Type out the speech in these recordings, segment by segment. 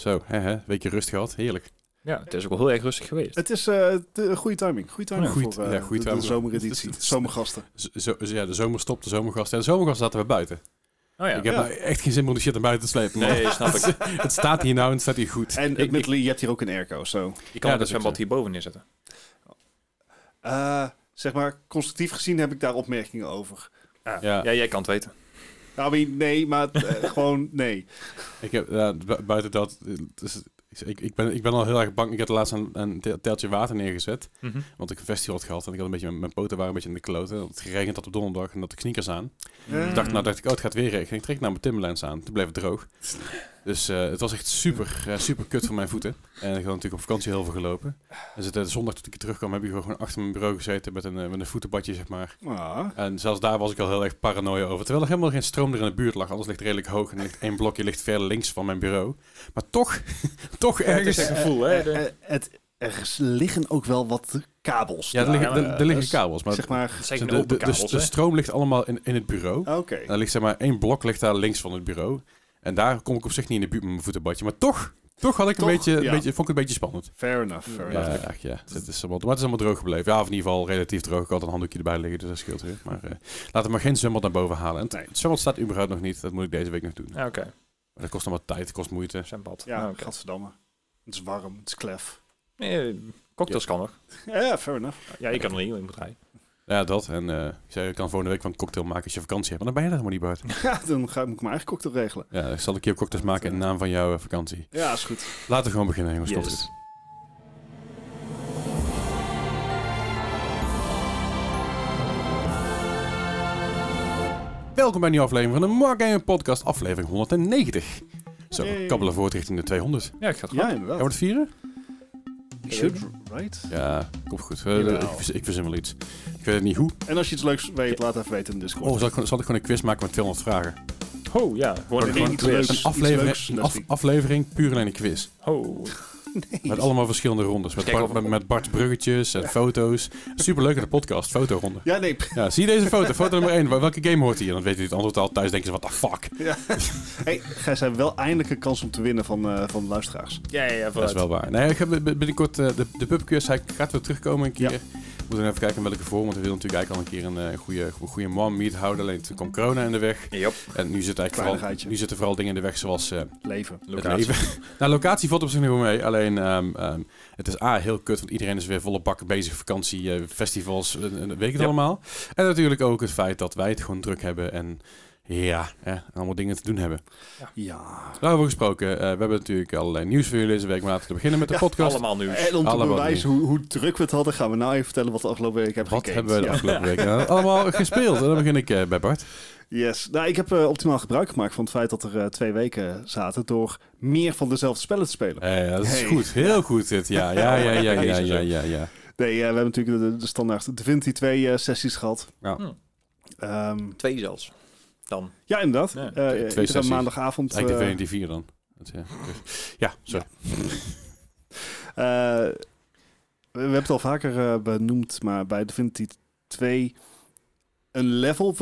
Zo, hè, hè, weekje rust gehad. Heerlijk. Ja, het is ook wel heel erg rustig geweest. Het is eh, de goede timing. Goede timing voor eh, ja, goeie de- de, zomereditie. Zomergasten. Zo, ja, de zomer stopt, de zomergasten. En de zomergasten zaten we buiten. Oh ja. Ik heb Ja. nou echt geen zin om die shit naar buiten te slepen. Nee, snap ik. het staat hier nou en het staat hier goed. En Ik- admittedly, je hebt hier ook een airco. Zo. Je kan Ja, zwembad ook hierboven neerzetten. Eh, zeg maar, constructief gezien heb ik daar opmerkingen over. Ja. Ja. ja, jij kan het weten. Nou, I mean, nee, maar eh, gewoon nee. Ik heb, buiten dat, dus, ik, ik, ben, ik ben al heel erg bang. Ik heb laatst een, een te- teltje water neergezet. Want ik een festival had gehad en ik had een beetje, mijn poten waren een beetje in de kloten. Het geregend had op donderdag en dat de sneakers aan. Ik dacht, nou dacht ik, oh het gaat weer regenen. Ik trek naar mijn Timberlands aan. Toen bleef het droog. Dus eh, het was echt super, eh, super kut voor mijn voeten. En ik had natuurlijk op vakantie heel veel gelopen. En zit, de zondag toen ik terugkwam, heb ik gewoon achter mijn bureau gezeten met een, eh, met een voetenbadje, zeg maar. ah. En zelfs daar was ik al heel erg paranoia over. Terwijl er helemaal geen stroom er in de buurt lag. Alles ligt redelijk hoog en ligt één blokje ligt ver links van mijn bureau. Maar toch, toch ergens... het gevoel, hè? Eh, eh, het, er liggen ook wel wat kabels. Ja, er liggen, er, er liggen dus, kabels. Maar zeg maar, de, de, de, stroom ligt allemaal in, in het bureau. oké. En dan ligt zeg maar één blok ligt daar links van het bureau. En daar kom ik op zich niet in de buurt met mijn voetenbadje. Maar toch, toch had ik een beetje, een beetje, vond ik het een beetje spannend. Fair enough, fair Ja, enough. echt, ja. Het is allemaal, maar het is allemaal droog gebleven. Ja, of in ieder geval relatief droog. Ik had een handdoekje erbij liggen, dus dat scheelt weer. Maar eh, laten we maar geen zwembad naar boven halen. En het, Nee. het zwembad staat überhaupt nog niet. Dat moet ik deze week nog doen. Ja, oké. Maar dat kost allemaal tijd, het kost moeite. Zwembad. Ja, oké. gadverdamme. Het is warm, het is klef. Nee, cocktails kan nog. Ja, fair enough. Ja, je kan er niet in moet rijden. Ja, dat. En eh, ik zei, je kan volgende week van een cocktail maken als je vakantie hebt. Maar dan ben je er helemaal niet buiten. Ja, dan ga ik mijn eigen cocktail regelen. Ja, ik zal een keer cocktails maken in de naam van jouw eh, vakantie. Ja, is goed. Laten we gewoon beginnen, jongens. Goed. Welkom bij een nieuwe aflevering van de Mark Gaming Podcast, aflevering 190. Zo, kabbelen voort richting de 200. Ja, ik ga het Ja, gewoon. inderdaad. Gaan we het vieren? You should, right? Ja, komt goed. Eh, ik, ik verzin wel iets. Ik weet het niet hoe. En als je iets leuks weet, laat even weten in de Discord. Oh, zal ik, gewoon- zal ik gewoon een quiz maken met 200 vragen? Oh, ja. Gewoon een iets quiz. leuks. Een iets aflevering, leuks, een af- Leslie. aflevering puur alleen een quiz. Oh. Met allemaal verschillende rondes. Met, Bart, met, met Bart bruggetjes en foto's. Superleuk in de podcast, fotoronde. Ja, nee. Ja, zie je deze foto? Foto nummer 1. Welke game hoort hier? Dan weet je het antwoord al. Thuis denken ze, what the fuck? Ja. hey, Gijs, hebben wel eindelijk een kans om te winnen van, eh, van de luisteraars. Ja, ja, ja. Dat is wel waar. Nee, ik heb binnenkort eh, de, de pubquiz. Hij gaat weer terugkomen een keer. Ja. We moeten even kijken in welke vorm. Want we willen natuurlijk eigenlijk al een keer een eh, goede, goede man meet houden. Alleen toen kwam corona in de weg. Yep. En nu, zit eigenlijk vooral, nu zitten vooral dingen in de weg zoals eh, Leven. Locatie. leven. nou, locatie valt op zich nog wel mee. Alleen, ehm, ehm, het is A, heel kut, want iedereen is weer volle bakken bezig. Vakantie, eh, festivals, eh, weet ik het Ja. allemaal. En natuurlijk ook het feit dat wij het gewoon druk hebben en ja, eh, allemaal dingen te doen hebben. Ja. Daarover gesproken, eh, we hebben natuurlijk allerlei nieuws voor jullie deze week. Maar laten we beginnen met de Ja, podcast. Allemaal nieuws. En om te Allemaal bewijzen hoe, hoe druk we het hadden, gaan we nou even vertellen wat we de afgelopen week hebben Wat hebben we de Ja. afgelopen week eh, allemaal gespeeld? En dan begin ik eh, bij Bart. Yes. Nou, ik heb eh, optimaal gebruik gemaakt van het feit dat er eh, twee weken zaten door meer van dezelfde spellen te spelen. Eh, dat is Hey. goed, heel goed dit. Ja, ja, ja, ja, ja, ja, ja, ja. Nee, eh, we hebben natuurlijk de, de standaard Divinity 2 eh, sessies gehad. Ja. Hm. Ehm, Twee zelfs. Dan. ja, inderdaad. Ja, Eh, twee sessies. maandagavond. Eigenlijk eh, de VND 4 dan. Ja, dus-. Eh, we, we hebben het al vaker benoemd, maar bij Divinity 2 een level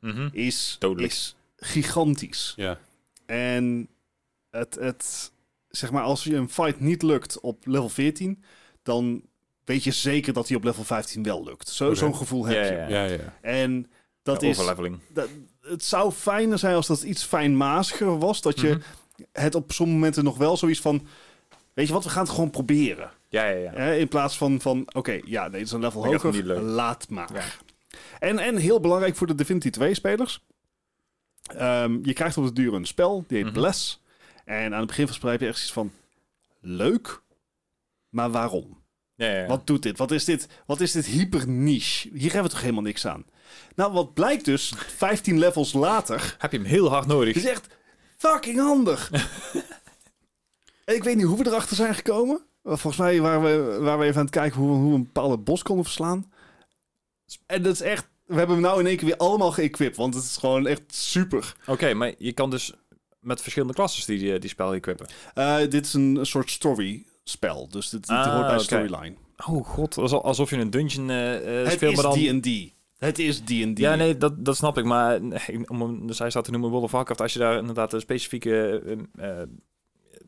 Mhm. is, Dodelijk. is gigantisch. Ja. En het, het, zeg maar, als je een fight niet lukt op level 14, dan weet je zeker dat die op level 15 wel lukt. Zo'n gevoel heb Ja, je. ja, Ja, ja. En dat Ja, is. Overleveling. Dat, het zou fijner zijn als dat iets fijnmaziger was. Dat je Mhm. het op sommige momenten nog wel zoiets van. Weet je wat, we gaan het gewoon proberen. Ja, ja, ja. Hè, in plaats van, van oké, ja, nee, het is een level Ik hoger. niet leuk. Laat maar. En, en heel belangrijk voor de Divinity 2 spelers. Ehm, je krijgt op de duur een spel, die heet Mhm. Bless. En aan het begin van het spel heb je echt iets van... Leuk, maar waarom? Ja, ja, ja. Wat doet dit? Wat is dit, wat is dit hyper niche? Hier hebben we toch helemaal niks aan? Nou, wat blijkt dus, 15 levels later... Heb je hem heel hard nodig? Het is echt fucking handig. Ik weet niet hoe we erachter zijn gekomen. Volgens mij waren we, waren we even aan het kijken hoe, we- hoe we een bepaalde bos konden verslaan. En dat is echt... We hebben hem nou in één keer weer allemaal geëquipt. Want het is gewoon echt super. Oké, maar je kan dus met verschillende klasses die, die, die spel equippen. Eh, dit is een soort story spel. Dus dit, dit Ah, hoort bij oké. storyline. Oh god, alsof je een dungeon eh eh Het speelt, is dan... D&D. Het is D&D. Ja, nee, dat, dat snap ik. Maar om hem de zijstaat te noemen, World of Warcraft, als je daar inderdaad een specifieke eh, eh,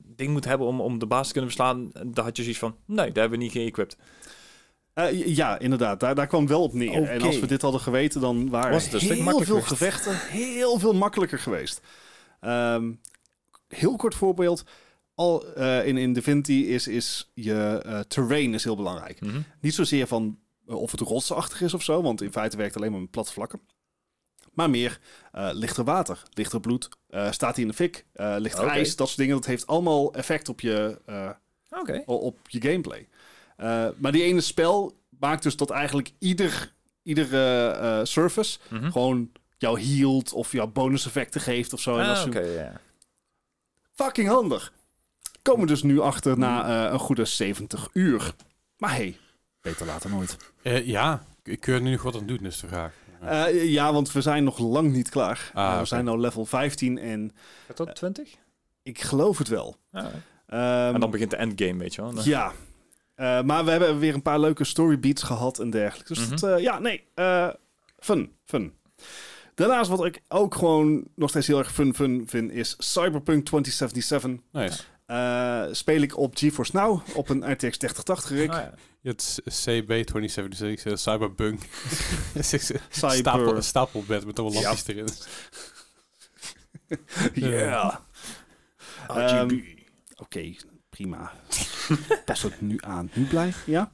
ding moet hebben om, om de baas te kunnen verslaan, daar had je zoiets van, nee, daar hebben we niet geëquipt. Eh, ja, inderdaad. Daar, daar kwam wel op neer. En als we dit hadden geweten, dan waren Was het een heel veel gevechten heel veel makkelijker geweest. Ehm, heel kort voorbeeld. Al eh, in, in Divinity is, is je eh, terrain is heel belangrijk. Mhm. Niet zozeer van of het rotsachtig is of zo, want in feite werkt het alleen maar met platte vlakken. Maar meer lichter water, lichter bloed, staat hij in de fik, lichter ijs, dat soort dingen. Dat heeft allemaal effect op je, op je gameplay. Eh, maar die ene spel maakt dus dat eigenlijk ieder, iedere eh, surface Mhm. gewoon jou healt of jou bonus effecten geeft of zo. en dat Ah, soort- oké, ja. Fucking handig. Komen we dus nu achter na eh, een goede 70 uur. Maar hey, beter later nooit. Eh, ja, ik keur nu nog wat aan doen, is de vraag. Eh, ja, want we zijn nog lang niet klaar. Ah, Eh, we zijn nou level 15 en Gaat dat 20? ik geloof het wel. Ja. Ehm, en dan begint de endgame, weet je wel. Ja. Eh, maar we hebben weer een paar leuke storybeats gehad en dergelijke. Dus Mhm. dat, eh, ja, nee. eh, fun, fun. Daarnaast wat ik ook gewoon nog steeds heel erg fun, fun vind, is Cyberpunk 2077. Nice. Eh, speel ik op GeForce Now op een RTX 3080 rig. Ah, ja. Je hebt CB 2076, eh, Cyberpunk. Cyber- Stapel, stapelbed met allemaal Ja. lampjes erin. Yeah. RGB. Oké, prima. Pas het nu aan. Nu blij? Ja?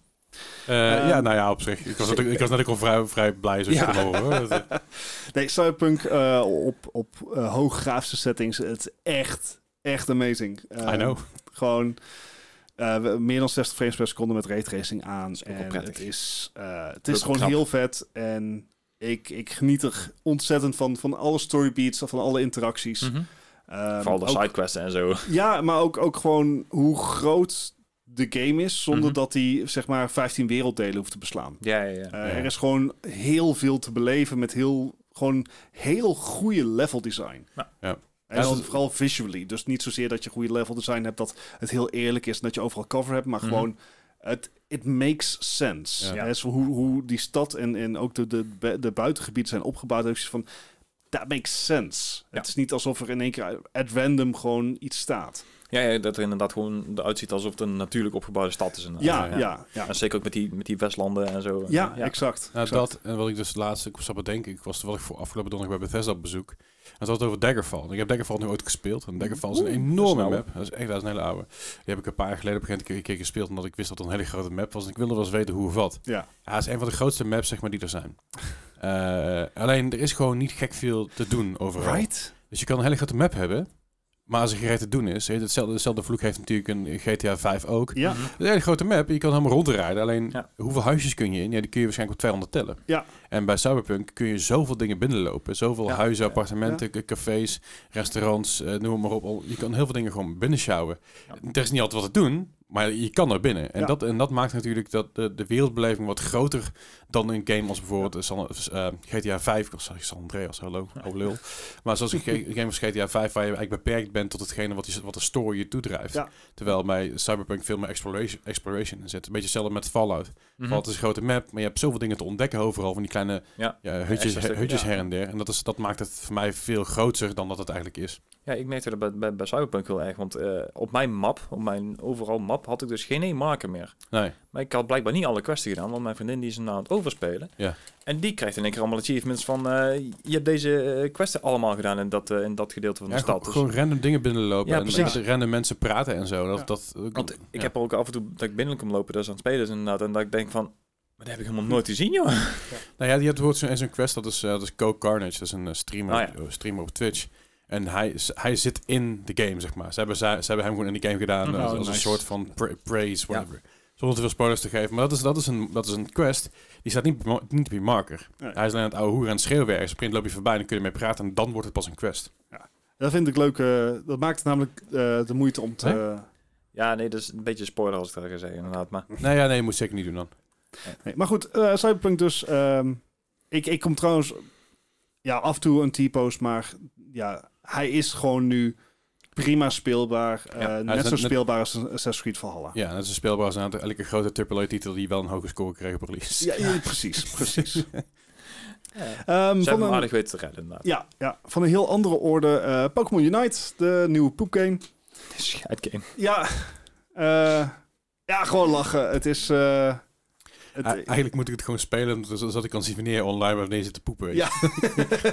Eh, Ehm, ja, nou ja, op zich. Ik was, natuurlijk- ik was net ook al vrij, vrij blij, zoals Ja. horen. eh, Nee, Cyberpunk eh, op, op eh hooggrafische settings. Het is echt, echt amazing. I Ehm, know. Gewoon eh, meer dan 60 frames per seconde met raytracing aan. is en prettig. het is, eh, het is gewoon knap. heel vet. En ik, ik geniet er ontzettend van. Van alle storybeats, van alle interacties. Ehm, Vooral de sidequests en zo. Ja, maar ook, ook gewoon hoe groot de game is. Zonder Mhm. dat hij zeg maar 15 werelddelen hoeft te beslaan. Ja, ja, ja. Eh, Ja. Er is gewoon heel veel te beleven met heel, gewoon heel goede level design. Ja. Ja. En Ja, vooral visually. Dus niet zozeer dat je goede level design hebt, dat het heel eerlijk is en dat je overal cover hebt, maar Mhm. gewoon het it makes sense. Ja. Hoe, hoe die stad en, en ook de, de, de buitengebieden zijn opgebouwd, heb je van that makes sense. Ja. Het is niet alsof er in één keer at random gewoon iets staat. Ja, ja, dat er inderdaad gewoon eruit ziet alsof het een natuurlijk opgebouwde stad is. inderdaad. Ja, ja. ja, ja. En zeker ook met die, met die Westlanden en zo. Ja, exact. Nou, exact. dat en wat ik dus laatst, ik was ik was toevallig voor afgelopen donderdag bij Bethesda op bezoek. En het had over Daggerfall. Ik heb Daggerfall nu ooit gespeeld. En Daggerfall is een enorme dat is map. Dat is echt dat is een hele oude. Die heb ik een paar jaar geleden op een gegeven keer gespeeld, omdat ik wist dat het een hele grote map was. En ik wilde wel eens weten hoe of wat. Ja. Ja, het is een van de grootste maps zeg maar, die er zijn. Eh, alleen, er is gewoon niet gek veel te doen overal. Right? Dus je kan een hele grote map hebben, maar als er geen reet te doen is, hetzelfde, hetzelfde vloek heeft natuurlijk een GTA 5 ook. Ja. Het is een hele grote map, je kan helemaal rondrijden. Alleen, Ja. hoeveel huisjes kun je in? Ja, die kun je waarschijnlijk op 200 tellen. Ja. En bij Cyberpunk kun je zoveel dingen binnenlopen. Zoveel Ja. huizen, Ja. appartementen, cafés, restaurants, eh, noem maar op. Al- Je kan heel veel dingen gewoon binnenschouwen. Ja. Er is niet altijd wat te doen, maar je kan er binnen. En, Ja. dat, en dat maakt natuurlijk dat de, de wereldbeleving wat groter dan een game als bijvoorbeeld eh, GTA 5. Of San Andreas, hallo, oude lul. Maar zoals een game als GTA 5 waar je eigenlijk beperkt bent tot hetgene wat, die, wat de story je toedrijft. Ja. Terwijl bij Cyberpunk veel meer exploration, exploration in zit. Een beetje hetzelfde met Fallout. Fallout is een grote map, maar je hebt zoveel dingen te ontdekken overal. Van die kleine Ja. ja, hutjes, stukken, hutjes her en der. En dat, is, dat maakt het voor mij veel groter dan dat het eigenlijk is. Ja, ik merkte dat bij, bij, bij Cyberpunk heel erg. Want eh, op mijn map, op mijn overal map, had ik dus geen één marker meer. Nee. Maar ik had blijkbaar niet alle quests gedaan, want mijn vriendin die is aan het overspelen. Ja. En die krijgt in één keer allemaal achievements van... eh, je hebt deze eh, quests allemaal gedaan in dat, eh, in dat gedeelte van de Ja, stad. gewoon, Dus- gewoon random dingen binnenlopen Ja, en precies. met random mensen praten en zo. Dat, Ja. dat, want ik ja. heb er ook af en toe dat ik binnen kom lopen, dat is aan het spelen is inderdaad. En dat ik denk van, maar dat heb ik helemaal nooit gezien, joh. Nou ja, die hebt bijvoorbeeld zo'n quest, dat is, eh, dat is Coke Carnage. Dat is een streamer, Ah, streamer op Twitch. En hij, is- hij zit in de game, zeg maar. Ze hebben, ze, ze hebben hem gewoon in die game gedaan Mhm. Oh, als een soort van pra- praise, whatever. Zonder te veel spoilers te geven. Maar dat is, dat is, een, dat is een quest. Die staat niet, niet op je marker. Nee. Hij is alleen aan het oude hoeren en het schreeuwen ergens. Op een loop je voorbij, dan kun je mee praten. En dan wordt het pas een quest. Dat vind ik leuk. eh, dat maakt het namelijk eh, de moeite om te... Nee? Ja, nee, dat is een beetje spoiler als ik dat ga zeggen, inderdaad. Maar Nee, ja, nee, je moet zeker niet doen dan. Nee, maar goed, eh, Cyberpunk dus. ehm, ik, ik kom trouwens ja, af en toe een T-post, maar ja, hij is gewoon nu prima speelbaar. eh, Ja, net zo net- speelbaar als een Assassin's Creed Valhalla. Ja, is een speelbaar als een elke grote AAA-titel die wel een hoge score kreeg op release. Ja, ja, precies, precies. ja. Ehm, ze van, hebben hem een, aardig weten te redden, inderdaad. ja, ja, van een heel andere orde. eh, Pokémon Unite, de nieuwe poepgame. Scheidgame. Ja, eh, ja, gewoon lachen. Het is... eh, het, eigenlijk moet ik het gewoon spelen, zodat ik kan zien wanneer online wanneer je zit te poepen. weet je.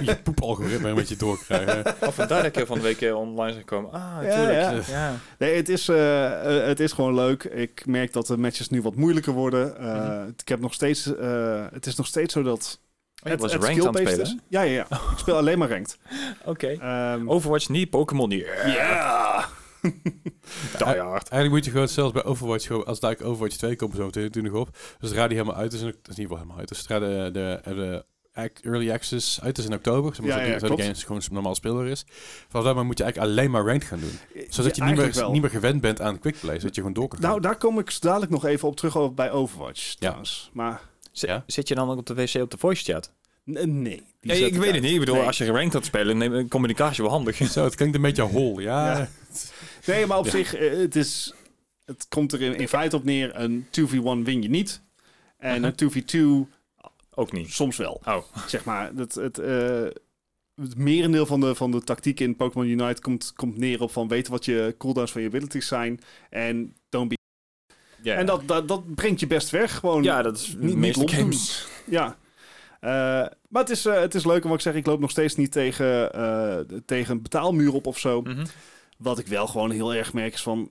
ja, je poepalgoritme een beetje doorkrijgen. Of vandaar dat ik van de week eh, online zijn gekomen. Ah, tuurlijk. ja. Ja, ja. nee, het is, eh, eh, het is gewoon leuk. Ik merk dat de matches nu wat moeilijker worden. Eh, Mhm. Ik heb nog steeds... eh, het is nog steeds zo dat... Oh, je was het ranked aan het spelen. Ja, ja, ja. Ik speel alleen maar ranked. Oké. Ehm, Overwatch niet, Pokémon niet. Ja! hard. Eigenlijk moet je gewoon zelfs bij Overwatch, gewoon, als daar Overwatch 2 komt zo meteen natuurlijk op. Dus zodra die helemaal uit is, en dat is in ieder geval helemaal uit. Dus zodra de, de, de ac- early access uit is in oktober, zeg maar, Ja, zodat ja, zodat gewoon normaal speelbaar is. Vanaf daar moet je eigenlijk alleen maar ranked gaan doen. Zodat Ja, je niet meer, wel. niet meer gewend bent aan quickplay, zodat je gewoon door kan gaan. Nou, daar kom ik dadelijk nog even op terug over bij Overwatch trouwens. Maar Zit, Ja. zit je dan ook op de wc op de voice chat? nee. ik weet uit. het niet. Ik bedoel, Nee. als je ranked gaat spelen, neem communicatie wel handig. Zo, het klinkt een beetje hol. Ja, Ja. Nee, maar op Ja. zich, eh, het is... Het komt er in, in feite op neer, een 2v1 win je niet. En Uh-huh. een 2v2 Ook niet. soms wel. Oh. Zeg maar, het, het, eh, het merendeel van de, van de tactiek in Pokémon Unite komt, komt neer op van weten wat je cooldowns van je abilities zijn. En don't be... En dat, dat, dat brengt je best weg. Gewoon, ja, dat is niet- games. Ja. Eh, maar het is, het is leuk, en wat ik zeg, ik loop nog steeds niet tegen, tegen een betaalmuur op of zo. Mhm. Wat ik wel gewoon heel erg merk is van...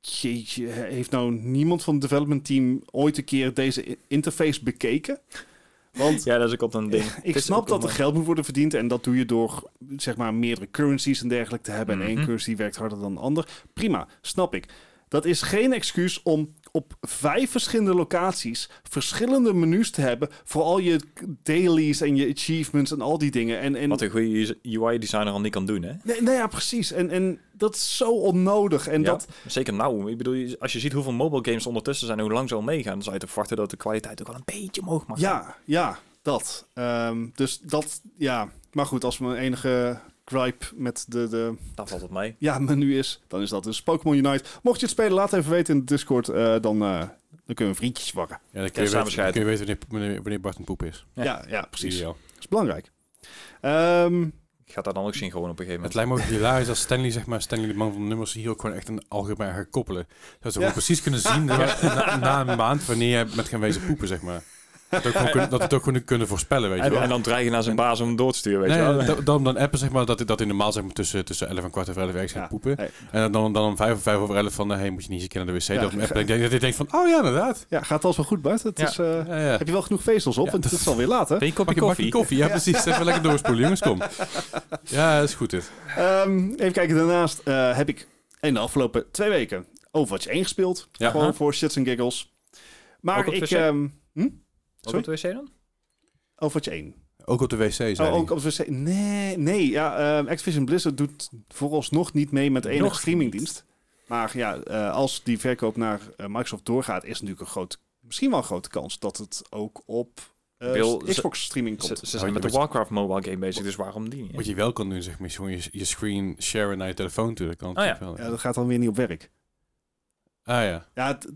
Jeetje, heeft nou niemand van het development team ooit een keer deze interface bekeken? Want Ja, dat is ook op een ding. ik snap dat er geld moet worden verdiend en dat doe je door zeg maar meerdere currencies en dergelijke te hebben. En één Mhm. currency werkt harder dan de ander. Prima, snap ik. Dat is geen excuus om op vijf verschillende locaties verschillende menus te hebben voor al je dailies en je achievements en al die dingen. En, en Wat een goede UI-designer al niet kan doen, hè? nee, nou ja, precies. En, en dat is zo onnodig. En Ja, dat, Zeker nou. Ik bedoel, als je ziet hoeveel mobile games ondertussen zijn en hoe lang ze al meegaan, dan zou je te verwachten dat de kwaliteit ook wel een beetje omhoog mag gaan. Ja, ja, dat. Ehm, dus dat, ja. Maar goed, als mijn enige gripe met de, de Dan valt het mee. ja, menu is, dan is dat dus Pokémon Unite. Mocht je het spelen, laat even weten in de Discord. eh, dan, eh, dan kunnen we vriendjes wakken. Ja, dan kun je, weten, dan kun je weten wanneer, wanneer, Bart een poep is. Ja. Ja, ja, precies. Ideaal. Dat is belangrijk. Ehm, Ik ga dat dan ook zien gewoon op een gegeven Het moment. lijkt me ook hilarisch als Stanley, zeg maar, Stanley de man van de nummers, hier ook gewoon echt een algemeen gaat koppelen. Dat ze Ja. precies kunnen zien na, na een maand wanneer je met gaan wezen poepen, zeg maar. Dat, het ook gewoon kunnen, dat het ook gewoon kunnen voorspellen, weet je En, wel. en dan dreigen naar zijn baas om hem door te sturen, weet Nee, je wel. dan, dan, dan appen zeg maar dat, dat in normaal zeg maar tussen, tussen 11 en kwart over 11 ergens gaat Ja. poepen. Hey. En dan, dan om 5 of 5 over 11 van, hey, moet je niet eens een keer naar de wc. Ja, dat appen. Ik denk dat hij denkt van, oh ja, inderdaad. ja, gaat alles wel goed, Bart? Het Ja. is, eh, Ja, ja. Heb je wel genoeg vezels op? Dat- het is alweer laat, hè? Ben je een kopje je koffie? koffie, ja, precies. Even lekker doorspoelen, jongens, kom. Ja, dat is goed dit. Ehm, even kijken, daarnaast eh, heb ik in de afgelopen twee weken Overwatch 1 gespeeld. Ja. Gewoon voor shits en giggles. Maar ik... PC? Hm? Ook Sorry? op de wc dan? Overwatch 1. Ook op de wc, zei Oh, ook op de wc. Nee, nee. Ja, ehm, Activision Blizzard doet vooralsnog niet mee met de enige Nog streamingdienst. Maar ja, eh, als die verkoop naar eh, Microsoft doorgaat, is natuurlijk een groot, misschien wel een grote kans dat het ook op eh, Bill, Xbox streaming Ze, komt. ze zijn met de Warcraft mobile game bezig, dus waarom die niet? Wat je wel kan doen, zeg maar, is gewoon je, je screen sharen naar je telefoon toe. Dat kan Oh ja. wel. Ja, dat gaat dan weer niet op werk. Ah ja. Ja, het-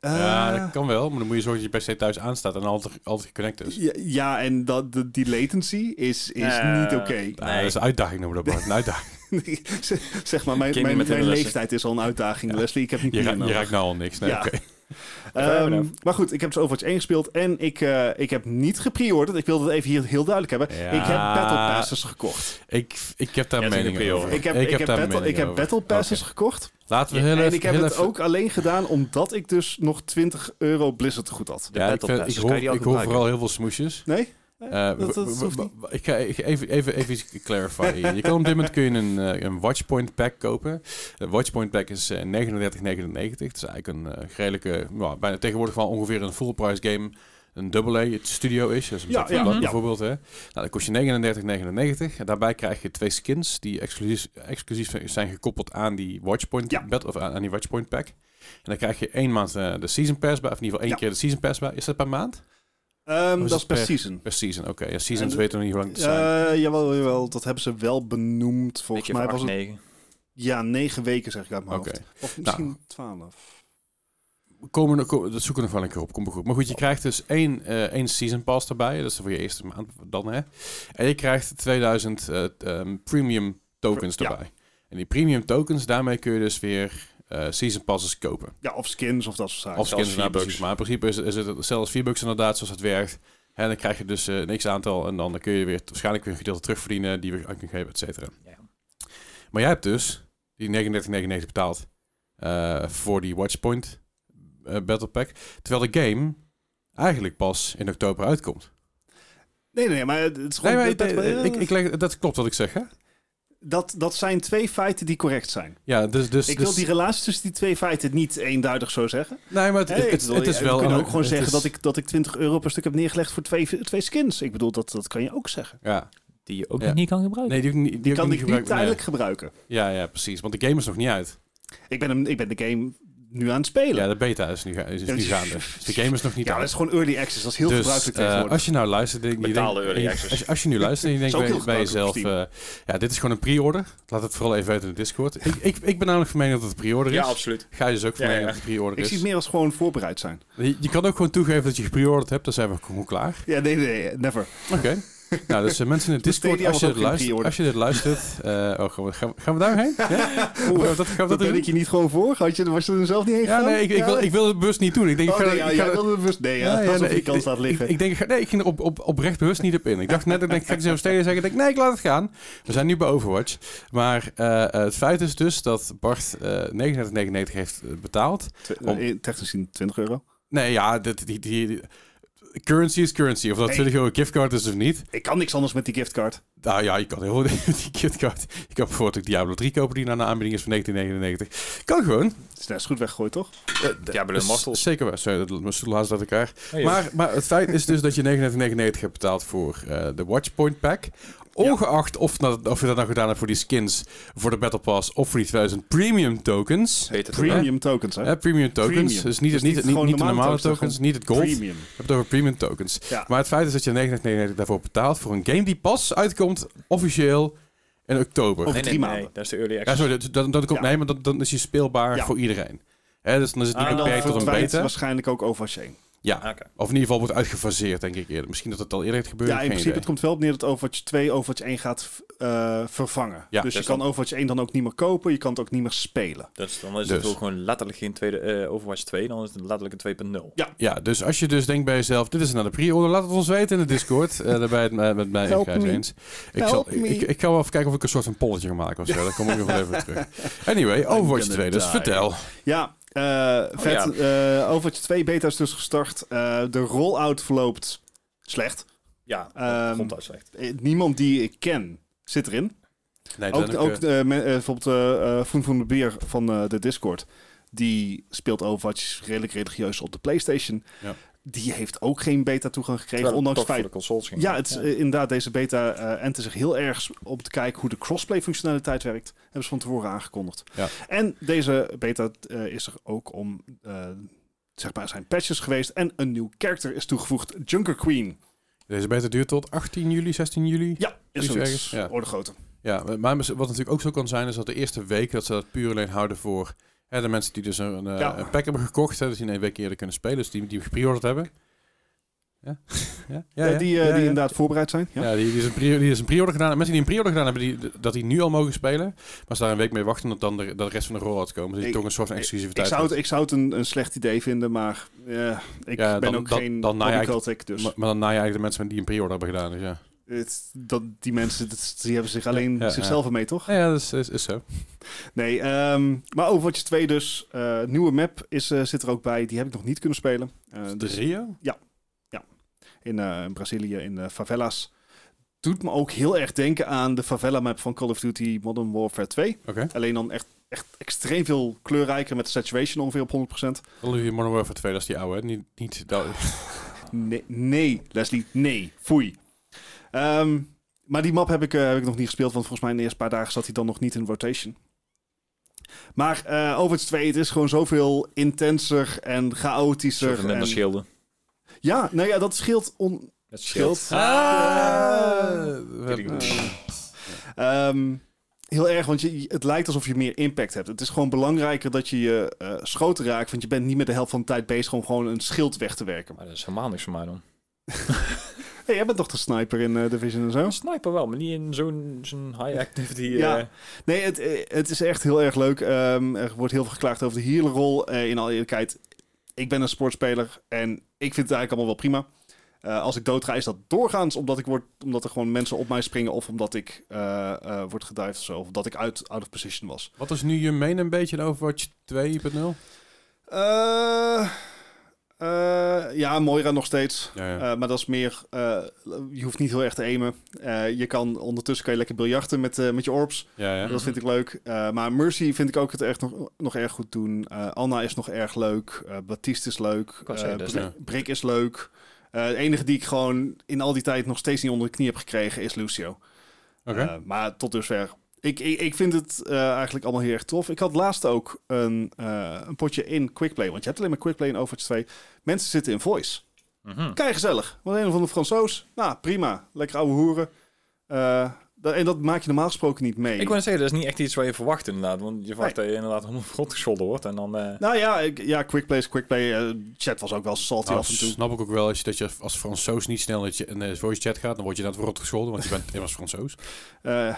ja, dat kan wel, maar dan moet je zorgen dat je PC thuis aanstaat en altijd, altijd geconnect is. ja, ja, en dat, de, die latency is, is niet oké. Dat is een uitdaging noemen we dat, Bart. Een uitdaging. zeg maar, mijn, mijn, met mijn lessen. leeftijd is al een uitdaging, Leslie. Ik heb niet Je, meer ra- je raakt nou al niks. Nee, Ja. oké. Ehm, maar goed, ik heb dus Overwatch 1 gespeeld en ik, eh, ik heb niet gepreorderd. Ik wil het even hier heel duidelijk hebben. Ja. Ik heb Battle Passes gekocht. Ik, ik heb daar Ja, mening over. Ik heb, ik heb, battle, ik heb over. Battle Passes gekocht. Laten we heel en even... ik heb heel het even- ook alleen gedaan omdat ik dus nog 20 euro Blizzard te goed had. De Ja, ik, ik hoor, kan je die al ik hoor vooral heel veel smoesjes. Nee? Eh, dat, dat, niet. Ik ga even, even, even iets clarify. Je kan op dit moment kun je een, eh, een Watchpoint pack kopen. De Watchpoint pack is eh, 39,99. Het is eigenlijk een eh, redelijke, nou, bijna tegenwoordig wel ongeveer een full price game. Een double A, het studio is. Dus Ja, ja, ja, ja. bijvoorbeeld. Hè. Nou, dat kost je 39,99. En daarbij krijg je twee skins die exclusief, exclusief zijn gekoppeld aan die Watchpoint Ja. bed, of aan, aan die Watchpoint pack. En dan krijg je één maand eh, de season pass bij, of in ieder geval één keer de season pass bij. Is dat per maand? Ehm, dat is per per- season. Per season, oké. Ja, seasons En- weten we niet hoe lang het zijn. Eh jawel, jawel, dat hebben ze wel benoemd. Volgens mij was het... 9. Ja, negen weken zeg ik uit mijn hoofd. Of misschien twaalf. Komen, dat zoeken we nog wel een keer op. Komt goed. Maar goed, je krijgt dus één, eh, één season pass erbij. Dat is voor je eerste maand dan, hè. En je krijgt 2000 eh, ehm, premium tokens Ja. erbij. En die premium tokens, daarmee kun je dus weer eh, season passes kopen. Ja, of skins of dat soort zaken. Of skins, nou, V-Bucks. precies. Maar in principe is, is het zelfs V-Bucks inderdaad, zoals het werkt. En dan krijg je dus eh, een x-aantal en dan kun je weer waarschijnlijk weer een gedeelte terugverdienen die weer uit kunt geven, et cetera. Ja. Maar jij hebt dus die 39,99 betaald eh, voor die Watchpoint eh, Battle Pack. Terwijl de game eigenlijk pas in oktober uitkomt. Nee, nee, maar het is Nee, gewoon... maar, dat, eh, ik, ik leg, dat klopt wat ik zeg, hè? Dat, dat zijn twee feiten die correct zijn. Ja, dus... dus ik dus, wil die relatie tussen die twee feiten niet eenduidig zo zeggen. Nee, maar het, Hey, het, ik het, bedoel, het is je- wel... Je kunt een- ook gewoon zeggen is- dat, ik, dat ik 20 euro per stuk heb neergelegd voor twee, twee skins. Ik bedoel, dat, dat kan je ook zeggen. Ja. Die je ook Ja. nog niet kan gebruiken. Nee, die, die, die, Die ook kan ik niet gebruiken. tijdelijk gebruiken. Ja, ja, precies. Want de game is nog niet uit. Ik ben, hem, ik ben de game nu aan het spelen. Ja, de beta is nu, is nu dus- gaande. Dus de game is nog niet Ja, dat is gewoon early access. Dat is heel dus, gebruikelijk eh, tegenwoordig. als je nou luistert, denk, je denkt- early access. Als, je- als je nu luistert en je denkt Is bij, jezelf, eh, ja, dit is gewoon een pre-order. Laat het vooral even weten in de Discord. Ik, ik, ik ben namelijk van mening dat het een pre-order is. Ja, absoluut. Ga je dus ook van Ja, mening ja. dat het een pre-order ik is. zie het meer als gewoon voorbereid zijn. Je, je kan ook gewoon toegeven dat je gepreorderd hebt, dan zijn we gewoon klaar. Ja, nee, nee, never. Oké. Nou, dus mensen in de De Discord, als je, dit luistert, als je dit luistert... oh, gaan we, gaan, daarheen? Ja? Dat, gaan we dat ben ik je niet gewoon voor. Had je, was je er zelf niet heen Ja, gegaan? nee, ik, ik, wil, ik wil het bewust niet doen. Ik denk, Oh, ik ga, nee, ja, ik ga- wilde bewust... Nee, ja, Ja, ja, alsof nee, die ik- kans laat liggen. Ik, ik denk, nee, ik ging er op, op, oprecht bewust niet op in. Ik dacht net, ik denk, ga ik zo steden zeggen. Ik denk, nee, ik laat het gaan. We zijn nu bij Overwatch. Maar eh, het feit is dus dat Bart eh 39,99 heeft betaald. Tw- om- Technisch gezien 20 euro. Nee, ja, die, die, die- currency is currency. Of dat Nee. 20 euro giftcard is of niet. Ik kan niks anders met die giftcard. Nou ja, je kan heel goed die giftcard. Je kan bijvoorbeeld ook Diablo 3 kopen die naar de aanbieding is van 1999. Kan gewoon. Het is net goed weggegooid, toch? Diablo Dus Immortals. Zeker wel. Sorry, dat- mijn stoel haast uit elkaar. Oh. Maar, maar het feit is dus dat je 39,99 hebt betaald voor eh, de Watchpoint Pack. Ongeacht of, of je dat nou gedaan hebt voor die skins, voor de Battle Pass of voor die 2000 premium tokens. Heet het ook, hè? Premium tokens, hè? Hè, premium tokens. Premium. Dus niet, Dus niet, niet niet, niet de normale normale tokens, tokens, niet het gold. Premium. Je hebt het over premium tokens. Ja. Maar het feit is dat je 39,99 daarvoor betaalt voor een game die pas uitkomt officieel in oktober. Over Nee, drie nee, dat is de early Ja, access. sorry, dat, dat, dat komt, Ja. nee, maar dat, dan is je speelbaar Ja. voor iedereen. Hè, dus dan is het niet Ah, dan beperkt tot een beta. waarschijnlijk ook Overwatch 1. Ja, Ah, of in ieder geval wordt uitgefaseerd, denk ik eerder. Misschien dat het al eerder heeft gebeurd. Ja, in geen principe, idee. het komt wel op neer dat Overwatch 2 Overwatch 1 gaat eh, vervangen. Ja. dus je Dus kan dan- Overwatch 1 dan ook niet meer kopen, je kan het ook niet meer spelen. Dus dan is Dus. het ook gewoon letterlijk geen tweede eh, Overwatch 2, dan is het letterlijk een 2.0. Ja, dus als je dus denkt bij jezelf, dit is naar de pre-order, laat het ons weten in de Discord. Eh daarbij het met, met mij en eens. Ik, Help zal, me. ik, ik ga wel even kijken of ik een soort van polletje ga maken of zo. Dan kom ik nog even terug. Anyway, Overwatch gonna 2, dus die. vertel. Ja, eh, vet. eh, Overwatch 2 beta is dus gestart. Eh, de rollout verloopt slecht. Ja, Ehm, gronduit slecht. Niemand die ik ken zit erin. Nee, Ook, dan ook me- eh, bijvoorbeeld eh eh Foen Foen de Beer van eh, de Discord. Die speelt Overwatch redelijk religieus op de PlayStation. Ja. Die heeft ook geen beta toegang gekregen, Terwijl ondanks voor feit... de consoles ging. Ja, het is, eh, inderdaad, deze beta eh ente zich heel erg om te kijken hoe de crossplay functionaliteit werkt. Hebben ze van tevoren aangekondigd. Ja. En deze beta eh, is er ook om, eh, zeg maar, zijn patches geweest en een nieuw character is toegevoegd, Junker Queen. Deze beta duurt tot 18 juli, 16 juli. Ja, is Iets zoiets. ergens, ja. Orde grootte. Ja, maar wat natuurlijk ook zo kan zijn, is dat de eerste week dat ze dat puur alleen houden voor hè, de mensen die dus een, Ja. een pack hebben gekocht, hè, dus die een week eerder kunnen spelen, dus die, die gepreorderd hebben. Ja? ja? Ja, ja, die eh, die inderdaad voorbereid zijn. Ja. Die, die, is een die is een pre-order gedaan. Mensen die een pre-order gedaan hebben, die, dat die nu al mogen spelen. Maar ze daar een week mee wachten dat dan de, dat de rest van de rollout komen. Dus die Ik- toch een soort van Ik, exclusiviteit zou het, ik zou het een, een slecht idee vinden, maar eh, ik ben dan- ook dan- geen dan ik- Kotick, dus Maar, maar dan na je eigenlijk de mensen die een pre-order hebben gedaan. Dus ja. Het, dat, die mensen dat, die hebben zich alleen Ja, ja, zichzelf ermee, toch? Ja, ja, dat is, is, is zo. Nee, ehm, maar Overwatch 2 dus. eh, nieuwe map is, eh, zit er ook bij. Die heb ik nog niet kunnen spelen. Eh, De dus Rio? in, eh, in Brazilië, in de favelas. Doet me ook heel erg denken aan de favela map van Call of Duty Modern Warfare 2. Oké. Alleen dan echt, echt extreem veel kleurrijker met de saturation ongeveer op 100%. Call of Duty Modern Warfare 2, dat is die oude, hè? Niet, niet dat... Nee, nee, Leslie, nee. Foei. Ehm, maar die map heb ik, eh, heb ik nog niet gespeeld, want volgens mij in de eerste paar dagen zat hij dan nog niet in rotation. Maar eh Overwatch 2, het is gewoon zoveel intenser en chaotischer. Zoveel minder en- schilden. Ja, nou ja, dat scheelt on... Het Scheelt. scheelt. Ah, hebben- Ehm, heel erg, want je, het lijkt alsof je meer impact hebt. Het is gewoon belangrijker dat je je eh, schoten raakt, want je bent niet met de helft van de tijd bezig om gewoon een schild weg te werken. Maar dat is helemaal niks voor mij dan. Hey, jij bent toch de sniper in eh, Division en zo? Een sniper wel, maar niet in zo'n zo'n high activity. Ja. eh, Nee, het, eh, het is echt heel erg leuk. Ehm, er wordt heel veel geklaagd over de healerrol. Eh in alle eerlijkheid, ik ben een sportspeler en ik vind het eigenlijk allemaal wel prima. Eh, als ik dood ga, is dat doorgaans omdat, ik word, omdat er gewoon mensen op mij springen... of omdat ik eh eh word gedived of zo. Of dat ik uit, out of position was. Wat is nu je main een beetje in Overwatch 2.0? Eh, eh, ja, Moira nog steeds. Ja, ja. Eh, maar dat is meer... eh, je hoeft niet heel erg te aimen. Eh, je kan, ondertussen kan je lekker biljarten met, eh, met je orbs. ja, ja. Dat vind ik leuk. Eh, maar Mercy vind ik ook het echt nog, nog erg goed doen. Eh, Anna is nog erg leuk. Eh Baptiste is leuk. Eh, zeggen, dat is Bri- ja. Brick is leuk. Eh, de enige die ik gewoon in al die tijd nog steeds niet onder de knie heb gekregen is Lucio. Oké. Eh, maar tot dusver. Ik, ik, ik vind het eh, eigenlijk allemaal heel erg tof. Ik had laatst ook een, eh, een potje in Quickplay. Want je hebt alleen maar Quickplay in Overwatch 2. Mensen zitten in voice. mhm. Kijk gezellig. Want een van de Fransoos. Nou, prima. Lekker ouwe hoeren. Eh, dat- en dat maak je normaal gesproken niet mee. Ik wou zeggen, dat is niet echt iets wat je verwacht inderdaad. Want je verwacht dat je inderdaad helemaal grond gescholden wordt. En dan... eh, Nou ja, ik, ja quickplay is quickplay. Chat was ook wel salty Nou, af en toe. snap ik ook wel als je, dat je als Fransoos niet snel dat je in de voice chat gaat, dan word je net rot gescholden, want je bent immers Fransoos. Eh,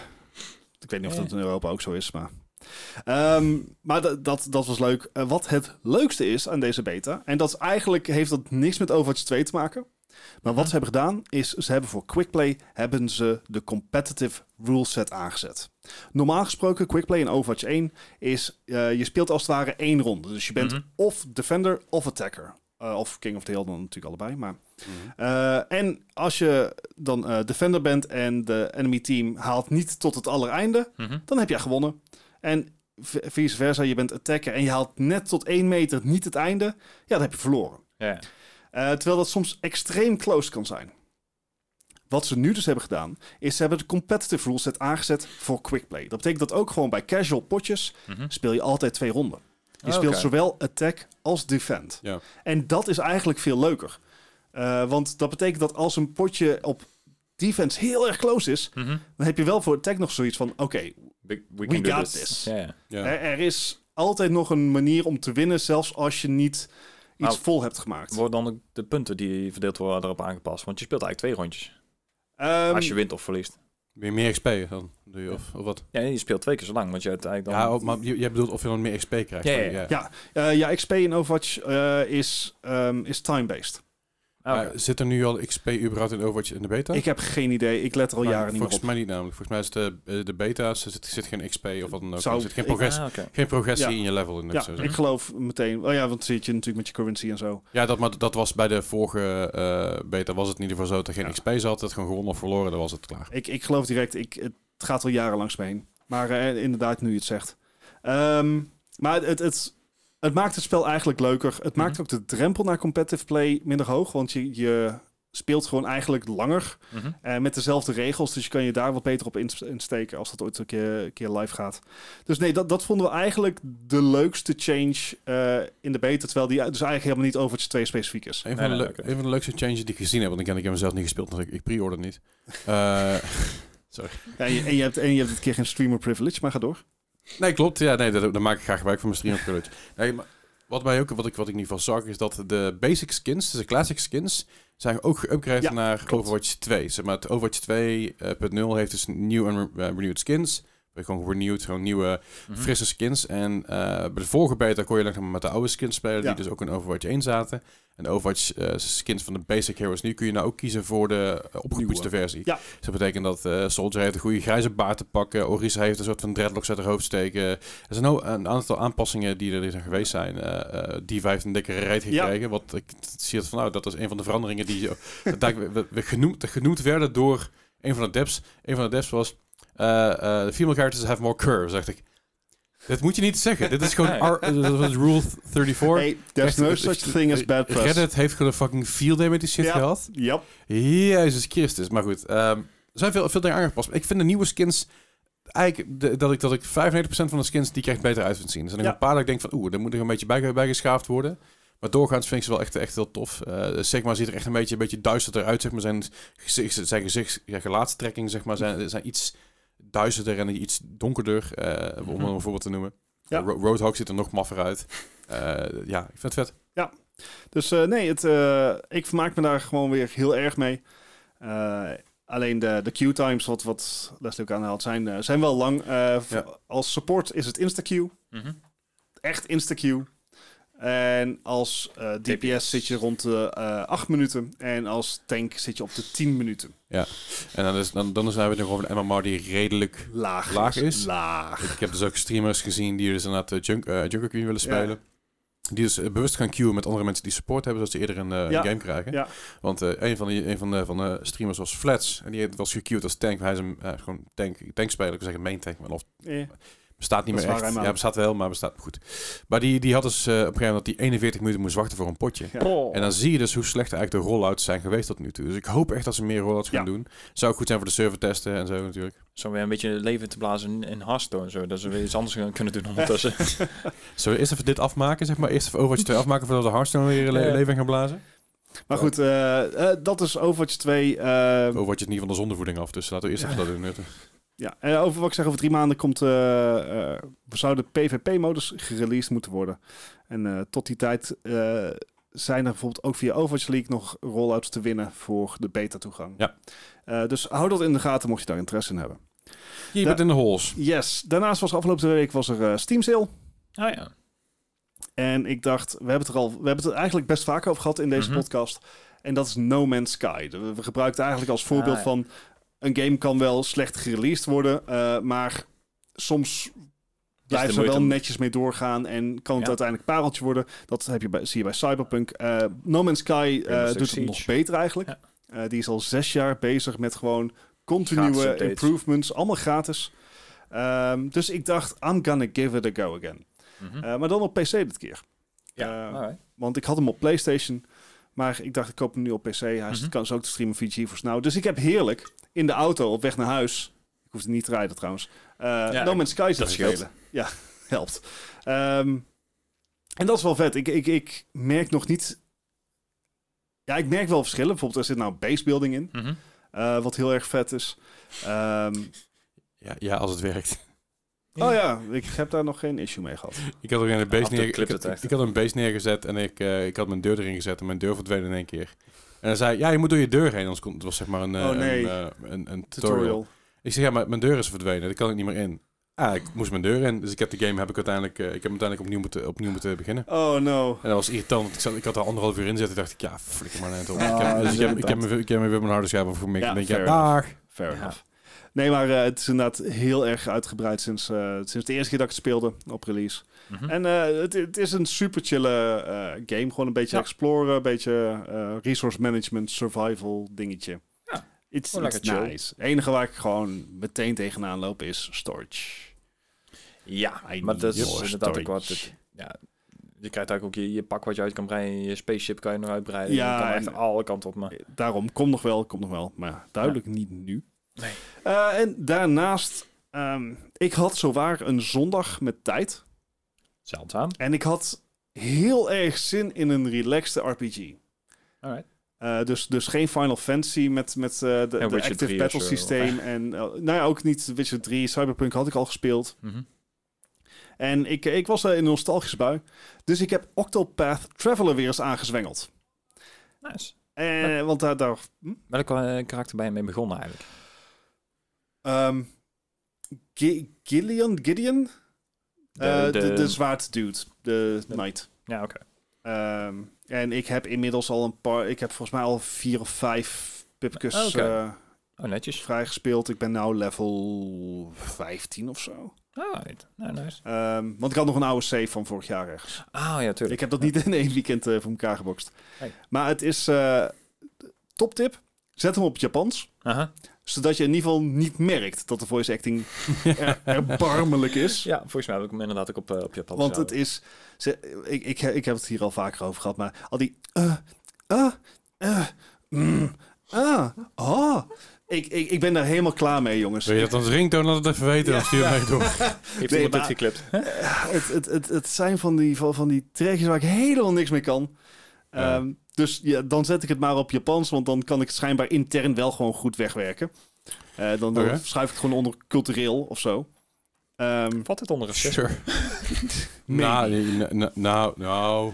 ik weet niet of dat in Europa ook zo is, maar... Ehm, maar dat, dat, was leuk. Eh, wat het leukste is aan deze beta... en dat is eigenlijk heeft dat niks met Overwatch 2 te maken... maar wat Mhm. ze hebben gedaan is... ze hebben voor Quickplay hebben ze de competitive rule set aangezet. Normaal gesproken, Quickplay in Overwatch 1 is... eh, je speelt als het ware één ronde. Dus je bent Mhm. of defender of attacker. Eh, of King of the Hill dan natuurlijk allebei, maar... Mhm. Eh, en als je dan eh, defender bent en de enemy team haalt niet tot het allereinde, mhm. dan heb jij gewonnen. En vice versa, je bent attacker en je haalt net tot één meter niet het einde, ja, dan heb je verloren. Ja. Eh, terwijl dat soms extreem close kan zijn. Wat ze nu dus hebben gedaan, is ze hebben de competitive rule set aangezet voor quickplay. Dat betekent dat ook gewoon bij casual potjes Mhm. speel je altijd twee ronden. Je Oké. speelt zowel attack als defend. Ja. En dat is eigenlijk veel leuker. Eh, want dat betekent dat als een potje op defense heel erg close is, Mhm. dan heb je wel voor attack nog zoiets van: oké, We, we, We can do got this. er, er is altijd nog een manier om te winnen, zelfs als je niet iets Nou, vol hebt gemaakt. Worden dan ook de punten die verdeeld worden erop aangepast? Want je speelt eigenlijk twee rondjes. Ehm, als je wint of verliest. Weer meer XP dan doe je, of, of wat? Ja, je speelt twee keer zo lang. Want je hebt eigenlijk dan... Ja, maar je, jij bedoelt of je dan meer XP krijgt. Ja, ja, ja. ja, eh, ja, XP in Overwatch eh, is, ehm, is time-based. Ah. Maar zit er nu al XP überhaupt in Overwatch in de beta? Ik heb geen idee. Ik let er al Maar jaren niet meer Volgens op. mij niet namelijk. Volgens mij is de, eh, de beta's, er zit, zit geen XP of wat dan ook. Zou- er zit geen, ik- Ah, geen progressie Ja. in je level. In het Ja, zo ik geloof meteen. Oh ja, want dan zit je natuurlijk met je currency en zo. ja dat, maar dat was bij de vorige eh, beta was het in ieder geval zo dat er geen Ja. XP zat. Dat gewoon gewonnen of verloren, dan was het klaar. Ik, ik geloof direct, ik, het gaat al jaren langs me heen. Maar eh, inderdaad, nu je het zegt. Ehm, maar het, het, het maakt het spel eigenlijk leuker. Het maakt Mhm. ook de drempel naar competitive play minder hoog. Want je, je speelt gewoon eigenlijk langer. Mhm. eh, met dezelfde regels. Dus je kan je daar wat beter op ins- insteken als dat ooit een keer, een keer live gaat. Dus nee, dat, dat vonden we eigenlijk de leukste change eh, in de beta. Terwijl die dus eigenlijk helemaal niet over het 2 specifiek is. Een van, Nee, de nee, een van de leukste changes die ik gezien heb, want ik heb ik heb hem zelf niet gespeeld, want ik, ik pre-order niet. Eh, Ja, en, je, en, je hebt, en je hebt dit keer geen streamer privilege, maar ga door. Nee, klopt. Ja, nee, daar, daar maak ik graag gebruik van mijn stream privilege. Nee, maar wat mij ook, wat ik, wat ik in ieder geval zag, is dat de basic skins, dus de classic skins, zijn ook geüpgraded Ja, naar klopt. Overwatch 2. Zeg maar, het Overwatch 2.0 heeft dus nieuw en eh, renewed skins. Gewoon renewed, gewoon nieuwe Mhm. frisse skins. En eh, bij de vorige beta kon je met de oude skins spelen, Ja. die dus ook in Overwatch 1 zaten. En de Overwatch eh, skins van de basic heroes nu kun je nou ook kiezen voor de uh, opgepoetste Nieuwe. versie. Ja. Dus dat betekent dat eh, Soldier heeft een goede grijze baard te pakken. Orisa heeft een soort van dreadlocks uit haar hoofd steken. Er zijn ook een aantal aanpassingen die er zijn geweest zijn. Diva heeft een dikke Ja. gekregen. Wat ik zie het van nou, dat is een van de veranderingen die dat we, we, we genoemd, genoemd werden door een van de devs. Een van de devs was eh eh the female characters have more curves. Dacht ik. Dit moet je niet zeggen. Dit is gewoon eh, dat was rule 34. Hey, there's Echt, no such thing as bad press. Reddit heeft gewoon een fucking field day met die shit Ja. gehad. Yep. Jezus Christus. Maar goed, ehm, er zijn veel, veel dingen aangepast. Ik vind de nieuwe skins... Eigenlijk de- dat ik, dat ik 95% van de skins die krijgt beter uit vind zien. Er zijn er Ja. een paar dat ik denk van... Oeh, daar moet er een beetje bij, bijgeschaafd worden. Maar doorgaans vind ik ze wel echt, echt heel tof. Eh Sigma ziet er echt een beetje, een beetje duisterder uit. Zeg maar. Zijn, gezicht, zijn gezicht, ja, gelaatstrekkingen zeg maar, zijn, zijn iets duisterder en iets donkerder. eh, Om Mhm. een voorbeeld te noemen. Ja. Ro- Roadhog ziet er nog maffer uit. Eh, ja, ik vind het vet. Dus eh, nee, het, eh, ik vermaak me daar gewoon weer heel erg mee. Eh, alleen de, de queue times, wat, wat Leslie ook aanhaalt, zijn, zijn wel lang. Eh, v- Ja. Als support is het insta-queue. Mhm. Echt insta-queue. En als eh, DPS, DPS. zit je rond de eh 8 minuten. En als tank zit je op de 10 minuten. En dan, is, dan, dan zijn we nog over een MMR die redelijk... Laag, Laag is? Laag. Ik heb dus ook streamers gezien die dus inderdaad uh, junk, eh, Junker Queen willen Ja. spelen. Die dus eh, bewust gaan queuen met andere mensen die support hebben, zodat ze eerder een, eh, Ja. game krijgen. Ja. Want eh, een van, die, een van, de, van de streamers was Flats. En die was gequeued als tank. Hij is een eh, gewoon tank, tankspeler. Ik wil zeggen main tank. Maar of Eh, bestaat niet Dat meer echt. hij Ja, bestaat wel, maar bestaat goed. Maar die, die had dus eh, op een gegeven moment dat hij 41 minuten moest wachten voor een potje. Ja. Oh. En dan zie je dus hoe slecht eigenlijk de rollouts zijn geweest tot nu toe. Dus ik hoop echt dat ze meer rollouts gaan Ja. doen. Zou ook goed zijn voor de server testen en zo natuurlijk. Zo weer een beetje leven te blazen in, Hearthstone en zo. Dat ze weer iets anders gaan kunnen doen ondertussen. Zullen we eerst even dit afmaken, zeg maar? Eerst even Overwatch 2 afmaken voordat we Hearthstone weer in le- Ja. leven gaan blazen? maar goed, eh, eh, dat is Overwatch 2. eh, Overwatch is niet van de zondevoeding af, dus laten we eerst even dat doen. Ja, en over wat ik zeg, over drie maanden komt, eh eh zou de PvP-modus gereleased moeten worden. En eh, tot die tijd eh, zijn er bijvoorbeeld ook via Overwatch League nog rollouts te winnen voor de beta-toegang. Ja. Eh, dus hou dat in de gaten mocht je daar interesse in hebben. Je bent in de holes. Yes, daarnaast was afgelopen week was er eh, Steam Sale. ah ja. En ik dacht, we hebben het er al, we hebben het er eigenlijk best vaak over gehad in deze Mhm. podcast. En dat is No Man's Sky. We, we gebruiken het eigenlijk als voorbeeld Ah, ja. van een game kan wel slecht gereleased worden, eh, maar soms blijft de er wel netjes mee doorgaan en kan het Ja. uiteindelijk pareltje worden. Dat heb je bij, zie je bij Cyberpunk. Eh, no Man's Sky eh, doet het nog beter eigenlijk. Ja. Die is al zes jaar bezig met gewoon continue improvements, allemaal gratis. Ehm, dus ik dacht, I'm gonna give it a go again. Mhm. Maar dan op PC dit keer. ja. Want ik had hem op PlayStation. Maar ik dacht, ik koop hem nu op PC. Hij Mhm. kan zo ook te streamen via GeForce Now. Dus ik heb heerlijk in de auto op weg naar huis. Ik hoefde niet te rijden trouwens. Uh, Ja, no Man's Sky scheelt. spelen. Ja, helpt. Ehm, en dat is wel vet. Ik, ik, ik merk nog niet... Ja, ik merk wel verschillen. Bijvoorbeeld, er zit nou base building in. Mhm. eh, wat heel erg vet is. Ehm, Ja, ja, als het werkt. Oh ja, ik heb daar nog geen issue mee gehad. Ik had er een base, neer, ik, had- ik een base neergezet en ik, eh, ik had mijn deur erin gezet en mijn deur verdween in één keer. En dan zei hij, ja, je moet door je deur heen, anders komt het was zeg maar een, eh, Oh, nee. een, eh, een, een tutorial. Tutorial. Ik zeg, ja, maar mijn deur is verdwenen, daar kan ik niet meer in. Ah, ik moest mijn deur in, dus ik heb de game heb ik uiteindelijk, ik heb uiteindelijk opnieuw moeten, opnieuw moeten beginnen. Oh no. En dat was irritant, want ik, zat, ik had er anderhalf uur in zitten. dacht ik, ja, flikker maar net op. Ah, ik heb, dus ik heb, ik heb, irritant. me- ik heb me weer mijn harde schijf voor Ja, Ik denk, ja, fair dag. Fair Ja. enough. Nee, maar eh, het is inderdaad heel erg uitgebreid sinds, eh, sinds de eerste keer dat ik het speelde op release. Mhm. En eh, het, het is een super chille game. Gewoon een beetje Ja. exploren, een beetje resource management, survival dingetje. Ja, It's, nice. Het enige waar ik gewoon meteen tegenaan loop is storage. Ja, I maar dat is inderdaad ook wat. het- ja, je krijgt eigenlijk ook je, je pak wat je uit kan breiden. Je spaceship kan je nog uitbreiden. Ja, je kan echt alle kanten op. Maar. Daarom, kom nog wel, kom nog wel. Maar duidelijk niet nu. Nee. Eh, en daarnaast, ehm, ik had zowaar een zondag met tijd. Zeldzaam. En ik had heel erg zin in een relaxed RPG. Alright. Eh, dus, dus geen Final Fantasy met, met eh, de, active 3 battle systeem. En nou ja, ook niet Witcher 3. Cyberpunk had ik al gespeeld. Mhm. En ik, ik was in een nostalgische bui. Dus ik heb Octopath Traveler weer eens aangezwengeld. Nice. Eh, want daar... daar hm? Karakter ben je mee begonnen eigenlijk? Ehm, Gi- Gillian? Gideon? Eh, de, de, zwaard dude. De De- knight. Ja, oké. Ehm, en ik heb inmiddels al een paar... Ik heb volgens mij al vier of vijf pipkus Oké. eh, Oh, netjes. vrijgespeeld. Ik ben nou level 15 of zo. Alright. Nou, nice. Ehm, want ik had nog een oude save van vorig jaar ergens. Ah, ja, tuurlijk. Ik heb dat niet in één weekend eh, voor elkaar gebokst. Hey. Maar het is... eh top tip. Zet hem op het Japans. Aha. Zodat je in ieder geval niet merkt dat de voice acting er, erbarmelijk is. Ja, volgens mij heb ik hem inderdaad ook op, eh, op Japan Want het is... Ze, ik, ik, ik heb het hier al vaker over gehad, maar al die... ah, eh, mm, ah, ah. Ik, ik, ik ben daar helemaal klaar mee, jongens. Wil je dat als ringtoon laat het even weten, dan stuur je mij door. Heeft Nee, iemand dit geklipt? het, het, het, het zijn van die, van, van die trekjes waar ik helemaal niks mee kan. Ja. Ehm, dus ja, dan zet ik het maar op Japans, want dan kan ik het schijnbaar intern wel gewoon goed wegwerken. Eh, dan schuif ik het gewoon onder cultureel of zo. Ehm, Valt dit onder een? Sure. Nou, nou, nou. Op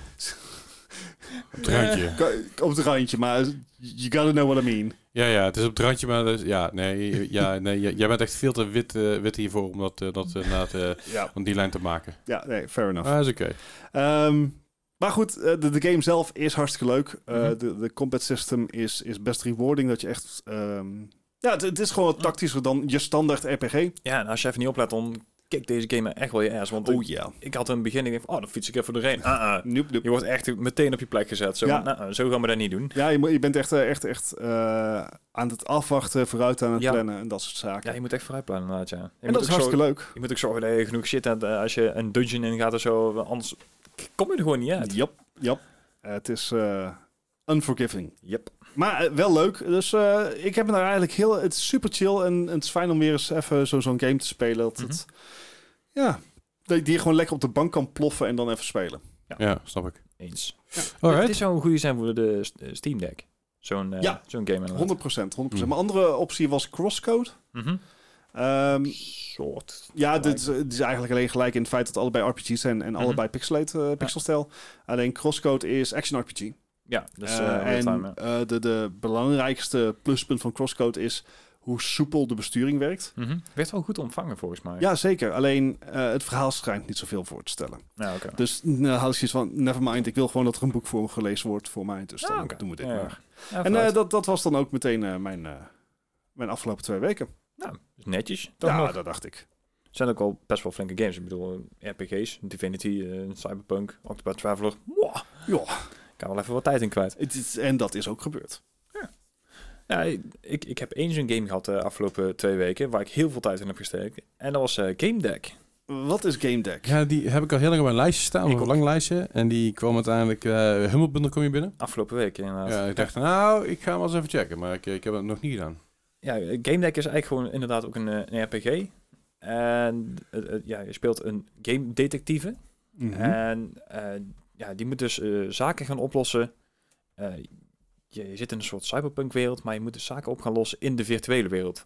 het randje. Ka- op het randje, maar you gotta know what I mean. Ja, ja, het is op het randje, maar dus, ja, nee, ja, nee, jij bent echt veel te wit, eh, wit hiervoor om dat, eh, dat eh, Ja, van die lijn te maken. ja nee, fair enough. Ah, is oké. Ehm, maar goed, eh, de, de game zelf is hartstikke leuk. Eh, Mhm. de, de combat system is, is best rewarding. Dat je echt... ehm, ja, het, het is gewoon wat tactischer dan je standaard RPG. Ja, en als je even niet oplet, dan kikt deze game echt wel je ass. Want ik, ja. ik had in het begin, ik dacht, oh, dan fiets ik even doorheen. Ah, ah. Noep, noep. Je wordt echt meteen op je plek gezet. Zo, Ja. van, nou, nou, zo gaan we dat niet doen. Ja, je, moet- je bent echt, eh, echt, echt eh, aan het afwachten, vooruit aan het Ja. plannen en dat soort zaken. Ja, je moet echt vooruit plannen inderdaad, ja. Je en dat is hartstikke leuk. Je moet ook zorgen dat je genoeg shit hebt eh, als je een dungeon ingaat of zo. Anders kom je er gewoon niet uit. Jap, jap. Eh, het is eh, unforgiving. Yep. Maar eh, wel leuk. Dus eh, ik heb me daar eigenlijk heel... Het is super chill en, het is fijn om weer eens even zo- zo'n game te spelen. Dat het, ja, dat je die gewoon lekker op de bank kan ploffen en dan even spelen. Ja, snap ik. Eens. Alright. Dit zou een goede zijn voor de st- Steam Deck. Zo'n Ja. zo'n game inderdaad. 100 procent, 100 Mm. Mijn andere optie was Crosscode. Mhm. Soort. ja, dit is, eigenlijk alleen gelijk in het feit dat allebei RPG's zijn en Mhm. allebei pixelate, eh, pixelstijl. Alleen Crosscode is action RPG. Ja, dus eh en eh, de, de belangrijkste pluspunt van Crosscode is hoe soepel de besturing werkt. Mhm. Werd wel goed ontvangen volgens mij. Ja, zeker. Alleen het verhaal schijnt niet zoveel voor te stellen. Ja. Dus nou had ik zoiets van, never mind, ik wil gewoon dat er een boek voor me gelezen wordt voor mij. Dus dan oké. doen we dit Ja, maar. En dat, dat was dan ook meteen mijn, mijn afgelopen twee weken. Nou, netjes. Toch ja, nog. dat dacht ik. zijn ook wel best wel flinke games. Ik bedoel, eh, RPG's, Divinity, eh, Cyberpunk, Octopath Traveler. Wow. Ja, Ik kan wel even wat tijd in kwijt. het is, en dat is ook gebeurd. Ja, ik, ik heb één zo'n game gehad de afgelopen twee weken, waar ik heel veel tijd in heb gestoken. En dat was eh, Game Deck. Wat is Game Deck? Ja, die heb ik al heel lang op mijn lijstje staan, Ik op een lang lijstje. En die kwam uiteindelijk, eh Humble Bundle kom je binnen. Afgelopen week inderdaad. Ja, ik dacht, nou, ik ga hem wel eens even checken. Maar ik, ik heb het nog niet gedaan. Ja, Game Deck is eigenlijk gewoon inderdaad ook een, eh, een RPG. En eh, eh, ja, je speelt een game detectieve. Mhm. En ja, die moet dus zaken gaan oplossen. Je, je zit in een soort cyberpunk wereld, maar je moet dus zaken op gaan lossen in de virtuele wereld.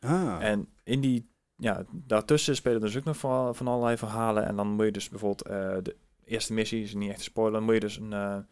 ah. En in die, ja, daartussen spelen dus ook nog van, van allerlei verhalen. En dan moet je dus bijvoorbeeld de eerste missie, is niet echt te spoilen, dan moet je dus een,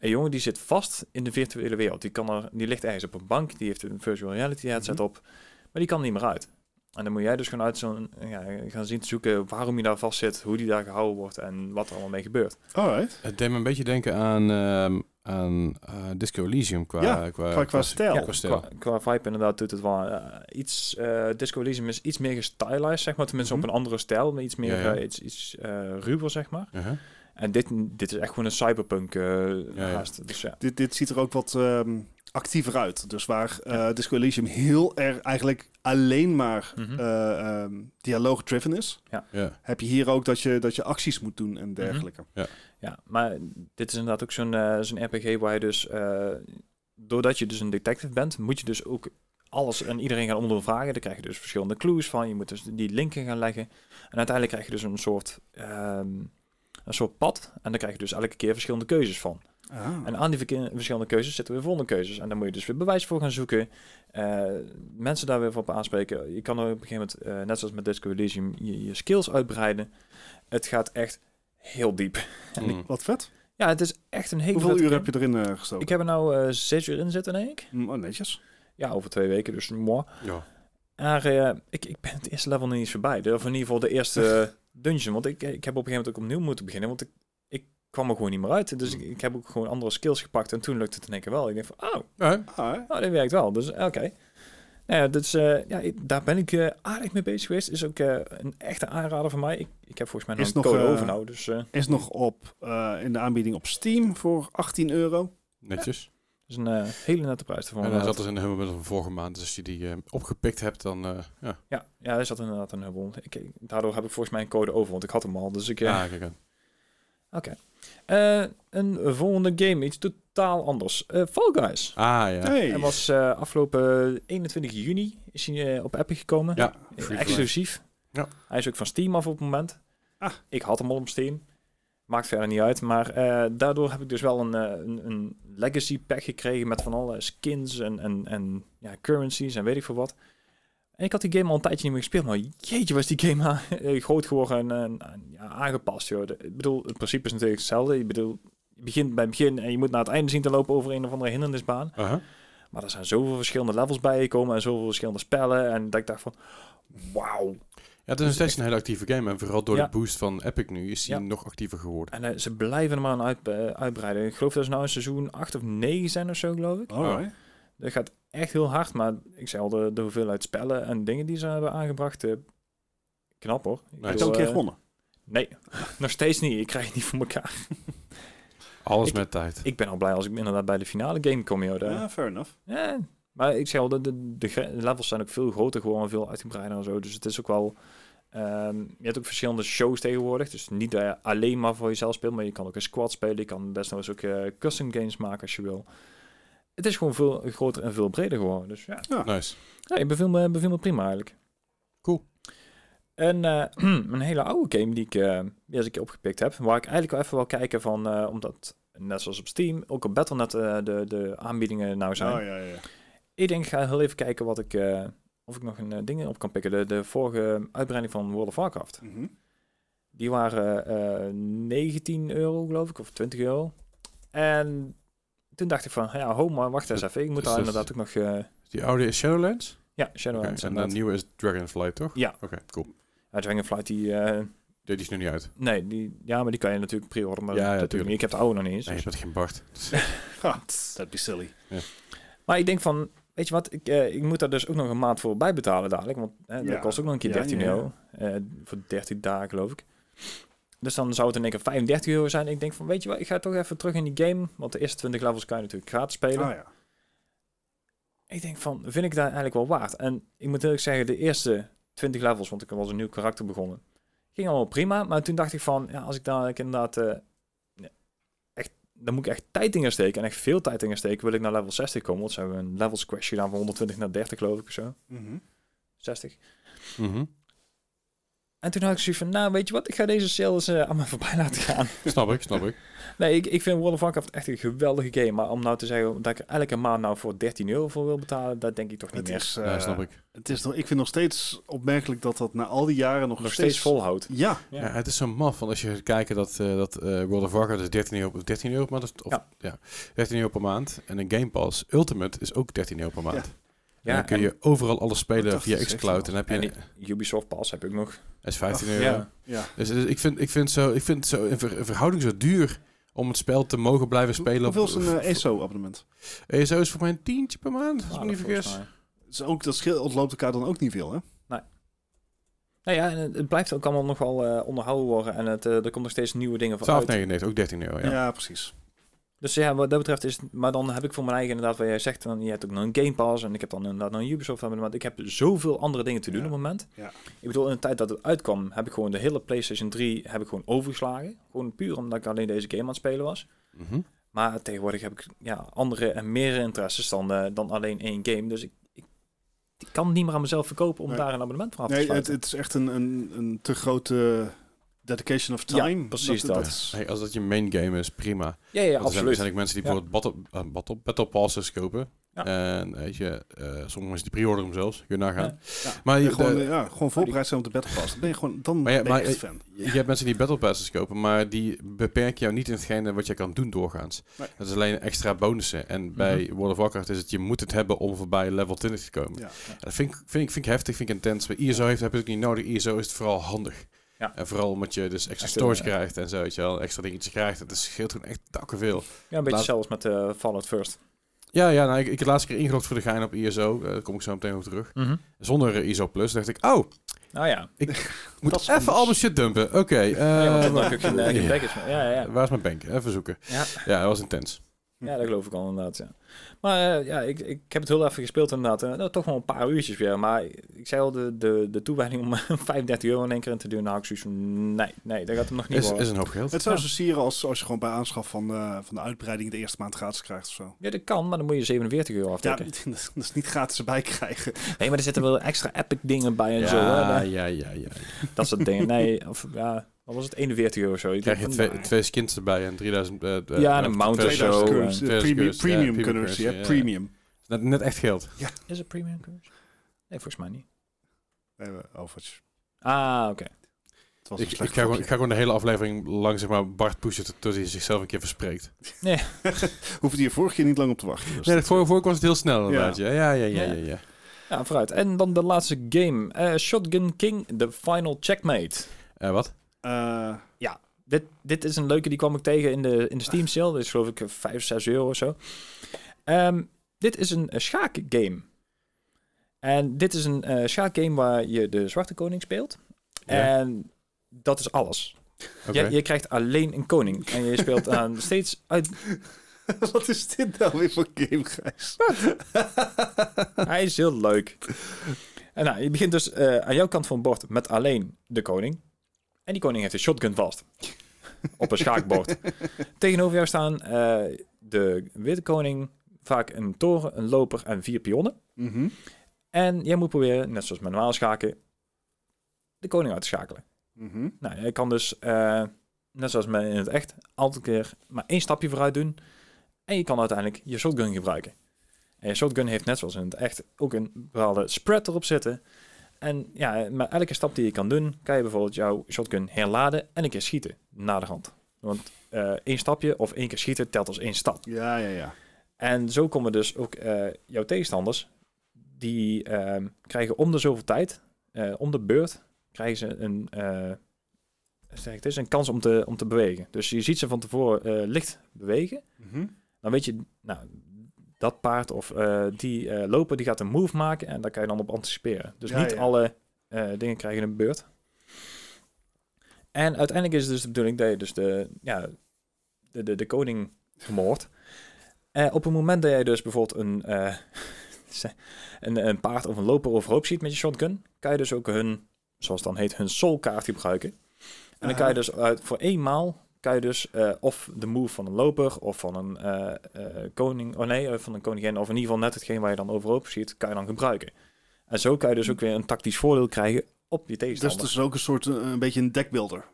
een jongen die zit vast in de virtuele wereld. Die, kan er, die ligt ergens op een bank, die heeft een virtual reality headset Mhm. op, maar die kan er niet meer uit. En dan moet jij dus gewoon uit zo'n, ja, gaan zien te zoeken waarom hij daar vast zit, hoe die daar gehouden wordt en wat er allemaal mee gebeurt. Alright. Het deed me een beetje denken aan, ehm, aan eh, Disco Elysium qua, Ja, qua, qua- qua stijl. Ja, qua stijl. Qua, qua vibe inderdaad doet het wel eh, iets, eh Disco Elysium is iets meer gestylized, zeg maar, tenminste Mhm. op een andere stijl, maar iets meer, Ja, ja. iets, iets eh, ruwer, zeg maar. Uh-huh. En dit, dit is echt gewoon een cyberpunk eh Ja, ja. haast. Dus ja. Dit, dit ziet er ook wat ehm, actiever uit. Dus waar eh Disco Elysium heel erg eigenlijk alleen maar Mhm. eh, ehm, dialoog-driven is, Ja. heb je hier ook dat je, dat je acties moet doen en dergelijke. ja, maar dit is inderdaad ook zo'n zo'n RPG waar je dus, eh, doordat je dus een detective bent, moet je dus ook alles en iedereen gaan ondervragen. Dan krijg je dus verschillende clues van. Je moet dus die linken gaan leggen. En uiteindelijk krijg je dus een soort, ehm, een soort pad. En dan krijg je dus elke keer verschillende keuzes van. Ah. En aan die verschillende keuzes zitten weer volgende keuzes. En dan moet je dus weer bewijs voor gaan zoeken. Eh, mensen daar weer op aanspreken. Je kan er op een gegeven moment, eh, net zoals met Disco Elysium, je, je skills uitbreiden. Het gaat echt heel diep. En ik- Mm. Wat vet. ja, het is echt een hele Hoeveel uur game. heb je erin eh, gestoken? Ik heb er nou eh, zes uur in zitten, denk ik. Mm, oh, netjes. Ja, over twee weken, dus moi. Ja. Maar ik, ik ben het eerste level nog niet eens voorbij. Of in ieder geval de eerste dungeon. Want ik, ik heb op een gegeven moment ook opnieuw moeten beginnen. Want ik, ik kwam er gewoon niet meer uit. Dus ik, ik heb ook gewoon andere skills gepakt. En toen lukte het in één keer wel. Ik denk van, oh, Ja, hè? Nou, dat werkt wel. Dus oké. Nou ja, dus, eh, ja, ik- daar ben ik eh, aardig mee bezig geweest. Is ook eh, een echte aanrader van mij. Ik, ik heb volgens mij nog Is een nog, code eh, over nou. Dus Is nog op eh, in de aanbieding op Steam voor 18 euro. netjes. Is een eh, hele nette prijs ervoor. En hij zat dus in de Humble Bundle van vorige maand. Dus als je die eh, opgepikt hebt, dan... eh, ja. ja, ja, hij zat inderdaad een hubbel. Ik, ik- daardoor heb ik volgens mij een code over, want ik had hem al. Dus ik... Ja, kijk aan. eh, een volgende game, iets totaal anders. Eh, Fall Guys. Ah, ja. Hey. Hij was eh, afgelopen 21 juni is hij, op Epic gekomen. Ja, exclusief. Ja. Hij is ook van Steam af op het moment. Ah. Ik had hem al op Steam. Maakt verder niet uit. Maar eh, daardoor heb ik dus wel een, eh, een, een legacy pack gekregen met van alle skins en, en, en ja, currencies en weet ik veel wat. En ik had die game al een tijdje niet meer gespeeld. Maar jeetje was die game eh, groot geworden en, en- en, ja, aangepast. Joh. De- ik bedoel, het principe is natuurlijk hetzelfde. Je, bedoel, je begint bij het begin en je moet naar het einde zien te lopen over een of andere hindernisbaan. Aha. Maar er zijn zoveel verschillende levels bijgekomen en zoveel verschillende spellen. En dat ik dacht van, wauw. Ja, het is nog steeds een hele actieve game. En vooral door Ja. de boost van Epic nu is hij Ja. nog actiever geworden. En eh, ze blijven er maar aan uit, eh, uitbreiden. Ik geloof dat ze nou een seizoen 8 of 9 zijn of zo, geloof ik. Alright. Dat gaat echt heel hard, maar ik zei al, de, de hoeveelheid spellen en dingen die ze hebben aangebracht, eh, knap hoor. Ik Nice. Heb een keer eh, gewonnen? Nee, nog steeds niet. Ik krijg het niet voor elkaar. Alles ik- met tijd. Ik ben al blij als ik inderdaad bij de finale game kom, joh. Ja, fair enough. Ja, maar ik zeg al, de, de, de levels zijn ook veel groter geworden, veel uitgebreider en zo. Dus het is ook wel... ehm, je hebt ook verschillende shows tegenwoordig. Dus niet dat je alleen maar voor jezelf speelt, maar je kan ook een squad spelen. Je kan best nog eens ook eh, custom games maken als je wil. Het is gewoon veel groter en veel breder geworden. Dus ja, Nice. ja ik beviel me, beviel me prima eigenlijk. Cool. En eh, een hele oude game die ik eh die als ik opgepikt heb, waar ik eigenlijk wel even wil kijken van, eh, omdat net zoals op Steam, ook op Battle.net eh, de, de aanbiedingen nou zijn. Oh, ja, ja. Ik denk, ik ga heel even kijken wat ik, eh, of ik nog een eh, ding op kan pikken. De, de vorige uitbreiding van World of Warcraft. Mhm. Die waren eh 19 euro, geloof ik, of 20 euro. En toen dacht ik van, ja, ho, maar wacht eens even. Ik moet Dus daar dat- inderdaad ook nog... eh, Die oude is Shadowlands? ja, Shadowlands. en de nieuwe is Dragonflight, toch? Ja. Oké, cool. Ja, Dragonflight, die... eh, Die is nu niet uit. nee, die, ja, maar die kan je natuurlijk pre-orderen. Ja, ja, dat doe ik heb de oude nog niet eens. Nee, je dus- bent geen Bart. That'd be silly. Maar ik denk van, weet je wat, ik, eh, ik moet daar dus ook nog een maand voor bijbetalen dadelijk. Want dat Ja. kost ook nog een keer Ja, 13 ja, ja. euro. eh, voor 13 dagen geloof ik. Dus dan zou het in één keer 35 euro zijn. Ik denk van, weet je wat, ik ga toch even terug in die game. Want de eerste 20 levels kan je natuurlijk gratis spelen. Ja. Ik denk van, vind ik daar eigenlijk wel waard? En ik moet eerlijk zeggen, de eerste 20 levels, want ik was een nieuw karakter begonnen, ging allemaal prima. Maar toen dacht ik van, ja, als ik daar inderdaad echt, dan moet ik echt tijd in gaan steken en echt veel tijd in gaan steken, wil ik naar level 60 komen. Want ze hebben een levels crash gedaan van 120 naar 30 geloof ik of zo. Mhm. 60. Mhm. En toen had ik zoiets van, nou weet je wat, ik ga deze sales eh aan me voorbij laten gaan. Snap ik, snap ik. Nee, ik, ik vind World of Warcraft echt een geweldige game. Maar om nou te zeggen dat ik er elke maand nou voor 13 euro voor wil betalen, dat denk ik toch niet Het meer. is, Ja, eh, snap ik. het is nog, ik vind nog steeds opmerkelijk dat dat na al die jaren nog, nog steeds volhoudt. Ja, Ja. Ja. het is zo maf, want als je gaat kijken dat, eh, dat eh, World of Warcraft is 13 euro, 13 euro per maand, of, Ja. ja. 13 euro per maand. En een Game Pass Ultimate is ook 13 euro per maand. Ja, en dan kun en- je overal alles spelen Dat via xCloud. En dan heb En je die Ubisoft Pass heb ik nog. is 15 Ach, euro. Ja. ja. Dus, dus ik, vind, ik, vind zo, ik vind het zo in, ver- in verhouding zo duur om het spel te mogen blijven spelen. Hoeveel is een eh, ESO-abonnement? ESO is voor mij een tientje per maand, als ik Ah, me niet dat vergis. Dus ook, dat scheelt ontloopt elkaar dan ook niet veel, hè? Nou ja, en het, het blijft ook allemaal nog wel eh, onderhouden worden. En het, eh, er komt nog steeds nieuwe dingen van uit. 12,99, ook 13 euro. Ja. Ja, precies. Dus ja, wat dat betreft is het- Maar dan heb ik voor mijn eigen inderdaad, wat jij zegt, dan, je hebt ook nog een Game Pass. En ik heb dan inderdaad nog een Ubisoft abonnement. Ik heb zoveel andere dingen te doen Ja. op het moment. Ja. Ik bedoel, in de tijd dat het uitkwam, heb ik gewoon de hele PlayStation 3 heb ik gewoon overgeslagen. Gewoon puur omdat ik alleen deze game aan het spelen was. Mhm. Maar tegenwoordig heb ik ja, andere en meer interesses dan, eh, dan alleen één game. Dus ik, ik, ik kan het niet meer aan mezelf verkopen om Nee. daar een abonnement van af te Nee, het, het is echt een, een, een te grote dedication of Ja, time. precies dat. Hey, als dat je main game is, prima. ja, ja, Want er zijn, er absoluut. zijn ook mensen die Ja. bijvoorbeeld battle, eh, battle, battle passes kopen. Ja. En weet je, eh, sommige mensen die pre-orderen hem zelfs. Kun je nagaan. Ja. Ja, Maar ja, je- gewoon, de- ja, gewoon voorbereid zijn op de Battle Pass. Dan ben je gewoon, dan Maar ja, ben je maar, echt fan. Je hebt mensen die battle passes kopen, maar die beperken jou niet in hetgene wat je kan doen doorgaans. Nee. Dat is alleen extra bonussen. En bij World of Warcraft is het, je moet het hebben om voorbij level 20 te komen. Ja. En Dat vind ik, vind, ik, vind ik heftig, vind ik intens. Bij ISO heeft, heb je het ook niet nodig. ISO is het vooral handig. Ja. En vooral omdat je dus extra Echt, storage eh, krijgt en zo, weet je wel. Extra dingetjes krijgt. Het is- scheelt gewoon echt takken veel. Ja, een beetje Laat- zelfs met eh Fallout First. Ja, ja nou, ik, ik heb de laatste keer ingelogd voor de gein op ISO. Eh, daar kom ik zo meteen op terug. Zonder eh, ISO Plus dacht ik, oh, Nou ja. ik moet Dat even anders. al mijn shit dumpen. Oké, eh, eh. Ja, ja, ja. waar is mijn bank? Even zoeken. Ja. Ja, dat was intens. Ja, dat geloof ik al inderdaad, ja. Maar eh, ja, ik, ik heb het heel even gespeeld inderdaad. Nou, toch wel een paar uurtjes weer. Maar ik zei al, de, de, de toewijding om 35 euro in één keer in te doen, nou, ik zoiets van, nee, nee, dat gaat hem nog niet Is, worden. is een hoop geld. Het zou Ja. zo sieren als, als je gewoon bij aanschaf van, eh, van de uitbreiding de eerste maand gratis krijgt of zo. Ja, dat kan, maar dan moet je 47 euro Ja, aftrekken. dat is niet gratis erbij krijgen. Nee, maar er zitten wel extra epic dingen bij en ja, zo. Hè? ja, ja, ja, ja. Dat soort dingen. Nee, of ja, wat was het? 41 euro zo. Ik Krijg je denk twee, twee skins erbij en 3000... eh, eh, Ja, en een eh, mount of 2000 zo. 2000 currency, Veers premium, currency, ja, premium premium currency, currency, ja. Premium. Net, net echt geld. Is het premium curse? Nee, volgens mij niet. Nee, we- oh, Ah, oké. Een Ik, ik, ga gewoon, ik ga gewoon de hele aflevering lang zeg maar, Bart pushen tot- hij zichzelf een keer verspreekt. Hoefde je vorige keer niet lang op te wachten. Dus Nee, dat- voor, voor was het heel snel inderdaad. Ja, ja, ja, ja. Ja. ja, ja. Ja, vooruit. En dan de laatste game. Eh, Shotgun King, The Final Checkmate. Eh, wat? Eh, Dit, dit is een leuke, die kwam ik tegen in de, in de Steam sale. Dit is geloof ik 5, 6 euro of zo. Ehm, dit is een, een schaakgame. En dit is een eh schaakgame waar je de Zwarte Koning speelt. Ja. En dat is alles. Je, je krijgt alleen een koning. En je speelt aan steeds uit... wat is dit nou weer voor game, Gijs? Hij is heel leuk. En nou, je begint dus eh, aan jouw kant van het bord met alleen de koning. En die koning heeft een shotgun vast. op een schaakbord. Tegenover jou staan eh, de witte koning, vaak een toren, een loper en vier pionnen. Mhm. En jij moet proberen, net zoals met normaal schaken, de koning uit te schakelen. Mhm. Nou, je kan dus, eh, net zoals met in het echt, altijd keer maar één stapje vooruit doen. En je kan uiteindelijk je shotgun gebruiken. En je shotgun heeft net zoals in het echt ook een bepaalde spread erop zitten. En ja, met elke stap die je kan doen, kan je bijvoorbeeld jouw shotgun herladen en een keer schieten na de hand. Want eh, één stapje of één keer schieten telt als één stap. Ja, ja, ja. En zo komen dus ook eh, jouw tegenstanders, die ehm, krijgen om de zoveel tijd, eh, om de beurt, krijgen ze een, zeg ik het is, een kans om te, om te bewegen. Dus je ziet ze van tevoren licht bewegen. Mhm. Dan weet je, nou, dat paard of eh, die eh, loper, die gaat een move maken en daar kan je dan op anticiperen. Dus Ja, niet ja. alle eh, dingen krijgen een beurt. En uiteindelijk is het dus de bedoeling dat je dus de, ja, de, de, de koning vermoordt. Op het moment dat jij dus bijvoorbeeld een, een, een paard of een loper overhoop ziet met je shotgun, kan je dus ook hun, zoals het dan heet, hun soul kaart gebruiken. En dan kan je dus uit, voor eenmaal kan je dus eh, of de move van een loper of van een eh, eh, koning, oh nee, van een koningin, of in ieder geval net hetgeen waar je dan overhoop ziet, kan je dan gebruiken. En zo kan je dus ook weer een tactisch voordeel krijgen op je Dus tegenstander. het is ook een soort, een beetje een deckbuilder.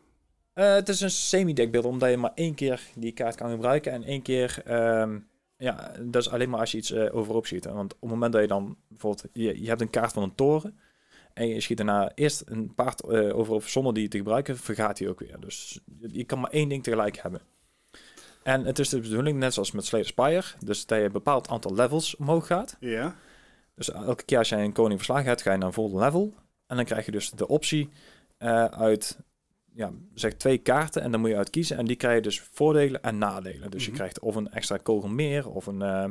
Het is een semi-deckbeeld, omdat je maar één keer die kaart kan gebruiken. En één keer, ehm, ja, dat is alleen maar als je iets overop schiet. Want op het moment dat je dan bijvoorbeeld, je, je hebt een kaart van een toren. En je schiet daarna eerst een paard eh, overop zonder die te gebruiken, vergaat hij ook weer. Dus je, kan maar één ding tegelijk hebben. En het is de bedoeling, net zoals met Slay the Spire, dus dat je een bepaald aantal levels omhoog gaat. Ja. Dus elke keer als jij een koning verslagen hebt, ga je naar een volgende level. En dan krijg je dus de optie eh, uit, ja, zeg twee kaarten. En dan moet je uit kiezen. En die krijg je dus voordelen en nadelen. Dus Mhm. je krijgt of een extra kogel meer, of een... eh,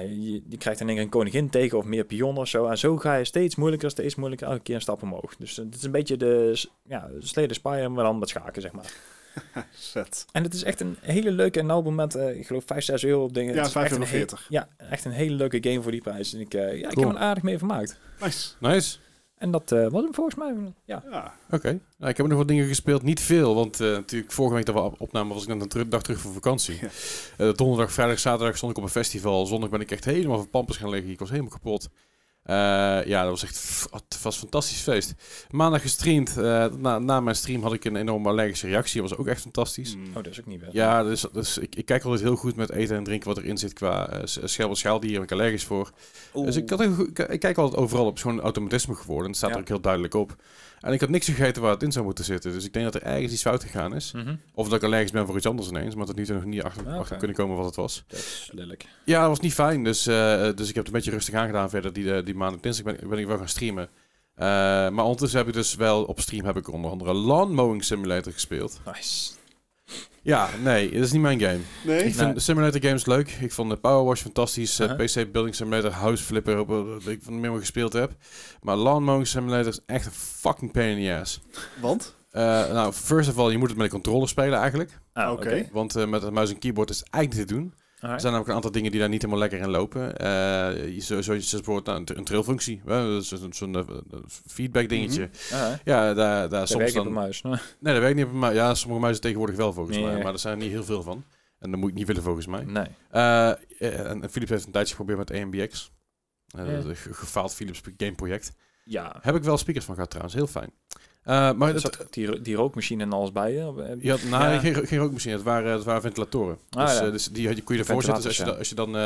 ja, je, je krijgt in één keer een koningin tegen of meer pionnen of zo. En zo ga je steeds moeilijker, steeds moeilijker, elke keer een stap omhoog. Dus eh, het is een beetje de, ja, the Spire, maar dan met schaken, zeg maar. Zet. En het is echt een hele leuke, en nou op moment, eh, ik geloof 5, 6 euro op dingen. Ja, Het is echt een 5,40 he- euro. Ja, echt een hele leuke game voor die prijs. En ik, eh, ja, ik heb er aardig mee vermaakt. Nice. Nice. En dat eh, was hem volgens mij. Ja. Ja. Oké. Nou, ik heb nog wat dingen gespeeld. Niet veel, want eh, natuurlijk vorige week dat we op- opnamen was ik net een dag terug van vakantie. Ja. Eh, donderdag, vrijdag, zaterdag stond ik op een festival. Zondag ben ik echt helemaal van pampers gaan liggen. Ik was helemaal kapot. Eh, ja, dat was echt f- het was een fantastisch feest. Maandag gestreamd. Eh, na, na mijn stream had ik een enorme allergische reactie. Dat was ook echt fantastisch. Mm. Oh, dat is ook niet best. Ja, dus, dus ik, ik kijk altijd heel goed met eten en drinken wat erin zit qua uh, schelp schaaldier. ben ik allergisch voor. Dus ik, had een goed- ik, ik kijk altijd overal op zo'n automatisme geworden. Het staat Ja. er ook heel duidelijk op. En ik had niks gegeten waar het in zou moeten zitten. Dus ik denk dat er ergens iets fout gegaan is. Mhm. Of dat ik allergisch ben voor iets anders ineens. Maar nu toe nog niet achter, Ah, achter kunnen komen wat het was. Dat is lelijk. Ja, dat was niet fijn. Dus, eh, dus ik heb het een beetje rustig aangedaan verder. Die, eh, die maand dinsdag ben, ben ik wel gaan streamen. Eh, maar ondertussen heb ik dus wel op stream heb ik onder andere Lawn Mowing Simulator gespeeld. Nice. Ja, nee, dat is niet mijn game. Nee? Ik vind Nee. simulator games leuk. Ik vond de Power Wash fantastisch. eh, Uh-huh. PC Building Simulator, House Flipper, op, dat ik van meer gespeeld heb. Maar Lawn Mowing Simulator is echt een fucking pain in the ass. Want? Eh, nou, first of all, je moet het met een controller spelen eigenlijk. Ah, Oké. Want eh, met een muis en keyboard is het eigenlijk niet te doen. Er zijn namelijk een aantal dingen die daar niet helemaal lekker in lopen. Je- zo, zoals bijvoorbeeld nou, een, een trailfunctie. Zo'n eh, feedback dingetje. Alright. Ja, daar, daar soms dan... muis. Nee, dat werkt niet op een muis. Ja, sommige muizen tegenwoordig wel volgens Nee. mij. Maar er zijn er niet heel veel van. En dat moet ik niet willen volgens mij. Nee. Eh, en Philips heeft een tijdje geprobeerd met AMBX. Ja. een ge- gefaald Philips game project. Ja. Heb ik wel speakers van gehad trouwens, heel fijn. Eh, maar het, die, die rookmachine en alles bij je? Eh, had, nou, Ja. geen, geen rookmachine, het waren, het waren ventilatoren. Ah, dus, ja. eh, dus die had je, kon je ervoor zetten. Dus als je, dan- als je dan...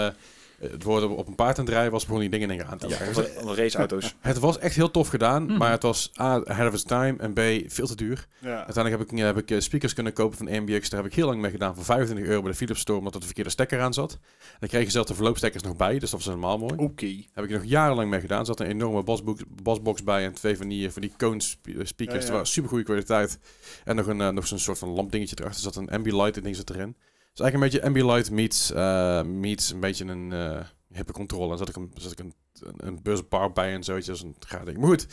eh, het worden op een paard aan het rijden was, begon die dingen dingen aan te jagen. Raceauto's. Het was echt heel tof gedaan, Mhm. maar het was A, ahead of its time en B, veel te duur. Ja. Uiteindelijk heb ik, heb ik eh, speakers kunnen kopen van AMBX. Daar heb ik heel lang mee gedaan voor 25 euro bij de Philips Store, omdat er de verkeerde stekker aan zat. En dan kreeg je zelf de verloopstekkers nog bij, dus dat was helemaal mooi. Oké. Heb ik nog jarenlang mee gedaan. Er zat een enorme basbox, basbox bij en twee van die, van die cone spe- eh, speakers. Ja, ja. Die waren super goede kwaliteit. En nog, een, eh, nog zo'n soort van lampdingetje erachter. Er zat een Ambilight ding zat erin. Dus eigenlijk een beetje Ambilight meets, eh, meets een beetje een eh hippe controle. En zat ik een, zat ik een, een, busbar bij en zoiets. als een gaar ding. Maar goed,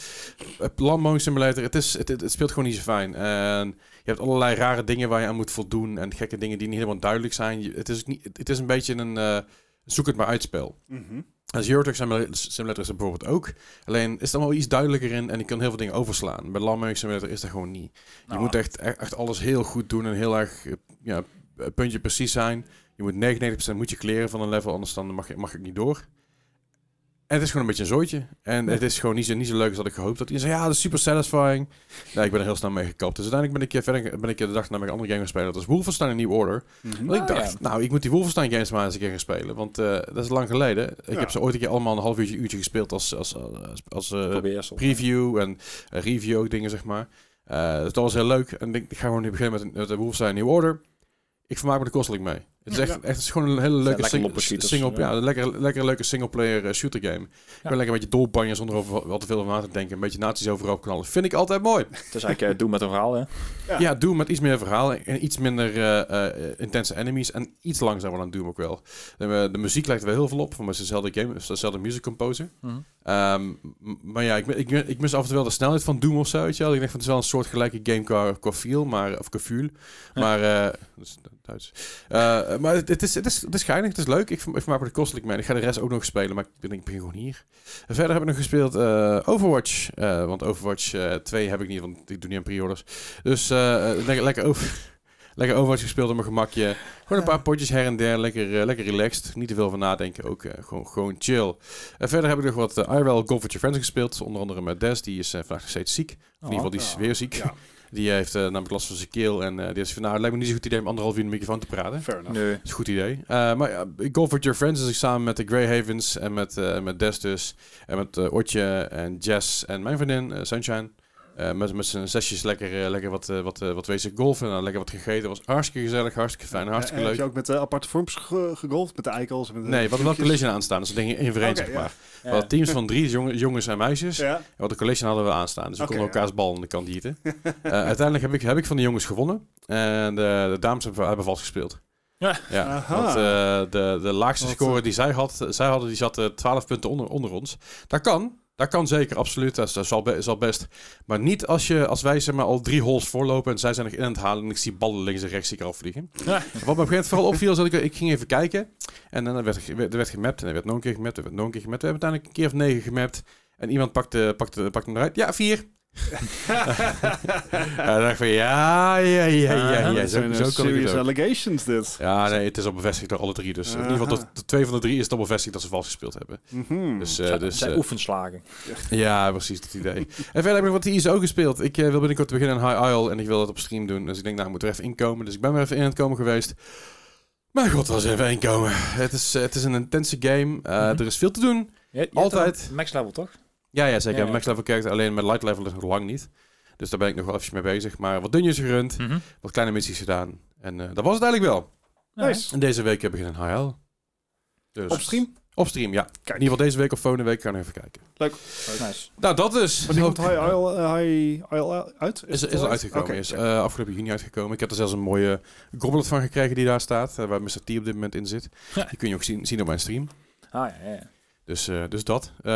eh, landmowing simulator, het, is, het, het, het speelt gewoon niet zo fijn. En je hebt allerlei rare dingen waar je aan moet voldoen. En gekke dingen die niet helemaal duidelijk zijn. Je- het, is niet, het is een beetje een eh, zoek het maar uitspel. Mhm. Als Euro Truck Simulator Simulator is er bijvoorbeeld ook. Alleen is er wel iets duidelijker in en je kan heel veel dingen overslaan. Bij Landmowing Simulator is dat gewoon niet. Je Nou, moet echt, echt, alles heel goed doen en heel erg ja, puntje precies zijn. Je moet 99% moet je kleren van een level, anders dan mag, mag ik niet door. En het is gewoon een beetje een zooitje. En het is gewoon niet zo, niet zo leuk als dat ik gehoopt had. Je zei, ja, dat is super satisfying. Nee, ik ben er heel snel mee gekapt. Dus uiteindelijk ben ik eh, verder ben ik de dag naar mijn andere game gaan spelen. Dat is Wolfenstein New Order. Mhm. Want ik Ah, dacht, ja. nou, ik moet die Wolfenstein games maar eens een keer gaan spelen. Want eh, dat is lang geleden. Ik Ja. heb ze ooit een keer allemaal een half uurtje, uurtje gespeeld als, als, als, eh, preview en eh, review ook dingen, zeg maar. Eh, dus dat was heel leuk. En ik, ga gewoon nu beginnen met, met de Wolfenstein New Order. Ik vermaak me er kostelijk mee. Het is echt, Ja. echt het is gewoon een hele leuke lekker sing- loppenschieters, single, ja. ja, een lekker, lekker leuke singleplayer eh, shooter game. Ik ben lekker een beetje dolbanjen zonder over wat te veel over na te denken. Een beetje nazi's overal knallen. Vind ik altijd mooi. Het is eigenlijk eh, doen met een verhaal, hè? Ja. Ja, Doom met iets meer verhaal en iets minder eh, eh, intense enemies en iets langzamer dan Doom ook wel. De, de muziek lijkt er wel heel veel op, van het is dezelfde game, het is dezelfde music composer. Mhm. Ehm, maar ja, ik, ik, ik mis af en toe wel de snelheid van Doom of zo, weet je wel. Ik denk van het is wel een soort gelijke game qua, qua feel, maar, of qua feel. Maar, eh, is Duits. Eh, maar het, het, is, het, is, het is geinig, het is leuk. Ik, ik maak me er kostelijk mee. Ik ga de rest ook nog spelen, maar ik ben, ik begin gewoon hier. En verder heb ik nog gespeeld eh, Overwatch. eh, want Overwatch eh 2 heb ik niet, want ik doe niet aan pre-orders. Dus lekker, lekker, over, lekker Overwatch gespeeld op mijn gemakje. Gewoon een paar potjes her en der, lekker, lekker relaxed. Niet te veel van nadenken, ook gewoon, gewoon chill. En verder heb ik nog wat IRL Golf with Your Friends gespeeld. Onder andere met Des, die is vandaag nog steeds ziek. Of in ieder geval, die is Ja. weer ziek. Ja, Die heeft eh, namelijk last van zijn keel. En eh, die is van, nou, het lijkt me niet zo'n goed idee om anderhalf uur in de microfoon te praten. fair enough. Nee. Dat is een goed idee. Eh, maar ja, Golf with Your Friends is ik samen met de Grey Havens en met, eh met Des dus. En met eh Otje en Jess en mijn vriendin Sunshine. Eh, met met z'n zesjes lekker, eh, lekker wat, eh, wat, wat wezen golfen en dan lekker wat gegeten. was hartstikke gezellig, hartstikke fijn, hartstikke En leuk. Heb je ook met de aparte vorms ge- gegolfd? Met de eikels? Met de Nee, wat wel groepjes? college aanstaan. Dus dat dingen zeg ja. maar. We hadden teams van drie jongen- jongens en meisjes. Ja. En wat de college hadden we aanstaan. Dus we konden ja. elkaars bal aan de kant eten. Eh, uiteindelijk heb ik, heb ik van de jongens gewonnen. En de, de dames hebben, hebben vals gespeeld. Ja. ja want eh, de, de laagste Wat, score die zij, had, zij hadden, die zat eh, 12 punten onder, onder ons. Dat kan. Dat kan zeker, absoluut. Dat is, al, be- best. Maar niet als, je, als wij zeg maar, al drie holes voorlopen en zij zijn nog in aan het halen en ik zie ballen links en rechts zie ik eraf vliegen. Ja. Wat me op een gegeven moment vooral opviel, is dat ik, ik ging even kijken. En dan werd, er- er werd gemapt en er werd nog een keer gemapt, er werd nog een keer gemapt. We hebben uiteindelijk een keer of negen gemapt. En iemand pakte, pakte, pakte hem eruit. Ja, vier. En dan dacht ik van, ja, ja, ja, ja, ja. Dat Zo, zijn zo eh, serious allegations dit. Ja, nee, het is al bevestigd door alle drie. Dus in ieder geval, tot, tot twee van de drie is het al bevestigd dat ze vals gespeeld hebben. Mhm. Dus, eh, Zij- dus zij eh, oefenslagen. ja, precies, dat idee. en verder heb ik nog wat ISO gespeeld. Ik eh, wil binnenkort beginnen in High Isle en ik wil dat op stream doen. Dus ik denk, nou, ik moet er even inkomen. Dus ik ben er even in het komen geweest. Mijn god, was even inkomen. Het is, het is een intense game. Eh, Mhm. Er is veel te doen. Je- je hebt Altijd. Max level, toch? Ja, ja zeker. Ja, ja. Max level character, alleen met light level is nog lang niet. Dus daar ben ik nog wel even mee bezig. Maar wat dungeons gerund, Mhm. wat kleine missies gedaan. En eh, dat was het eigenlijk wel. Nice. En deze week heb ik een High Isle. Dus Op stream? Op stream, ja. Kijk. In ieder geval deze week of volgende week gaan we even kijken. Nice. Nou, dat dus. Wanneer komt High Isle, eh, High Isle uit? Is, is er al uitgekomen. Is eh, afgelopen juni uitgekomen. Ik heb er zelfs een mooie goblet van gekregen die daar staat. waar Mr. T op dit moment in zit. Ja. Die kun je ook zien, zien op mijn stream. Ah, ja, ja. Dus, eh, dus dat. Eh,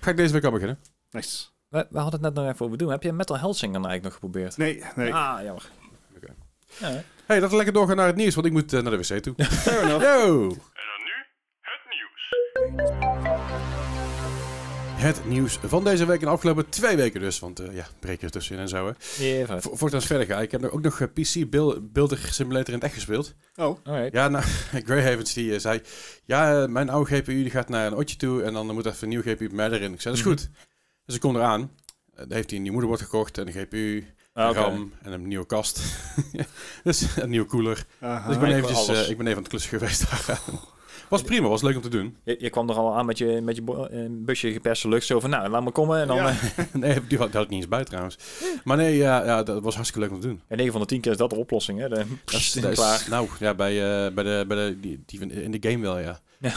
ga ik deze week al beginnen. Nice. We, we hadden het net nog even over doen. Heb je Metal Hellsinger dan eigenlijk nog geprobeerd? Nee, nee. Ah, jammer. Oké. Ja, hè? Hey, dat we lekker doorgaan naar het nieuws, want ik moet eh, naar de wc toe. Fair enough. Yo! Het nieuws van deze week en de afgelopen twee weken dus. Want eh, ja, breken er tussenin en zo. Hè. Even. Vo- Voordat we verder gaan. Ik heb ook nog eh, PC Build- Builder Simulator in het echt gespeeld. Oh, Alright. Ja, nou, Grey Havens die eh, zei... Ja, mijn oude GPU die gaat naar een otje toe en dan moet even een nieuwe GPU bij mij erin. Ik zei, dat is Mhm. goed. Dus ik kom eraan. Eh, Dan heeft hij een nieuw moederbord gekocht en een GPU, Ah. RAM en een nieuwe kast. dus een nieuwe koeler. Dus ik ben, eventjes, eh, ik ben even aan het klussen geweest daar. Was prima, was leuk om te doen. Je, je kwam er al aan met je, met je eh, busje geperste lucht. Zo van, nou, laat maar komen. En dan Ja. eh, nee, die had, die had ik niet eens bij trouwens. Maar nee, ja, ja, dat was hartstikke leuk om te doen. en 9 van de 10 keer is dat de oplossing. Hè? De, Dat is, is dat is- klaar. nou, ja, bij, eh, bij, de, bij de, die, in de game wel, ja. Ja.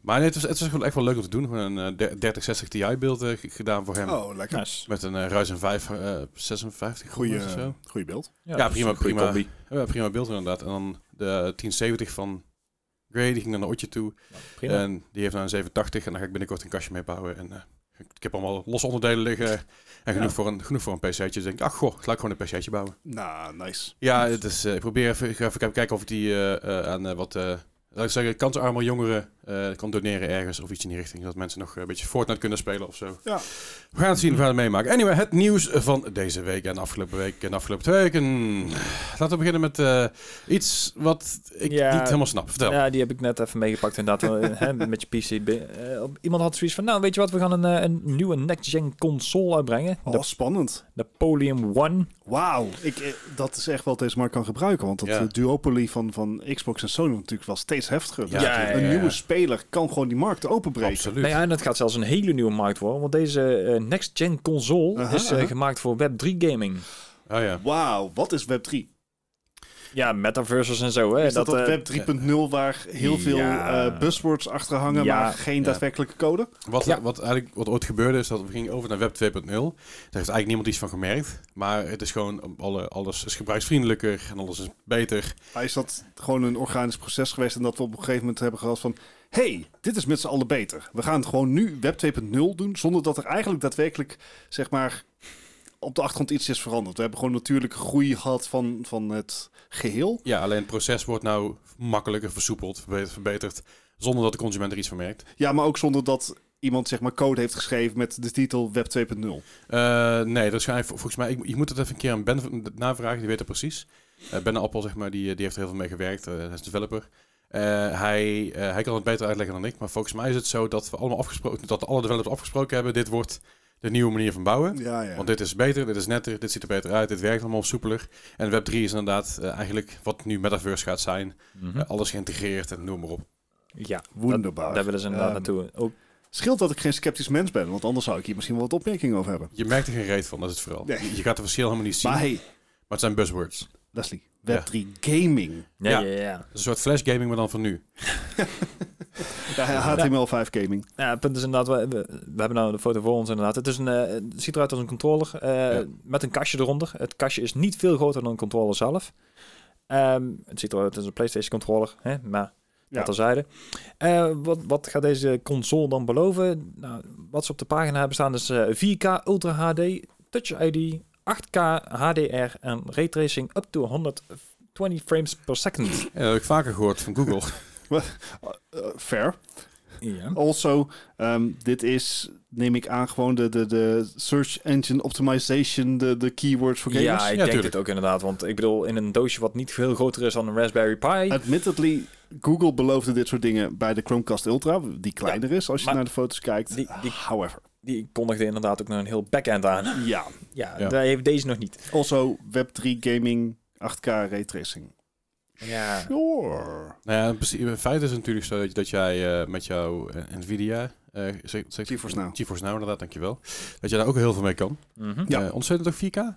Maar nee, het was, het was echt wel leuk om te doen. Gewoon een eh, der- 3060 Ti beeld gedaan voor hem. Oh, lekker. Nice. Met een Ryzen 5 eh 56 Goeie, of zo. goeie beeld. Ja, prima, prima. combi. Ja, prima beeld inderdaad. En dan de 1070 van Gray, die ging naar een Otje toe. Prima. En die heeft nou een 780 en daar ga ik binnenkort een kastje mee bouwen. En eh, ik heb allemaal losse onderdelen liggen. En genoeg, Ja. voor, een, genoeg voor een pc'tje. Dus denk ik, ach goh, laat ik gewoon een pc'tje bouwen. Nou, nice. Ja, het is, eh, ik probeer even, ik ga even kijken of ik die eh, eh, aan eh, wat, eh laat ik zeggen, kansarme jongeren eh, kan doneren ergens of iets in die richting. Dat mensen nog een beetje Fortnite kunnen spelen of zo. Ja. We gaan het zien, we gaan het meemaken. Anyway, het nieuws van deze week en afgelopen week en afgelopen twee weken. Laten we beginnen met eh, iets wat ik Ja. niet helemaal snap. Vertel. Ja, die heb ik net even meegepakt inderdaad. eh, hè, met je PC. Iemand had zoiets van, nou weet je wat, we gaan een, een nieuwe next-gen console uitbrengen. Oh, De spannend. Napoleon One. Wauw. Ik, dat is echt wat deze markt kan gebruiken. Want dat Ja. duopoly van, van Xbox en Sony natuurlijk wel steeds heftiger. Dus Ja, ja, een ja, nieuwe speler kan gewoon die markt openbreken. Absoluut. Nou ja, en het gaat zelfs een hele nieuwe markt worden. Want deze eh, next-gen console is eh, gemaakt voor Web3 gaming. Oh ja. Wauw, wat is Web 3? Ja, metaverses en zo. Hè. Is dat, dat eh, Web 3.0 waar heel veel eh, buzzwords achter hangen, Ja. maar geen Ja. daadwerkelijke code? Wat, Ja. wat eigenlijk wat ooit gebeurde is dat we gingen over naar Web 2.0. Daar heeft eigenlijk niemand iets van gemerkt. Maar het is gewoon, alle, alles is gebruiksvriendelijker en alles is beter. Maar is dat gewoon een organisch proces geweest en dat we op een gegeven moment hebben gehad van... hey, dit is met z'n allen beter. We gaan het gewoon nu Web 2.0 doen, zonder dat er eigenlijk daadwerkelijk, zeg maar, op de achtergrond iets is veranderd. We hebben gewoon natuurlijke groei gehad van, van het geheel. Ja, alleen het proces wordt nou makkelijker, versoepeld, verbeterd. Zonder dat de consument er iets van merkt. Ja, maar ook zonder dat iemand, zeg maar, code heeft geschreven met de titel Web 2.0. Eh, nee, dat is volgens mij, ik, je moet het even een keer aan Ben navragen, die weet het precies. Eh ben Appel, zeg maar, die, die heeft er heel veel mee gewerkt, eh, hij is developer. Hij, hij kan het beter uitleggen dan ik, maar volgens mij is het zo dat we allemaal afgesproken, dat alle developers afgesproken hebben, dit wordt de nieuwe manier van bouwen. Ja, ja. Want dit is beter, dit is netter, dit ziet er beter uit, dit werkt allemaal soepeler. En Web 3 is inderdaad eh, eigenlijk wat nu Metaverse gaat zijn. mhm. Eh, alles geïntegreerd en noem maar op. ja, Wonderbaar. daar willen ze inderdaad Ehm, naartoe. Ook, Scheelt dat ik geen sceptisch mens ben, want anders zou ik hier misschien wel wat opmerkingen over hebben. Je merkt er geen reet van, dat is het vooral. Nee. Je gaat het verschil helemaal niet zien, Maar maar, hey, het zijn buzzwords. Leslie, Web 3 gaming. ja, ja. ja, ja. Het is een soort flash gaming, maar dan van nu. Ja, HTML5 gaming. Ja, het punt is inderdaad, we, we, we hebben nou de foto voor ons inderdaad. Het, is een, eh, het ziet eruit als een controller eh, Ja. met een kastje eronder. Het kastje is niet veel groter dan een controller zelf. Ehm, het ziet eruit als een PlayStation controller, hè? maar Ja. dat terzijde. Eh wat, wat gaat deze console dan beloven? Nou, wat ze op de pagina hebben staan is eh, 4K Ultra HD, Touch ID, 8K HDR en raytracing up to 120 frames per second. Ja, dat heb ik vaker gehoord van Google. Eh, fair. Ja. Also, ehm, dit is, neem ik aan, gewoon de, de, de search engine optimization, de, de keywords voor gamers. Ja, ik Ja, denk tuurlijk. het ook inderdaad. Want ik bedoel, in een doosje wat niet veel groter is dan een Raspberry Pi. Admittedly, Google beloofde dit soort dingen bij de Chromecast Ultra, die kleiner is als je naar de foto's kijkt. die- die- However, Die kondigde inderdaad ook nog een heel backend aan. ja. Ja, Ja. daar heeft deze nog niet. Also, Web3 gaming, 8K raytracing. Ja. Sure. nou ja, in principe, in feite is het natuurlijk zo dat, dat jij eh, met jouw eh, Nvidia... eh zeg, zeg, GeForce Now. GeForce Now, inderdaad, dankjewel. Dat je daar ook heel veel mee kan. Mhm. Ja. Ontzettend ook 4K?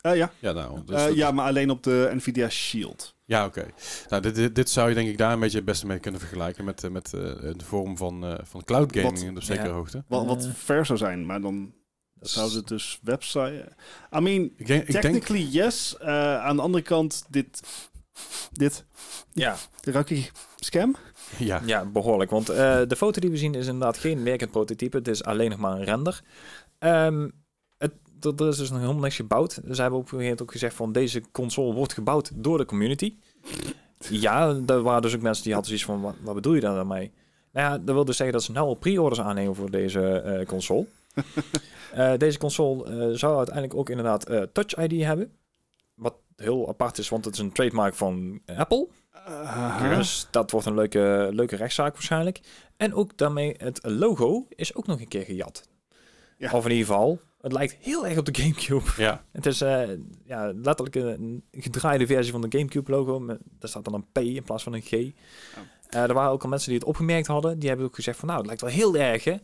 Eh, ja. Ja, nou... dus dat- ja, maar alleen op de Nvidia Shield. Ja, oké. Nou, dit, dit, dit zou je denk ik daar een beetje het beste mee kunnen vergelijken met, eh, met eh, de vorm van, eh, van cloud gaming Wat- in op zekere Ja. hoogte. Wat, wat ver zou zijn, maar dan zou het dus website... I mean, Ik denk, ik denk technically yes. Eh, aan de andere kant, dit... Dit... Ja, je scam? ja, ja, behoorlijk. Want eh, de foto die we zien is inderdaad geen werkend prototype. Het is alleen nog maar een render. Ehm, het, er is dus nog helemaal niks gebouwd. Dus hebben op een gegeven moment ook gezegd van deze console wordt gebouwd door de community. Ja, er waren dus ook mensen die hadden zoiets van, wat, wat bedoel je daar dan mee? Nou ja, dat wil dus zeggen dat ze nou al pre-orders aannemen voor deze eh, console. Eh, deze console eh, zou uiteindelijk ook inderdaad Touch ID hebben. Wat heel apart is, want het is een trademark van Apple. Aha. Dus dat wordt een leuke, leuke rechtszaak waarschijnlijk. En ook daarmee het logo is ook nog een keer gejat. Ja. Of in ieder geval, het lijkt heel erg op de Gamecube. ja. Het is eh, ja, letterlijk een, gedraaide versie van de Gamecube logo. Daar staat dan een P in plaats van een G. Eh, er waren ook al mensen die het opgemerkt hadden. Die hebben ook gezegd van, nou, het lijkt wel heel erg, hè?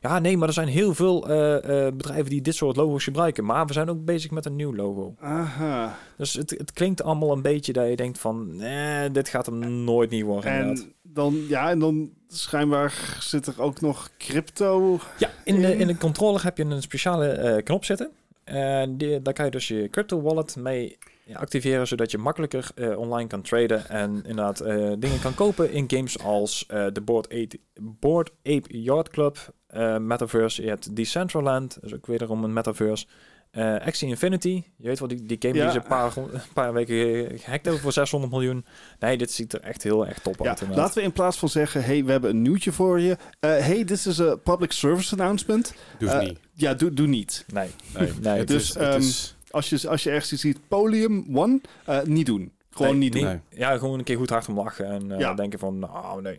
Ja, nee, maar er zijn heel veel eh, eh, bedrijven die dit soort logo's gebruiken. Maar we zijn ook bezig met een nieuw logo. Aha. Dus het, het klinkt allemaal een beetje dat je denkt van, nee, dit gaat hem nooit niet worden. inderdaad. En dan, ja, en dan schijnbaar zit er ook nog crypto. Ja, in de, in de controller heb je een speciale knop zitten. En die, daar kan je dus je crypto wallet mee activeren, zodat je makkelijker eh, online kan traden en inderdaad eh, dingen kan kopen in games als eh, de Board Ape, Board Ape Yacht Club, eh, Metaverse. Je hebt Decentraland, is ook wederom een Metaverse. Eh Axie Infinity, je weet wel, die, die game Ja. die ze een paar, een paar weken ge- gehackt hebben voor 600 miljoen. Nee, dit ziet er echt heel erg top Ja, uit. inderdaad. laten we in plaats van zeggen, hey, we hebben een nieuwtje voor je. Eh hey, dit is een public service announcement. Doe Eh, niet. Ja, doe, doe niet. Nee, Nee, nee. het dus, is, het ehm, is- Als je, als je ergens iets ziet, Polium One, eh, niet doen. Gewoon Nee, niet doen. Nee. Ja, gewoon een keer goed hard om lachen en eh, Ja. denken van, nou nee.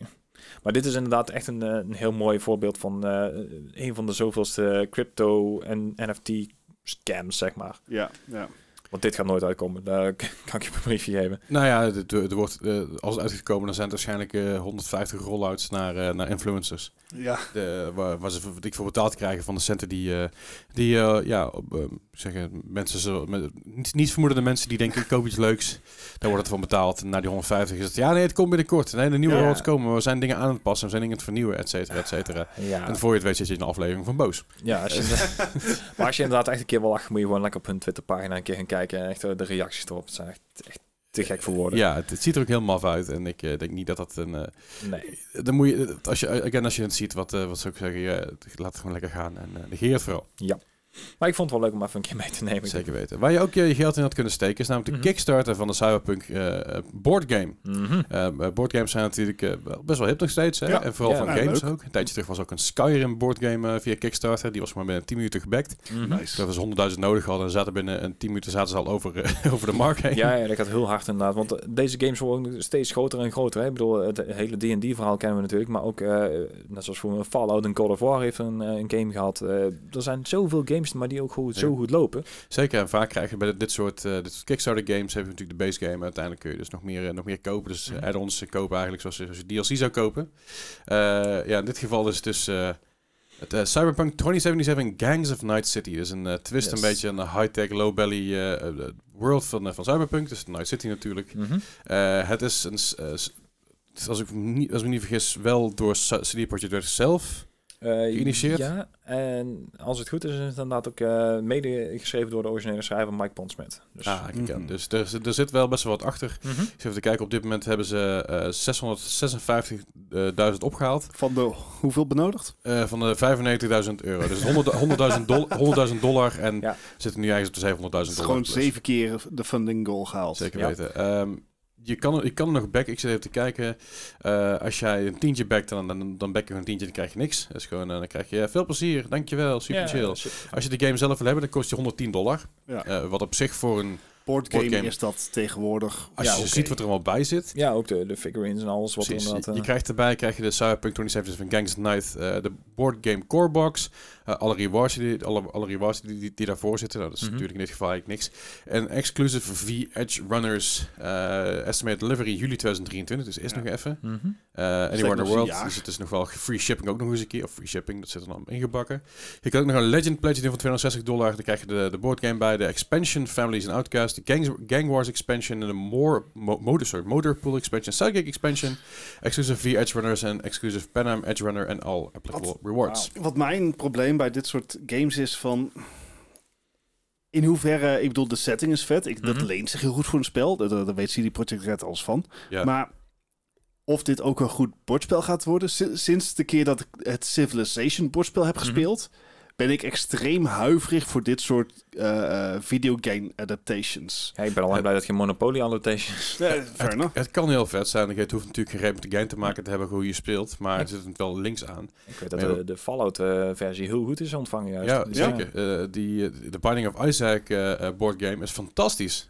Maar dit is inderdaad echt een, eh, een heel mooi voorbeeld van eh, een van de zoveelste crypto en NFT scams, zeg maar. Ja, ja. Want dit gaat nooit uitkomen, daar kan ik je een briefje geven. Nou ja, er, er wordt, eh, als het uitgekomen, dan zijn het waarschijnlijk eh, 150 rollouts naar, eh, naar influencers. ja. De, waar, waar ze wat ik voor betaald krijgen van de centen die, eh, die eh, ja, op, eh, zeggen, mensen zo, met, niet, niet vermoedende mensen die denken, ik koop iets leuks. Daar wordt het van betaald. En na die 150 is het, ja nee, het komt binnenkort. Nee, de nieuwe Ja. komen. We zijn dingen aan het passen. We zijn dingen aan het vernieuwen, et cetera, et cetera. Ja, En voor je het weet zit je in een aflevering van Boos. ja als je, maar als je inderdaad echt een keer wil lachen, moet je gewoon lekker op hun Twitterpagina een keer gaan kijken. En echt eh, de reacties erop. Het zijn echt, echt te gek voor woorden. Ja, het, het ziet er ook heel maf uit. En ik eh, denk niet dat dat een... eh, Nee. dan moet je, als je, again, als je het ziet, wat, wat zou ik zeggen, ja, laat het gewoon lekker gaan. En negeer het vooral. Maar ik vond het wel leuk om even een keer mee te nemen. Zeker weten. Waar je ook je geld in had kunnen steken, is namelijk de Mhm. Kickstarter van de Cyberpunk eh boardgame. Mhm. Uh, boardgames zijn natuurlijk eh, best wel hip nog steeds. Hè? Ja. En vooral Ja, van ja, games leuk. ook. Een tijdje terug was ook een Skyrim boardgame eh, via Kickstarter. Die was maar binnen 10 minuten gebackt. Mhm. Nice. Dat was 100.000 nodig hadden. En zaten binnen een 10 minuten zaten ze al over, eh, over de markt heen. Ja, ja, dat gaat heel hard inderdaad. Want eh, deze games worden steeds groter en groter. Hè? Ik bedoel, het hele D&D-verhaal kennen we natuurlijk. Maar ook, eh, net zoals voor Fallout en God of War heeft een, eh, een game gehad. Eh, er zijn zoveel games, maar die ook goed, zo goed lopen. Zeker. En vaak krijg je bij dit soort, eh, dit soort Kickstarter games... heb je natuurlijk de base game. Uiteindelijk kun je dus nog meer, eh, nog meer kopen. Dus Mhm. add-ons kopen eigenlijk zoals, je- zoals je DLC zou kopen. Eh, ja, in dit geval is het dus... het Cyberpunk 2077 Gangs of Night City. Dus een twist, Yes. een beetje een high-tech, low-belly world van, van Cyberpunk. Dus Night City natuurlijk. Mhm. Het is een, als ik, niet, als ik me niet vergis, wel door CD Projekt Red zelf. Eh, Geïnitieerd? Ja, en als het goed is, is het inderdaad ook eh, mede geschreven door de originele schrijver Mike Pondsmith. Dus, ah, kijk aan. Mhm. Dus er, zit- er zit wel best wel wat achter. Mhm. Ik zit even te kijken, op dit moment hebben ze eh 656.000 opgehaald. Van de hoeveel benodigd? eh, van de 95.000 euro. Dus 100 100.000 dol 100.000 dollar en Ja. zitten nu ergens op de 700.000 Het is dollar. gewoon plus. zeven keer de funding goal gehaald. Zeker Ja. weten. Je, kan, je kan er nog backen. Ik zit even te kijken. Eh, als jij een tientje backt, dan, dan, dan back je een tientje en dan krijg je niks. Dus gewoon, eh, dan krijg je veel plezier. Dankjewel. Super Ja, chill. Als je de game zelf wil hebben, dan kost je 110 dollar. Ja. Eh, wat op zich voor een... Boardgame Boardgame. is dat tegenwoordig. Als Ja, je ziet wat er allemaal bij zit. Ja, ook de, de figurines en alles wat er Precies. Je, krijgt erbij krijg je de Cyberpunk 2077 Gangs of Night, eh, de board game eh, alle rewards, die, alle, alle rewards die, die, die daarvoor zitten. Nou, dat is Mhm. natuurlijk in dit geval eigenlijk niks. En exclusive V-Edge Runners, eh estimated delivery juli 2023, dus eerst Ja. nog even. mhm. Eh Anywhere in the World, dus het is nog wel free shipping ook nog eens een keer. Of free shipping, dat zit er dan ingebakken. Je kan ook nog een Legend Pledge doen van 260 dollar. Dan krijg je de, de board game bij, de expansion Families and Outcast, de Gangs, Gang Wars expansion en de More, mo, motor, sorry, Motor Pool expansion, Sidekick expansion, exclusive V-Edge Runners en exclusive Pan Am Edge Runner en all applicable rewards. Wat mijn probleem bij dit soort games is van... In hoeverre, ik bedoel, de setting is vet. Ik, Dat Mhm. leent zich heel goed voor een spel. Daar, weet CD Projekt Red alles van. Ja. Maar of dit ook een goed bordspel gaat worden... si- sinds de keer dat ik het Civilization bordspel heb Mhm. gespeeld... ben ik extreem huiverig voor dit soort eh, eh, videogame adaptations. Ja, ik ben al Eh, blij dat je Monopoly annotations... Ja, fair Het, enough. het kan heel vet zijn. Het hoeft natuurlijk geen de game te maken te hebben hoe je speelt, maar er zit het wel links aan. Ik weet dat de, de Fallout-versie heel goed is ontvangen juist. Ja, Dus zeker. Eh, die, de Binding of Isaac eh, eh, board game is fantastisch.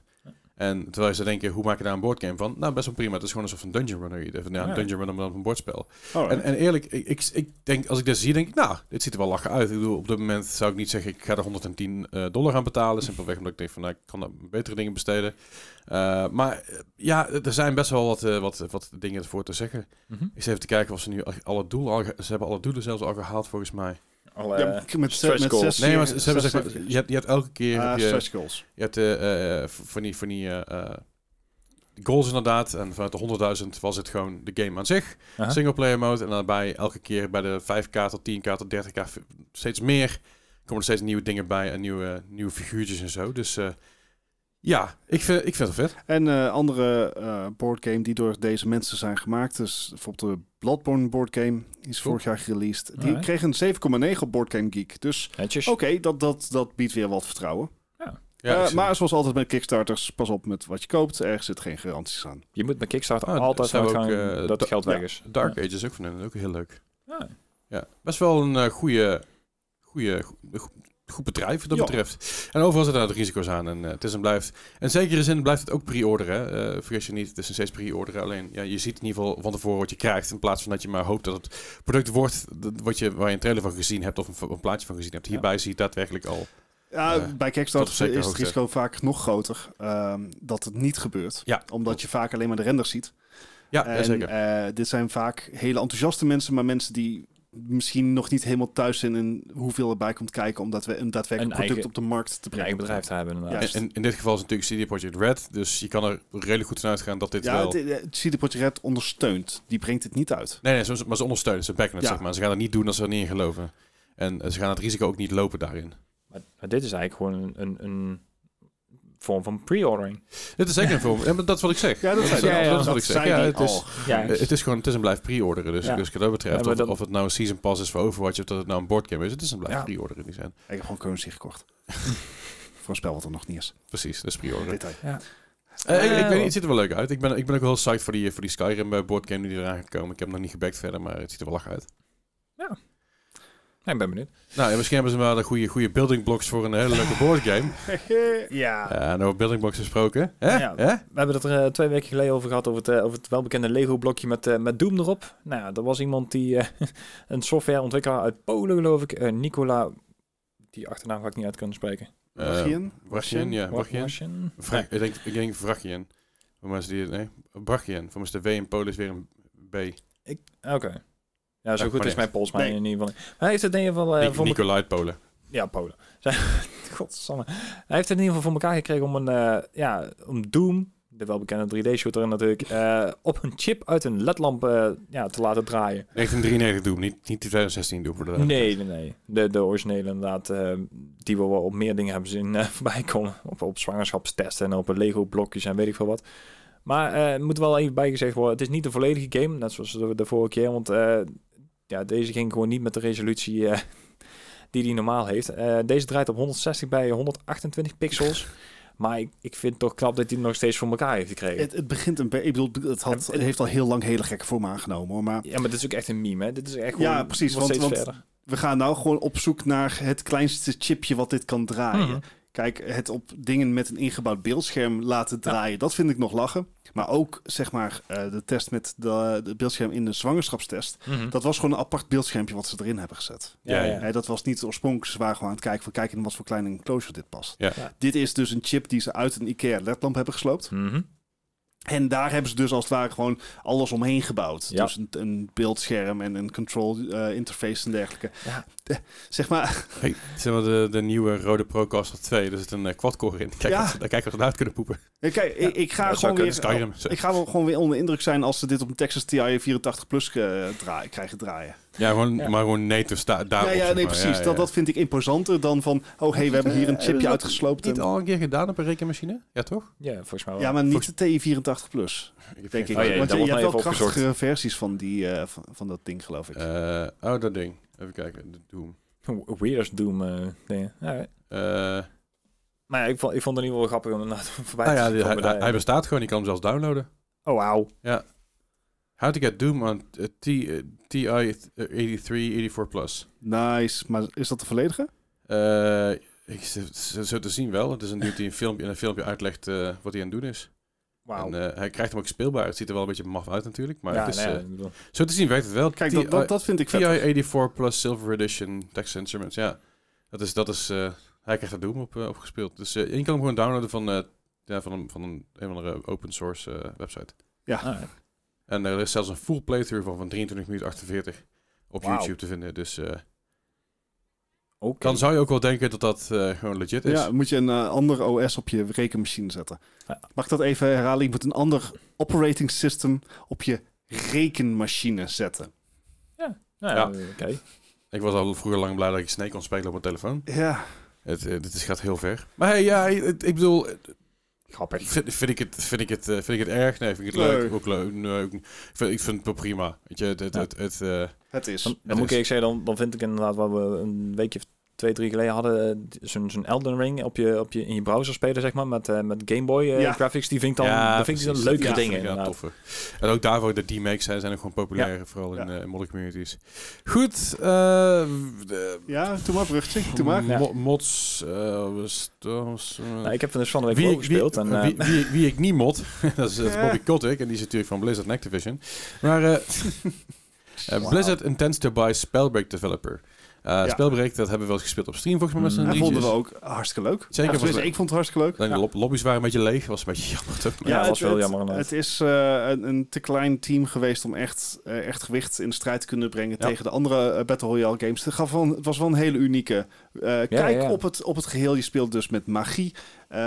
En terwijl ze denken, hoe maak je daar een boardgame van? Nou, best wel prima. Het is gewoon alsof een dungeon runner. Nou, Ja. een dungeon runner, maar dan een bordspel. Oh, En, en eerlijk, ik, ik, ik denk, als ik dit zie, denk ik, nou, dit ziet er wel lachen uit. Ik bedoel, op dit moment zou ik niet zeggen, ik ga er 110 eh, dollar aan betalen. Simpelweg omdat ik denk van, nou, ik kan daar betere dingen besteden. Eh, maar eh, ja, er zijn best wel wat, wat, wat dingen voor te zeggen. Ik zit even te kijken of ze nu alle doelen al, ze hebben alle doelen zelfs al gehaald volgens mij. Al, ja, met, stretch met goals. zes, Nee, maar ze, hebben zeg maar, je, hebt, je hebt elke keer, heb je, stretch goals. je hebt eh, eh, van die, van die eh, goals inderdaad. En vanuit de 100.000 was het gewoon de game aan zich. aha. Singleplayer mode. En daarbij elke keer bij de 5k tot 10k tot 30k v- steeds meer. komen er steeds nieuwe dingen bij en nieuwe, nieuwe figuurtjes en zo. Dus eh, ja, ik vind, ik vind het vet. En eh andere eh boardgame die door deze mensen zijn gemaakt. Dus bijvoorbeeld de Bloodborne boardgame. Die is vorig jaar gereleased. Die Alright. kreeg een 7,9 op Board Game Geek. Dus Netjes. oké, dat, dat, dat biedt weer wat vertrouwen. Ja, Eh, maar zoals altijd met Kickstarters, pas op met wat je koopt. Ergens zit geen garanties aan. Je moet bij Kickstarter Ah, altijd zijn uitgaan ook, eh, dat da- geld weg is. Dark Ja. Ages ook van hen, ook heel leuk. Ja. Ja, best wel een eh goede, goede, goed, bedrijf wat dat Ja. betreft. En overal zitten er risico's aan. En eh, het is en blijft. En zekere zin blijft het ook pre-orderen. vergis je niet, het is nog steeds pre-orderen. Alleen ja, je ziet in ieder geval van tevoren wat je krijgt. In plaats van dat je maar hoopt dat het product wordt wat je, waar je een trailer van gezien hebt of een, een plaatje van gezien hebt. Hierbij zie je daadwerkelijk al. Ja, Eh, bij Kickstarter is het risico vaak nog groter ehm, dat het niet gebeurt. Ja, Omdat je vaak alleen maar de renders ziet. Ja, en zeker. dit zijn vaak hele enthousiaste mensen, maar mensen die misschien nog niet helemaal thuis zijn in hoeveel erbij komt kijken om dat we een daadwerkelijk product eigen- op de markt te brengen. eigen bedrijf te hebben. inderdaad. En, en in dit geval is het natuurlijk CD Projekt Red. Dus je kan er redelijk goed van uitgaan dat dit Ja, wel... het, het CD Projekt Red ondersteunt. Die brengt het niet uit. Nee, nee, ze- maar ze ondersteunen. Ze backen het, Ja. zeg maar. Ze gaan het niet doen als ze er niet in geloven. En eh, ze gaan het risico ook niet lopen daarin. Maar, maar dit is eigenlijk gewoon een, een, een vorm van pre-ordering. Dit is zeker een film. Ja, maar dat is wat ik zeg. Ja, dat is, zijn ja, ja, dat is wat ik zeg. Ja, het is. Ja, eh, het is gewoon, het is een blijf pre-orderen. Dus, Ja. dus wat dat betreft, Ja, of, dat- of het nou een season pass is voor Overwatch of dat het nou een boardgame is, het is een blijf Ja. pre-orderen die zijn. Ik heb gewoon currency gekocht. Voor een spel wat er nog niet is. Precies, dat is pre-orderen. Detail. Eh, ik, ik Eh, weet niet, het ziet er wel leuk uit. Ik ben, ik ben ook wel heel psyched voor die, voor die Skyrim boardgame die eraan gaat komen. Ik heb hem nog niet gebackt verder, maar het ziet er wel lach uit. Ja, ik ben benieuwd. Nou, en misschien hebben ze wel de goede, goede building blocks voor een hele leuke boardgame. Ja. Ja, en over building blocks gesproken. Hè? Ja. Hè? We hebben het er eh, twee weken geleden over gehad, over het, eh, over het welbekende Lego-blokje met, eh, met Doom erop. Nou ja, er was iemand die, eh, een softwareontwikkelaar uit Polen geloof ik, eh, Nicola, die achternaam ga ik niet uit kunnen spreken. Brachian? Brachian, ja. Ik, denk, ik denk Vrachian. Voor mensen die... Nee, Brachian. Voor mensen de W in Polen is weer een B. Ik- Oké. Ja, zo Ja, goed is mijn Pools maar Nee. in ieder geval. hij heeft het in ieder geval Ni- voor Nicolai uit Polen. Ja, Polen. Godsamme. Hij heeft het in ieder geval voor elkaar gekregen om een, eh, ja, om Doom, de welbekende 3D-shooter natuurlijk, eh, op een chip uit een ledlamp eh, ja, te laten draaien. 1993 doen, niet, niet 2016 doen voor de Nee, nee, nee. De, de originele inderdaad, eh, die we wel op meer dingen hebben zien eh, voorbij komen. Op, op zwangerschapstesten en op Lego-blokjes en weet ik veel wat. Maar eh, er moet wel even bijgezegd worden, het is niet de volledige game, net zoals de, de vorige keer. Want eh, ja, deze ging gewoon niet met de resolutie eh, die die normaal heeft. Eh, deze draait op 160 bij 128 pixels. Maar ik, ik vind het toch knap dat hij nog steeds voor elkaar heeft gekregen. Het, het begint een beetje... Ik bedoel, het, had, het heeft al heel lang hele gekke vormen aangenomen. Hoor. Maar ja, maar dit is ook echt een meme, hè? Dit is echt Ja, gewoon, precies, wordt want- want- verder. we gaan nou gewoon op zoek naar het kleinste chipje wat dit kan draaien. Mhm. Kijk, het op dingen met een ingebouwd beeldscherm laten draaien, dat vind ik nog lachen. Maar ook, zeg maar, eh, de test met de, de beeldscherm in de zwangerschapstest. Mhm. Dat was gewoon een apart beeldschermpje wat ze erin hebben gezet. Ja, dat was niet oorspronkelijk. Ze waren gewoon aan het kijken van kijk in wat voor kleine enclosure dit past. Ja. Ja. Dit is dus een chip die ze uit een IKEA ledlamp hebben gesloopt. Mhm. En daar hebben ze dus als het ware gewoon alles omheen gebouwd. Ja. Dus een, een beeldscherm en een control eh, interface en dergelijke. Ja. Eh, zeg maar, Hey, zeg maar de, de nieuwe rode Procaster 2. Er zit een uh, quad-core in. Kijk, Ja. wat, daar kijk wat we uit kunnen poepen. kijk, ik, ik ga gewoon weer... Skyrim. Ik ga wel gewoon weer onder de indruk zijn als ze dit op een Texas TI 84 Plus eh, draaien, krijgen draaien. Ja, gewoon, Ja. maar gewoon native sta daarop. ja, ja, nee, precies. Ja, ja, Dat, ja. dat vind ik imposanter dan van... Oh, hey, we hebben hier een Eh, chipje dat- uitgesloopt. Niet en- al een keer gedaan op een rekenmachine? Ja, toch? Ja, volgens mij wel. ja, maar niet de TI 84 Plus, denk ik. Oh, ja, Want je, hebt wel opgezocht. krachtige versies van, die, eh, van, van dat ding, geloof ik. Eh, oh, dat ding. Even kijken. De Doom. Weird Doom eh dingen. Ja, Eh, maar ja, ik vond, ik vond het in ieder geval grappig om voorbij nou ja, te die- hij, komen. hij- hij bestaat gewoon. Je kan hem zelfs downloaden. oh, wauw. How to get Doom on eh, T, eh, TI 83 84 Plus. Nice. Maar is dat de volledige? Eh, Ik, zo, zo te zien wel. Het is een dude die een filmpje, in een filmpje uitlegt eh, wat hij aan het doen is. Wauw. En, eh, hij krijgt hem ook speelbaar. Het ziet er wel een beetje maf uit natuurlijk. Maar ja, het is, nee, eh, zo te zien werkt het wel. Kijk, TI dat, dat, dat vind ik vet. TI-84 plus Silver Edition Text Instruments. Ja, dat is... Dat is eh, hij krijgt er Doom op, eh, opgespeeld. Dus eh, je kan hem gewoon downloaden van, eh, ja, van, een, van een, een of andere open source eh, website. Ah, En er is zelfs een full playthrough van, van 23 minuten 48 op. YouTube te vinden. Dus eh, Oké. dan zou je ook wel denken dat dat eh, gewoon legit is. Ja, moet je een eh, ander OS op je rekenmachine zetten. Ja. Mag ik dat even herhalen? Je moet een ander operating system op je rekenmachine zetten. Nou, Ja. oké. Ik was al vroeger lang blij dat ik Snake kon spelen op mijn telefoon. Ja, Het, dit is, gaat heel ver. Maar hey, ja, het- ik bedoel, Grappig. vind, vind, ik het, vind, ik het, eh, vind ik het erg? Nee, vind ik het Nee. leuk? Ook leuk. Nee, ik, vind, ik vind het wel prima. Weet je, het, het, Ja. het, het, eh, het is. Dan, Het dan moet ik is- eerlijk zeggen, dan, dan vind ik inderdaad wat we een weekje of twee, drie geleden hadden, eh, zo'n zo'n Elden Ring op je, op je, in je browser spelen, zeg maar, met, eh, met Game Boy eh, Ja. graphics. Die vind ik dan, ja, dat vind ik dan leuke Ja, dingen. toffe. En ook daarvoor, de D-makes zijn, zijn ook gewoon populair, vooral in, Ja. in modder communities. Goed, eh, Ja, doe maar bruggetje. Doe maar. Ja. mo- mods, was- was, Nou, ik heb dus van de week wie, ook wie, gespeeld. en, eh, wie, wie, wie ik niet mod, dat is, Ja. Bobby Kotick. En die is natuurlijk van Blizzard en Activision. Maar Blizzard intends to buy Spellbreak developer. Eh Ja. Dat hebben we wel eens gespeeld op stream volgens mij met z'n Mm. Vonden we ook hartstikke leuk. Zeker, Ja, was tenminste, ik vond het hartstikke leuk. De lob- lobby's waren een beetje leeg. was een beetje jammer toch? Ja, dat was het, wel het- jammer. Het is eh, een, een te klein team geweest om echt, eh, echt gewicht in de strijd te kunnen brengen Ja. tegen de andere Battle Royale games. Het, gaf het was wel een hele unieke. eh, kijk ja. Op, het, op het geheel. Je speelt dus met magie. Eh,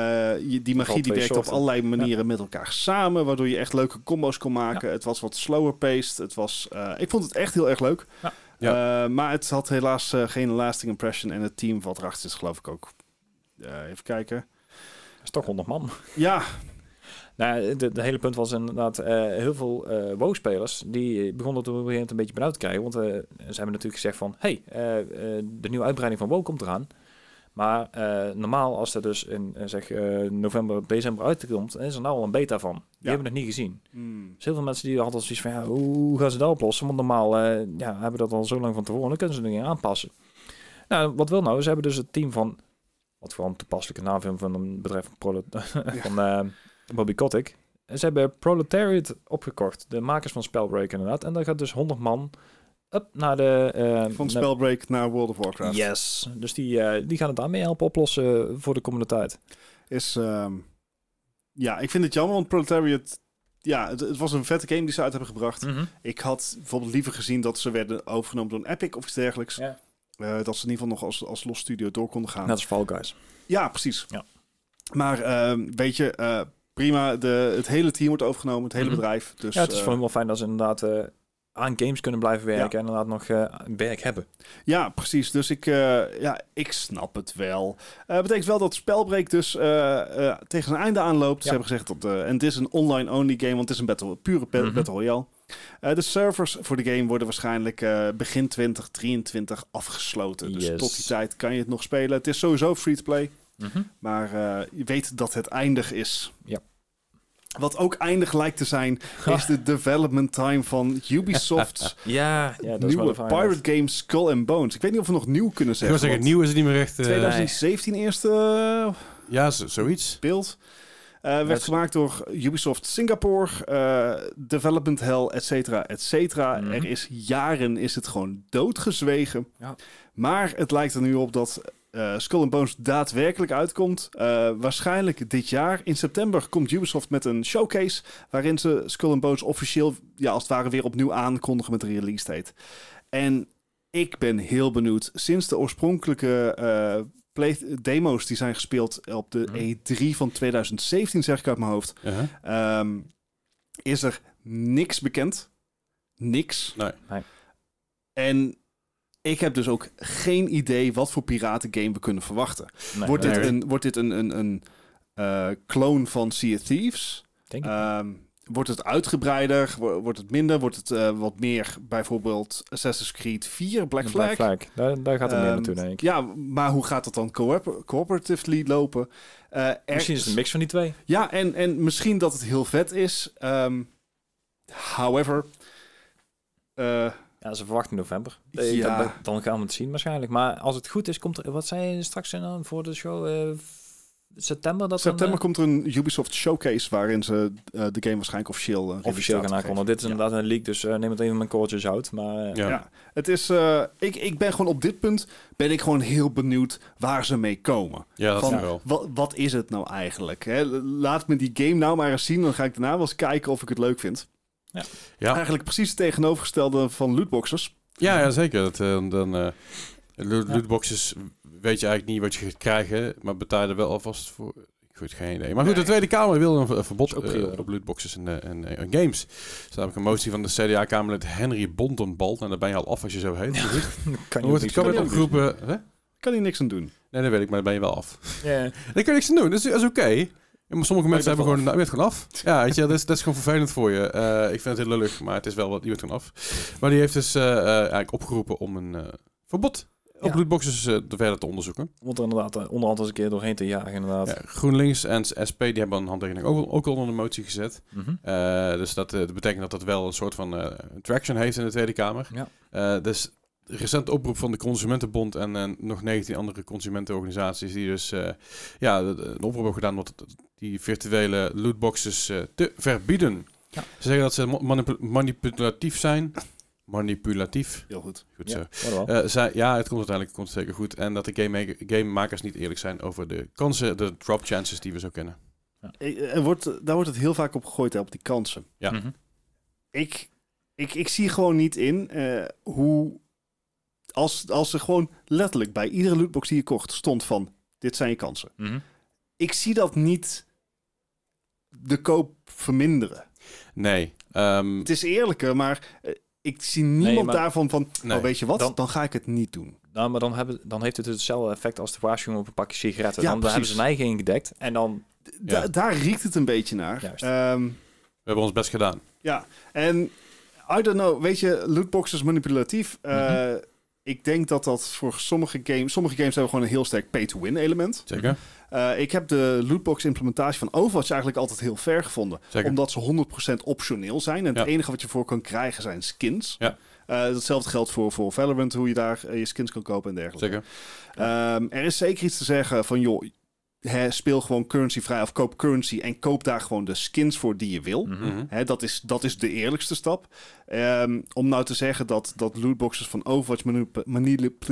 je, die magie die werkt op allerlei manieren met elkaar samen. Waardoor je echt leuke combo's kon maken. Het was wat slower paced. Het was, eh, ik vond het echt heel erg leuk. Ja. Ja. Eh, maar het had helaas eh, geen lasting impression. En het team wat erachter is geloof ik ook. eh, even kijken. Dat is toch 100 man. Ja, Nou, de, de hele punt was inderdaad heel veel eh WoW-spelers die begonnen toen op een gegeven moment een beetje benauwd te krijgen. Want eh, ze hebben natuurlijk gezegd van, hey, de nieuwe uitbreiding van WoW komt eraan. Maar eh, normaal als er dus in eh, zeg eh, november, december uitkomt, is er nou al een beta van. Die Ja. hebben we nog niet gezien. Hmm. Dus heel veel mensen die hadden zoiets van, ja, hoe gaan ze dat oplossen? Want normaal eh, ja, hebben we dat al zo lang van tevoren, dan kunnen ze er niet aanpassen. Nou, wat wil nou? Ze hebben dus het team van, wat gewoon een toepasselijke naam van een bedrijf van, van Bobby Kotick. En ze hebben Proletariat opgekocht, de makers van Spellbreak inderdaad. En daar gaat dus 100 man up naar de... eh, Van naar- Spellbreak naar World of Warcraft. Yes, dus die, eh, die gaan het daarmee helpen oplossen voor de komende tijd. Is, ehm, ja, ik vind het jammer, want Proletariat... Ja, het, het was een vette game die ze uit hebben gebracht. Ik had bijvoorbeeld liever gezien dat ze werden overgenomen door een Epic of iets dergelijks. Ja. Eh, dat ze in ieder geval nog als, als los studio door konden gaan. Net als Fall Guys. Ja, precies. Ja. Maar ehm, weet je, prima. De, het hele team wordt overgenomen, het hele Mhm. bedrijf. Dus, ja, het is voor hem wel fijn dat ze inderdaad aan games kunnen blijven werken en inderdaad nog eh, werk hebben. Ja, precies. Dus ik, eh, ja, ik snap het wel. Eh betekent wel dat Spelbreak dus tegen zijn einde aanloopt. Ze hebben gezegd dat en het is een online-only game, want het is een battle, pure Mhm. battle royale. De servers voor de game worden waarschijnlijk begin 2023 afgesloten. Dus Yes. tot die tijd kan je het nog spelen. Het is sowieso free-to-play, maar eh, je weet dat het eindig is. Ja. Wat ook eindig lijkt te zijn, is de development time van Ubisoft's Ja, ja dat is wel nieuwe. Pirate Game Skull and Bones. Ik weet niet of we nog nieuw kunnen Ik zeggen. wil zeggen, nieuw is het niet meer echt... eh, 2017 eerste eh, ja, zo- zoiets. beeld. Eh, werd gemaakt door Ubisoft Singapore, eh, Development Hell, et cetera, et cetera. Mhm. Er is jaren is het gewoon doodgezwegen. Ja. Maar het lijkt er nu op dat eh, Skull and Bones daadwerkelijk uitkomt. Eh, waarschijnlijk dit jaar. In september komt Ubisoft met een showcase... waarin ze Skull and Bones officieel, ja, als het ware, weer opnieuw aankondigen met de release date. En ik ben heel benieuwd. Sinds de oorspronkelijke eh, play demo's die zijn gespeeld op de Mhm. E3 van 2017, zeg ik uit mijn hoofd, Uh-huh. ehm, is er niks bekend. Niks. Nee. Nee. En ik heb dus ook geen idee wat voor piratengame we kunnen verwachten. Nee, wordt, nee, dit een, wordt dit een, een, een eh, clone van Sea of Thieves? denk. Ehm, wordt het uitgebreider? Wo- Wordt het minder? Wordt het eh, wat meer bijvoorbeeld Assassin's Creed 4, Black Een Flag? Daar, daar gaat het meer Ehm, naartoe, denk ik. Ja, maar hoe gaat dat dan co cooperatively lopen? Eh, er- Misschien is het een mix van die twee. Ja, en, en misschien dat het heel vet is. Ehm, however, eh, Ja, ze verwachten november. Eh, Ja. dan- Dan gaan we het zien waarschijnlijk. Maar als het goed is, komt er... Wat zei je straks dan voor de show? eh, september? Dat dan, September eh, komt er een Ubisoft showcase waarin ze eh, de game waarschijnlijk officieel uh, officieel gaan aankondigen. Dit is inderdaad een leak, dus eh, neem het even met korreltjes uit. Maar eh, Ja. Ja. Het is, eh, ik, ik ben gewoon op dit punt ben ik gewoon heel benieuwd waar ze mee komen. Ja, dat Van, wel. Wat, wat is het nou eigenlijk? Hè? Laat me die game nou maar eens zien. Dan ga ik daarna wel eens kijken of ik het leuk vind. Ja, Eigenlijk precies het tegenovergestelde van lootboxers. ja, ja zeker. Dat, eh, dan, eh lo- Ja. lootboxes weet je eigenlijk niet wat je gaat krijgen, maar betaal je er wel alvast voor. Ik weet geen idee. Maar goed, de. Tweede Kamer wil een, een verbod eh, op lootboxes en, en, en games. Dus daar heb ik een motie van de CDA-Kamerlid Henry Bondenbal. En daar ben je al af als je zo heet. Goed, kan Hoe wordt je het kan je opgeroepen... Hier niks aan doen. Nee, dat weet ik, maar daar ben je wel af. Ja. Daar kan je niks aan doen. Dat is, dat is oké. Ja, maar sommige mensen hebben gewoon... Nou, je bent gewoon af. Ja, weet je, dat is, dat is gewoon vervelend voor je. Eh, ik vind het heel lullig, maar het is wel wat... Je bent gewoon af. Maar die heeft dus eh, eh, eigenlijk opgeroepen om een verbod op Ja. lootboxes verder te onderzoeken. Om er inderdaad onderhand eens een keer doorheen te jagen, inderdaad. Ja, GroenLinks en SP die hebben een handtekening ook, ook al onder de motie gezet. Mhm. Dus dat, dat betekent dat dat wel een soort van traction heeft in de Tweede Kamer. Ja. Dus recente oproep van de Consumentenbond en eh, nog 19 andere consumentenorganisaties die dus eh, ja, een oproep hebben gedaan om die virtuele lootboxes eh, te verbieden. Ja. Ze zeggen dat ze manipulatief zijn. Manipulatief. Heel goed. Goed Ja, zo. Eh, zij, ja, het komt uiteindelijk komt het zeker goed. En dat de game gamemakers niet eerlijk zijn over de kansen, de drop chances die we zo kennen. Eh, Er wordt, daar wordt het heel vaak op gegooid, hè, op die kansen. ja. Mhm. Ik, ik, ik zie gewoon niet in eh, hoe... Als, als er gewoon letterlijk bij iedere lootbox die je kocht stond van... Dit zijn je kansen. Mhm. Ik zie dat niet de koop verminderen. Nee. ehm, Het is eerlijker, maar eh, ik zie niemand maar- daarvan van... Nee. Oh, weet je wat? Dan- Dan, ga ik het niet doen. Nou, maar dan, hebben, dan heeft het hetzelfde effect als de waarschuwing op een pakje sigaretten. Ja, dan hebben precies. ze hun eigen ingedekt. En dan... Da- Ja. Daar riekt het een beetje naar. Ehm, we hebben ons best gedaan. ja, en I don't know, weet je, lootboxes manipulatief. Eh, Mhm. Ik denk dat dat voor sommige games... Sommige games hebben gewoon een heel sterk pay-to-win element. Zeker. Eh, ik heb de lootbox implementatie van Overwatch eigenlijk altijd heel ver gevonden. Zeker. Omdat ze 100% optioneel zijn. En Ja. het enige wat je voor kan krijgen zijn skins. Ja. Eh, hetzelfde geldt voor, voor Valorant, hoe je daar eh, je skins kan kopen en dergelijke. Zeker. Ehm, er is zeker iets te zeggen van, joh, hè, speel gewoon currency vrij of koop currency en koop daar gewoon de skins voor die je wil. Mhm. Mhm. Hè, dat, is, dat is de eerlijkste stap. Ehm, om nou te zeggen dat, dat lootboxes van Overwatch manip- manip-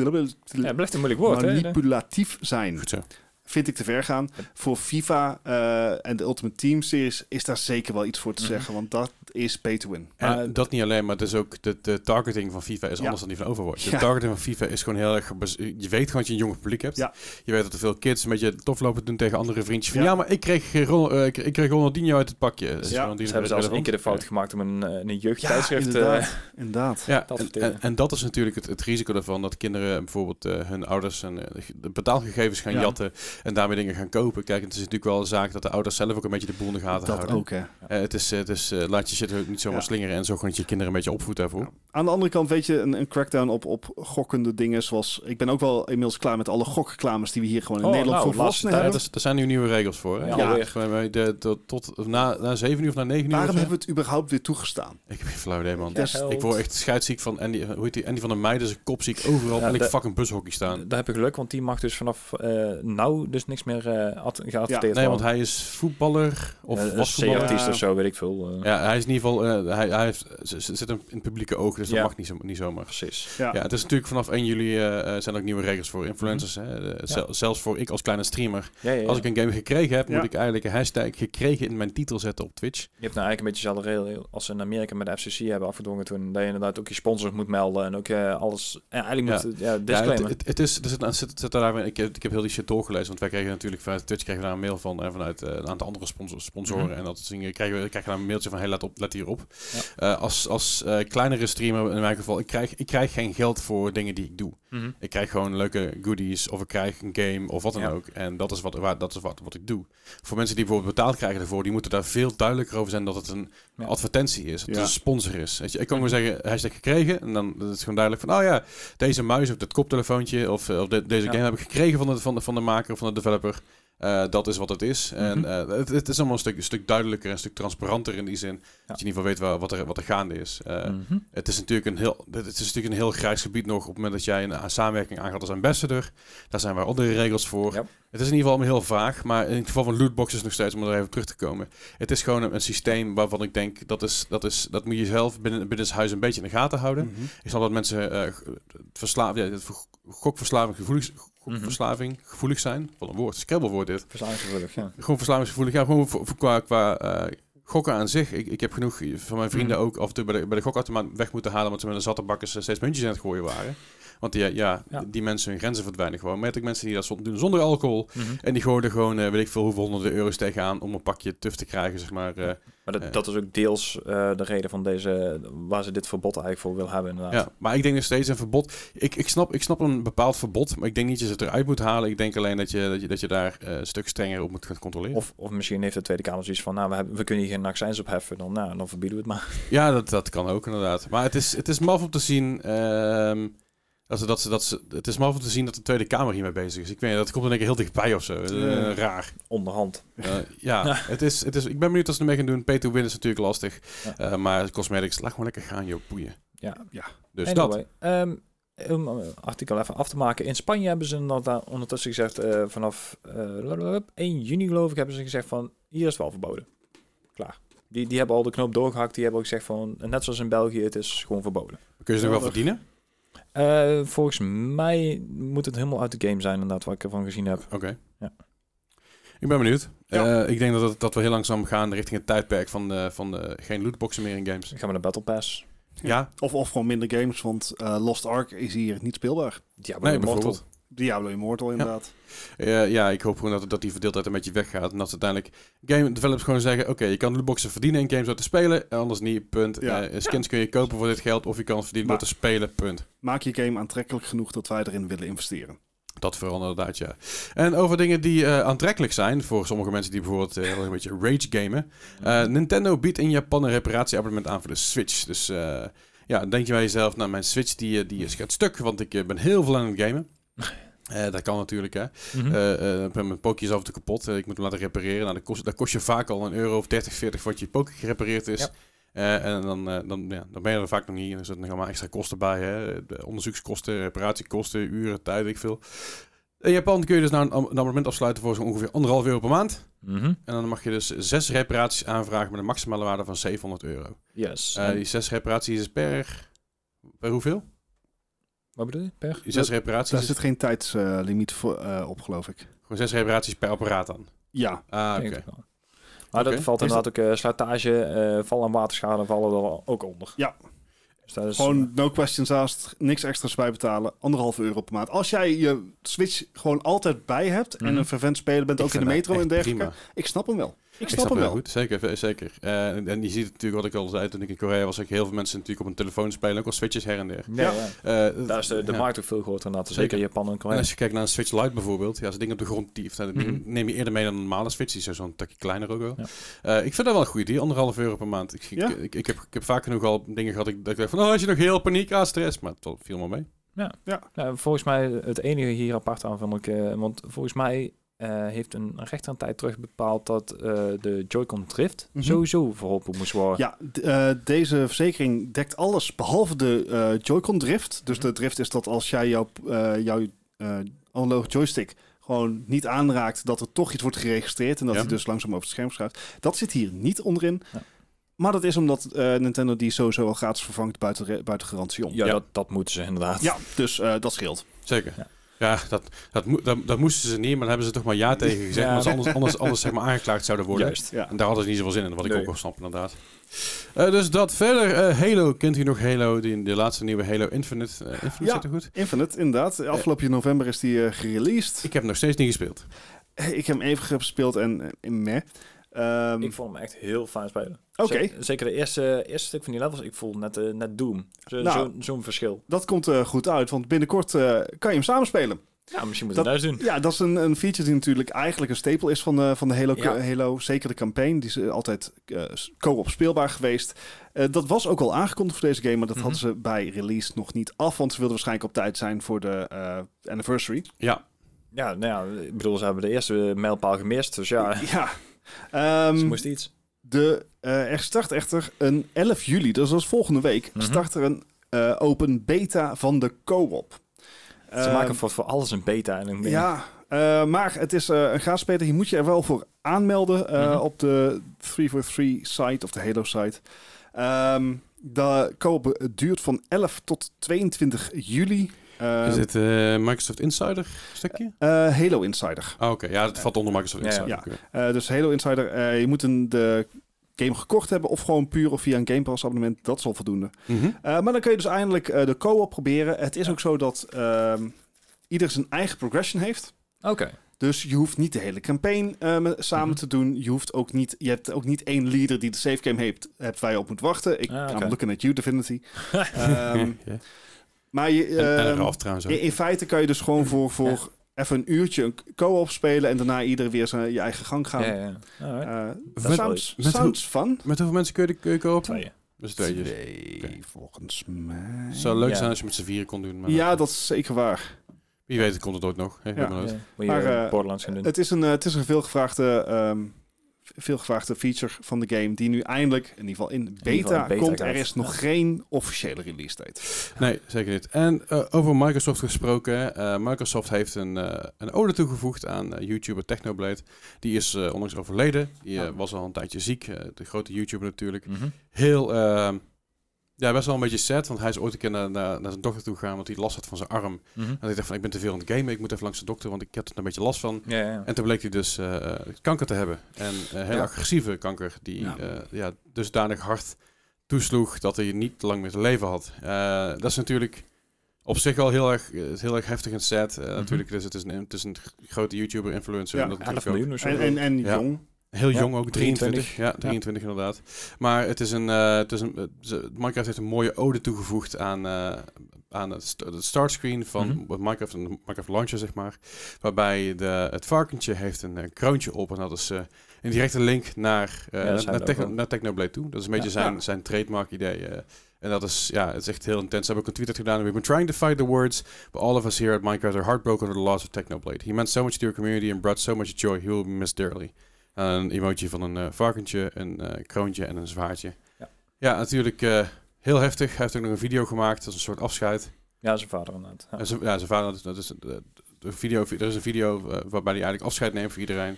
Ja, blijft een moeilijk woord, hè? manipulatief zijn, Goed zo. Vind ik te ver gaan. Voor FIFA eh, en de Ultimate Team Series is daar zeker wel iets voor te Mhm. zeggen, want dat is pay to win. En dat niet alleen, maar het is ook de, de targeting van FIFA is Ja. anders dan die van Overwatch. De Ja. targeting van FIFA is gewoon heel erg... Je weet gewoon dat je een jonge publiek hebt. Ja. Je weet dat er veel kids een beetje tof lopen doen tegen andere vriendjes. Van, Ja. ja, maar ik kreeg, geen Ron- eh, ik, ik kreeg Ronaldinho uit het pakje. Ze hebben zelfs relevant. één keer de fout gemaakt om een, eh, een jeugdtijdschrift... eh, inderdaad. inderdaad. Ja, Dat en, vertellen. en, en dat is natuurlijk het, het risico daarvan dat kinderen bijvoorbeeld eh, hun ouders en de betaalgegevens gaan Ja. jatten en daarmee dingen gaan kopen. Kijk, het is natuurlijk wel een zaak dat de ouders zelf ook een beetje de boel in de gaten Dat houden. ook, hè. Eh, het is, eh, het is eh, laat je shit niet zomaar Ja. slingeren en zo gewoon dat je kinderen een beetje opvoedt daarvoor. Ja. Aan de andere kant, weet je, een, een crackdown op, op gokkende dingen zoals... Ik ben ook wel inmiddels klaar met alle gokreclames die we hier gewoon in Oh, Nederland nou, voor volwassenen hebben. is- daar zijn nu nieuwe regels voor. Hè? Ja, Ja, gewoon bij de, tot, tot na, na 7 uur of na 9 uur. Waarom hebben we het überhaupt weer toegestaan? Ik heb geen flauw idee, man. Ja, Dus. Ik word echt scheidsziek van Andy, hoe heet die, Andy van der Meijden, zijn kop zie ik overal Ja, en ik de- fucking bushockey staan. Daar heb ik geluk, want die mag dus vanaf eh nou dus niks meer eh ad- geadverteerd Nee, want hij is voetballer of Eh, was een voetballer. C-artiest Ja. of zo, weet ik veel. eh. Ja, hij is in ieder geval, eh, hij, hij heeft, z- z- zit in in het publieke oog, dus dat Ja. mag niet, zo, niet zomaar. Precies. Ja. Ja, het is natuurlijk vanaf 1 juli zijn er ook nieuwe regels voor influencers. Mhm. Hè? Zel- Zelfs voor ik als kleine streamer. Ja, ja, ja. Als ik een game gekregen heb, Ja. moet ik eigenlijk een hashtag gekregen in mijn titel zetten op Twitch. Je hebt nou eigenlijk een beetje dezelfde regel als ze in Amerika met de FCC hebben afgedwongen toen. Dat je inderdaad ook je sponsors moet melden en ook eh, alles. Ja, eigenlijk moet ja, Ja, disclaimer. het, het, het is, er zit, er zit, zit daar, ik, heb, ik heb heel die shit doorgelezen, want wij kregen natuurlijk vanuit Twitch kregen we daar een mail van en vanuit eh, een aantal andere sponsoren Mhm. en dat soort dingen kregen we krijgen daar een mailtje van hey let op, let hierop. Ja. Eh, als als eh, kleinere streamer in mijn geval, ik krijg, ik krijg geen geld voor dingen die ik doe. Mhm. Ik krijg gewoon leuke goodies of ik krijg een game of wat dan Ja. ook. En dat is, wat, waar, dat is wat, wat ik doe. Voor mensen die bijvoorbeeld betaald krijgen ervoor, die moeten daar veel duidelijker over zijn dat het een Ja. advertentie is. Dat Ja. een sponsor is. Weet je, ik kan gewoon zeggen, hashtag gekregen. En dan is het gewoon duidelijk van, oh ja, deze muis of dat koptelefoontje of, eh, of de- deze game heb ik gekregen van de, van, de, van de maker of van de developer. Eh, dat is wat het is. En Mhm. eh, het, het is allemaal een stuk, een stuk duidelijker, een stuk transparanter in die zin. Dat je in ieder geval weet wa- wat er, wat er gaande is. Eh, Mhm. Het is natuurlijk een heel, het is natuurlijk een heel grijs gebied nog op het moment dat jij een, samenwerking aangaat als ambassador. Daar zijn waar andere regels voor. Ja. Het is in ieder geval heel vaag, maar in het geval van lootboxes nog steeds, om er even terug te komen. Het is gewoon een, een systeem waarvan ik denk, dat, is, dat, is, dat moet je zelf binnen, binnen het huis een beetje in de gaten houden. Mhm. Ik snap dat mensen eh verslaafd, ja, ver- gevoelig, gokverslaving gevoelig zijn. Wat een woord, scrabblewoord dit. Verslavingsgevoelig, ja. Gewoon verslavingsgevoelig. Ja, gewoon voor, voor- qua, qua eh, gokken aan zich. Ik, ik heb genoeg van mijn vrienden Mhm. ook af en toe bij de, bij de gokautomaat weg moeten halen, want ze met een zatte bakkers eh, steeds muntjes aan het gooien waren. Want die, ja, Ja. die mensen, hun grenzen verdwijnen gewoon. Met ik mensen die dat doen zonder alcohol. Mhm. En die gooien er gewoon, eh, weet ik veel, hoeveel honderden euro's tegenaan om een pakje tuf te krijgen, zeg maar. eh. Maar dat, Eh. dat is ook deels eh, de reden van deze, waar ze dit verbod eigenlijk voor wil hebben inderdaad. ja, maar ik denk nog steeds een verbod. Ik, ik, snap, ik snap een bepaald verbod, maar ik denk niet dat je het eruit moet halen. Ik denk alleen dat je, dat je, dat je daar eh, een stuk strenger op moet gaan controleren. Of, of misschien heeft de Tweede Kamer zoiets van, nou, we, hebben, we kunnen hier geen accijns op heffen, dan, nou, dan verbieden we het maar. Ja, dat, dat kan ook inderdaad. Maar het is, het is maf om te zien. ehm, dat ze, dat ze, dat ze, het is om te zien dat de Tweede Kamer hiermee bezig is. Ik weet niet, dat komt in één keer heel dichtbij of zo. Eh, raar. Onderhand. Eh, ja, Het is, het is, ik ben benieuwd wat ze ermee gaan doen. Pay to win is natuurlijk lastig. Ja. Eh, maar cosmetics, laat gewoon lekker gaan, joh, boeien. Ja. Ja. Dus dat. Ehm, om een artikel even af te maken. In Spanje hebben ze inderdaad ondertussen gezegd, eh, vanaf eh 1 juni geloof ik, hebben ze gezegd van, hier is het wel verboden. Klaar. Die, die hebben al de knoop doorgehakt, die hebben ook gezegd van, net zoals in België, het is gewoon verboden. Kun je ze nog wel verdienen? Eh, volgens mij moet het helemaal uit de game zijn, inderdaad, wat ik ervan gezien heb. Oké. Ja. Ik ben benieuwd. Ja. Eh, ik denk dat, het- dat we heel langzaam gaan richting het tijdperk van, de, van de, geen lootboxen meer in games. Dan gaan we naar Battle Pass. Ja, Of, of gewoon minder games, want eh, Lost Ark is hier niet speelbaar. Nee, Immortal. bijvoorbeeld. Diablo Immortal inderdaad. Eh, ja, ik hoop gewoon dat, dat die verdeeldheid een beetje weggaat. En dat ze uiteindelijk game developers gewoon zeggen... Oké, je kan lootboxen verdienen in games door te spelen. en Anders niet, punt. Ja. Eh, skins kun je kopen voor dit geld. Of je kan het verdienen Maar- door te spelen, punt. Maak je game aantrekkelijk genoeg dat wij erin willen investeren. Dat vooral inderdaad, ja. En over dingen die eh, aantrekkelijk zijn... voor sommige mensen die bijvoorbeeld heel erg een beetje rage gamen... Eh, Nintendo biedt in Japan een reparatieabonnement aan voor de Switch. Dus eh, ja, denk je bij jezelf... Nou, mijn Switch die, die is gaat stuk... want ik ben heel veel aan het gamen. Eh, dat kan natuurlijk, hè. Eh, eh, mijn pookje is af en toe kapot. Ik moet hem laten repareren. Nou, dat, kost, dat kost je vaak al een euro of 30, 40 voordat je pookje gerepareerd is. Ja. En dan, dan, ja, dan ben je er vaak nog niet. Er zitten nog allemaal extra kosten bij. Hè? De onderzoekskosten, reparatiekosten, uren, tijd, ik veel. In Japan kun je dus nou een, een abonnement afsluiten voor zo'n ongeveer anderhalf euro per maand. Mhm. En dan mag je dus zes reparaties aanvragen met een maximale waarde van 700 euro. Yes. En- die zes reparaties is per... Per hoeveel? Wat bedoel je? Per? Die zes reparaties is zit geen tijdslimiet voor eh, op, geloof ik. gewoon zes reparaties per apparaat dan. Ja, Ah, oké. Maar dat valt inderdaad ook uh, slijtage, eh, val- en waterschade vallen er ook onder. Ja. Dus dat is, gewoon no questions asked, niks extra's bij betalen, anderhalf euro per maand. Als jij je Switch gewoon altijd bij hebt en Mhm. een vervent speler bent, Ik ook in de metro en echt dergelijke, prima. ik snap hem wel. Ik Ik snap, hem wel. goed, zeker, zeker. Eh, en, en je ziet het natuurlijk, wat ik al zei toen ik in Korea was, ik heel veel mensen natuurlijk op een telefoon spelen, ook al switches her en der. ja, Ja. ja. Eh, Daar is de, de ja. markt ook veel groter inderdaad. Zeker. Zeker Japan en En Korea. als je kijkt naar een Switch Lite bijvoorbeeld, ja, als ding op de grond tieft, dan Mhm. neem je eerder mee dan een normale Switch, die is zo'n takje kleiner ook wel. Ja. Eh, ik vind dat wel een goede deal, anderhalf euro per maand. Ik, ik, Ja? ik, ik heb, ik heb vaak genoeg al dingen gehad ik- dat ik dacht van, oh, als je nog heel paniek, ah, stress, maar het viel maar mee. Ja, volgens mij het enige hier apart aan vind ik, eh, want volgens mij eh, heeft een rechter een tijd terug bepaald dat eh, de Joy-Con drift Mhm. sowieso verholpen moest worden. Ja, d- eh, deze verzekering dekt alles behalve de eh, Joy-Con drift. Dus Mhm. de drift is dat als jij jouw, jouw analoge joystick gewoon niet aanraakt, dat er toch iets wordt geregistreerd en dat Ja. hij dus langzaam over het scherm schuift. Dat zit hier niet onderin. Ja. Maar dat is omdat eh, Nintendo die sowieso al gratis vervangt buiten, re- buiten garantie om. Ja, Ja. Dat, dat moeten ze inderdaad. Ja, dus eh, dat scheelt. Zeker. Ja. Ja, dat, dat, dat, dat moesten ze niet, maar daar hebben ze toch maar ja tegen gezegd. Ja. ze anders, anders, anders zeg maar aangeklaagd zouden worden. Juist. Ja. En daar hadden ze niet zoveel zin in, wat ik Nee. ook wel snap inderdaad. Eh, dus dat verder. eh, Halo, kent u nog Halo? Die, de laatste nieuwe Halo Infinite. eh, Infinite Ja. zit er goed? Infinite, inderdaad. Afgelopen november is die gereleased. Ik heb nog steeds niet gespeeld. Ik heb hem even gespeeld en, en meh. Ehm, Ik vond hem echt heel fijn spelen. Oké. Ze- Zeker de eerste, eerste stuk van die levels. Ik voel net, eh, net Doom. Zo- Nou. zo- Zo'n verschil. dat komt eh, goed uit, want binnenkort eh, kan je hem samenspelen. Ja, misschien moeten we Dat- eens doen. Ja, dat is een, een feature die natuurlijk eigenlijk een staple is van de, van de Halo, Ja. Halo. Zeker de campaign, die is altijd eh, co-op speelbaar geweest. Eh, dat was ook al aangekondigd voor deze game, maar dat Mhm. hadden ze bij release nog niet af. Want ze wilden waarschijnlijk op tijd zijn voor de eh, anniversary. Ja, Ja, nou ja, ik bedoel, ze hebben de eerste mijlpaal gemist. Dus ja, Ja. Ehm, ze moest iets. de, eh, er start echter een 11 juli, dus dat is volgende week, Mhm. start er een eh, open beta van de co-op. Ze Ehm, maken voor, voor alles een beta. En een Ja, eh, maar het is een gratis beta. Hier moet je er wel voor aanmelden eh, Mhm. op de 343 site of de Halo site. Ehm, de co-op duurt van 11 tot 22 juli. Ehm, Is dit eh, Microsoft Insider stukje? eh, Halo Insider. Ah, oké. Ja, het valt onder Microsoft Ja, ja. Insider. Ja. Eh, dus Halo Insider, eh, je moet een, de game gekocht hebben of gewoon puur of via een Game Pass abonnement. Dat is al voldoende. Mhm. Eh, maar dan kun je dus eindelijk eh, de co-op proberen. Het is ook zo dat ehm, ieder zijn eigen progression heeft. Oké. Dus je hoeft niet de hele campaign eh, samen Mhm. te doen. Je, hoeft ook niet, je hebt ook niet één leader die de save game heeft, hebt waar je op moet wachten. Ik Ah, I'm looking at you, Divinity. Ehm, Ja. Maar je, En, en ehm, Ralf trouwens ook. in, feite kan je dus gewoon voor, voor even een uurtje een co-op spelen en daarna ieder weer zijn je eigen gang gaan. Ja, ja. Eh, Met- sounds, met hoe- sounds fun. Met hoeveel mensen kun je, kun je kopen? Tweeën. Dus tweetjes. Twee, Oké. volgens mij. Het zou leuk Ja. zijn als je met z'n vieren kon doen. Maar Ja, dat is zeker waar. Wie weet komt het ooit nog. Ja. je Maar, eh, Borderlands gaan doen. Het is een, eh, het is een veelgevraagde, ehm veelgevraagde feature van de game die nu eindelijk, in ieder geval in beta, geval in beta komt. Er is nog geen officiële release date. Nee, zeker niet. En eh, over Microsoft gesproken. eh, Microsoft heeft een, eh, een ode toegevoegd aan YouTuber Technoblade. Die is eh, onlangs overleden. Die Ja. was al een tijdje ziek. eh, de grote YouTuber natuurlijk. Mhm. Heel, ja, best wel een beetje sad. Want hij is ooit een keer naar, naar, naar zijn dokter toe gegaan. Want hij last had van zijn arm. Mhm. En hij dacht van, ik ben te veel aan het gamen. Ik moet even langs de dokter, want ik heb er een beetje last van. Ja, ja. En toen bleek hij dus eh, kanker te hebben. En eh, heel Ja. agressieve kanker. Die Ja. ja. ja, dusdanig hard toesloeg dat hij niet lang meer te leven had. Eh, dat is natuurlijk op zich wel heel erg, eh, heel erg heftig en sad. Eh, Natuurlijk, dus het is een, het is een grote YouTuber-influencer. Ja, en dat 11 natuurlijk ook. miljoen of zo. En, en, en Ja. jong. Heel Ja, jong ook, 23. 23. Ja, 23 inderdaad. Maar het is een, eh, het is een Minecraft heeft een mooie ode toegevoegd aan, eh, aan het, st- het startscreen van Mhm. Minecraft, een Minecraft Launcher, zeg maar. Waarbij de, het varkentje heeft een, eh, kroontje op en dat is een directe link naar, Ja, naar, Techno- naar Technoblade toe. Dat is een beetje zijn, zijn trademark idee. en dat is, ja, het is echt heel intens. Ze hebben ook een tweet gedaan. We've been trying to fight the words, but all of us here at Minecraft are heartbroken over the loss of Technoblade. He meant so much to your community and brought so much joy. He will be missed dearly. En een emoji van een eh, varkentje, een eh, kroontje en een zwaardje. Ja. Ja, natuurlijk eh, heel heftig. Hij heeft ook nog een video gemaakt. Dat is een soort afscheid. Ja, zijn vader inderdaad. Ja. En zijn, ja, zijn vader, dat is, dat is de, de video, er is een video waarbij hij eigenlijk afscheid neemt voor iedereen.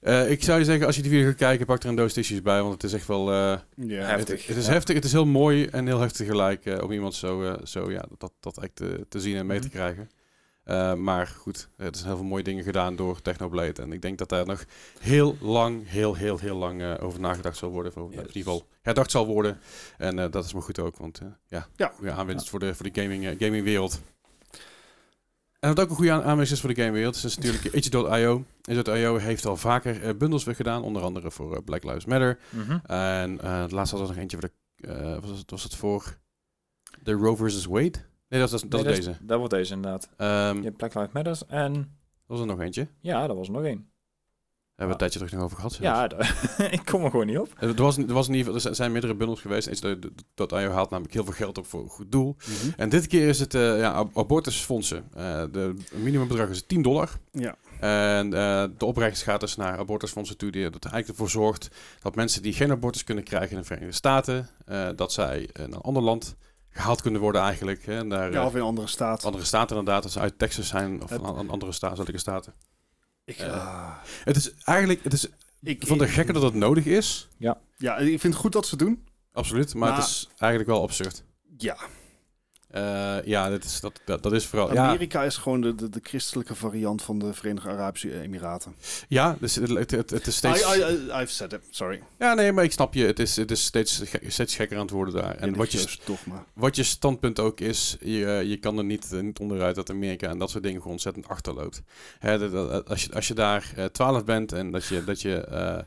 Eh, ik zou je zeggen, als je die video gaat kijken, pak er een doos tissues bij, want het is echt wel... eh, Ja. Heftig. het, het is Ja. heftig, het is heel mooi en heel heftig tegelijk eh, om iemand zo, eh, zo ja, dat, dat echt te, te zien en mee te Mhm. krijgen. Eh, maar goed, er zijn heel veel mooie dingen gedaan door Technoblade. En ik denk dat daar nog heel lang, heel, heel, heel lang eh, over nagedacht zal worden. Of over- Yes. In ieder geval herdacht zal worden. En eh, dat is maar goed ook, want eh, ja, Ja. goede aanwinst voor de, voor de gaming, gamingwereld. En wat ook een goede aan- aanwinst is voor de gamingwereld, is natuurlijk Itch.io. Itch.io heeft al vaker eh, bundles weer gedaan, onder andere voor Black Lives Matter. Mhm. En eh laatst hadden we nog eentje voor de, eh, was, het, was het voor de Roe versus Wade? Nee, dat, is- dat, Nee, is deze. Dat wordt deze inderdaad. Ehm Je hebt Black Lives Matters en was er nog eentje? ja, dat was er nog één. Hebben we een tijdje terug nog over gehad. zelfs. Ja, ik kom er gewoon niet op. Eh, Er, was, er, was in ieder geval, er zijn meerdere bundels geweest. Eens dat, dat IO haalt namelijk heel veel geld op voor een goed doel. Mhm. En dit keer is het eh, ja, ab- abortusfondsen. Eh de minimumbedrag is 10 dollar. Ja. En eh, de opbrengst gaat dus naar abortusfondsen toe. Die dat eigenlijk ervoor zorgt dat mensen die geen abortus kunnen krijgen in de Verenigde Staten, eh, dat zij in een ander land gehaald kunnen worden eigenlijk. Hè, naar Ja, eh, of in een andere staat. andere staten inderdaad, als ze uit Texas zijn of Het- een an- andere sta zuidelijke staten. Ik, ah, Het is eigenlijk, het is ik, van de gekke dat het nodig is. Ja, ik vind het goed dat ze het doen. Absoluut, maar, Maar- het is eigenlijk wel absurd. Ja, Eh, ja, dat is, dat, dat, dat is vooral. Ja, Amerika is gewoon de, de, de christelijke variant van de Verenigde Arabische Emiraten. ja dus het, het, het, het is steeds. I, I, I've said it, sorry. Ja, nee, maar ik snap je. Het is, het is steeds, steeds gekker aan het worden daar. En wat je, wat je standpunt ook is, je, je kan er niet, niet onderuit dat Amerika en dat soort dingen gewoon ontzettend achterloopt. Hè, dat- als, je, als je daar eh 12 bent en dat, je, dat, je, eh,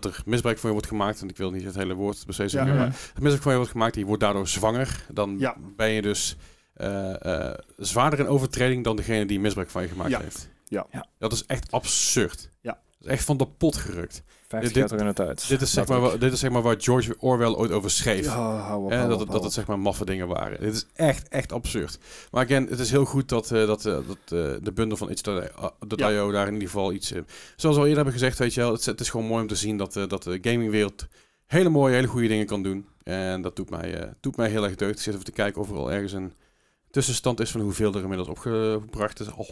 dat er misbruik van je wordt gemaakt, en ik wil niet het hele woord precies Ja, zeggen, ja. maar er misbruik van je wordt gemaakt en je wordt daardoor zwanger, dan Ja. ben je dus eh, eh, zwaarder in overtreding dan degene die misbruik van je gemaakt heeft. Ja. Ja. Dat is echt absurd. Ja. is echt van de pot gerukt. 50 dit- in. Dit is, zeg maar, dit is zeg maar waar George Orwell ooit over schreef. Ja, hou op, hou dat, op, dat het zeg maar maffe dingen waren. Dit is echt, echt absurd. Maar again, het is heel goed dat, eh, dat, eh, dat eh, de bundel van itch.io daar in ieder geval iets... eh, zoals we al eerder hebben gezegd, weet je wel, het, is- het is gewoon mooi om te zien dat, eh, dat de gamingwereld hele mooie, hele goede dingen kan doen. En dat doet mij, eh, doet mij heel erg deugd. Ik zit even te kijken of er al ergens een tussenstand is van hoeveel er inmiddels opgebracht is. Al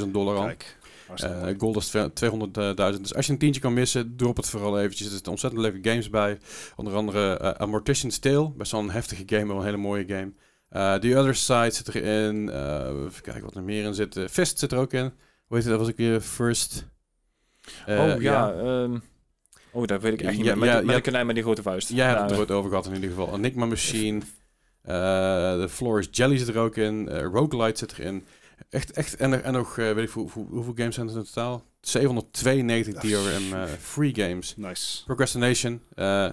156.000 dollar al. Kijk, hartstikke Eh gold is 200.000. Dus als je een tientje kan missen, drop het vooral eventjes. Er zitten ontzettend leuke games bij. Onder andere eh Amortician's Tale. Best wel een heftige game, maar wel een hele mooie game. Eh The Other Side zit erin. Even kijken wat er meer in zit. Fist zit er ook in. Hoe heet het? Dat was ik weer First. Oh ja, ehm, oh, daar weet ik echt niet Ja, meer. Met, ja, met ja. een konijn met die grote vuist. Jij hebt Ja, het er ooit over gehad in ieder geval. Enigma Machine. The Floor is Jelly zit er ook in. eh Roguelite zit erin. Echt, echt. En, en nog, eh, weet ik hoe, hoe- hoeveel games zijn er in totaal? 792 DRM eh, free games. Nice. Procrastination. eh,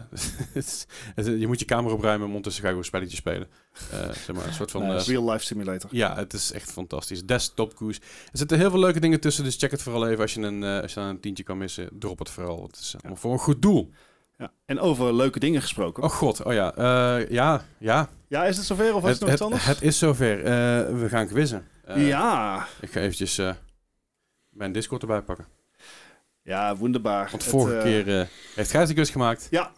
je moet je kamer opruimen, maar ondertussen ga je weer een spelletje spelen. Eh, zeg maar, een soort van... Nice. Real life simulator. ja, het is echt fantastisch. Desktop Goose. Er zitten heel veel leuke dingen tussen, dus check het vooral even. Als je een, als je een tientje kan missen, drop het vooral. Het is voor een goed doel. Ja. En over leuke dingen gesproken. Oh god, oh ja. eh, ja, ja. Ja, is het zover of is Het, nog iets anders? het is zover. Eh, we gaan quizzen. Eh, ja. Ik ga eventjes mijn Discord erbij pakken. Ja, wonderbaar. Want Het, vorige keer heeft Gijs de quiz gemaakt. Ja.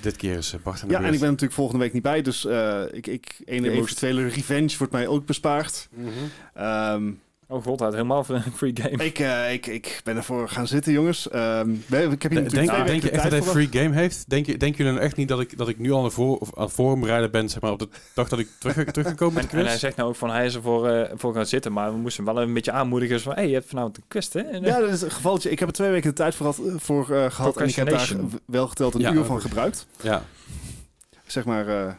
Dit keer is Bart aan de Ja, en ik ben natuurlijk volgende week niet bij, dus ik, ik, een eventuele revenge wordt mij ook bespaard. Mhm. Ehm, Oh god, hij had helemaal voor een free game. ik, eh, ik, ik ben ervoor gaan zitten, jongens. Ehm, we- ik heb hier Denk, je echt dat hij voor. free game heeft? Denk, je, denken jullie nou echt niet dat ik, dat ik nu al aan, voor, of aan het voorbereiden ben, zeg maar, op de dag dat ik terug, teruggekomen met En, en hij zegt nou ook van hij is ervoor eh, voor gaan zitten, maar we moesten hem wel een beetje aanmoedigen. Van, hey, je hebt vanavond een quiz, hè? En, eh, Ja, dat is een gevalletje. Ik heb er twee weken de tijd voor, had, voor eh, gehad en ik heb daar wel geteld een Ja, uur van gebruikt. Ja. Zeg maar eh,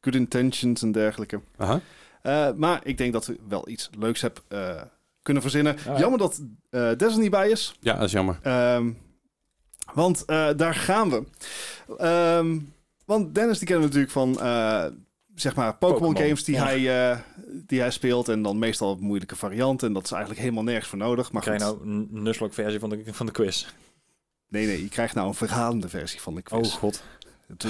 good intentions en dergelijke. Aha. Eh, maar ik denk dat we wel iets leuks hebben eh, kunnen verzinnen. Ja, ja. Jammer dat eh Des er niet bij is. ja, dat is jammer. Ehm, want eh, daar gaan we. Ehm, want Dennis die kennen we natuurlijk van eh, zeg maar Pokémon games die, ja. hij, eh, die hij speelt. En dan meestal op moeilijke varianten. En dat is eigenlijk helemaal nergens voor nodig. Maar krijg je nou een Nuzlocke versie van de, van de quiz. Nee, nee, je krijgt nou een verhalende versie van de Oh quiz. god. Het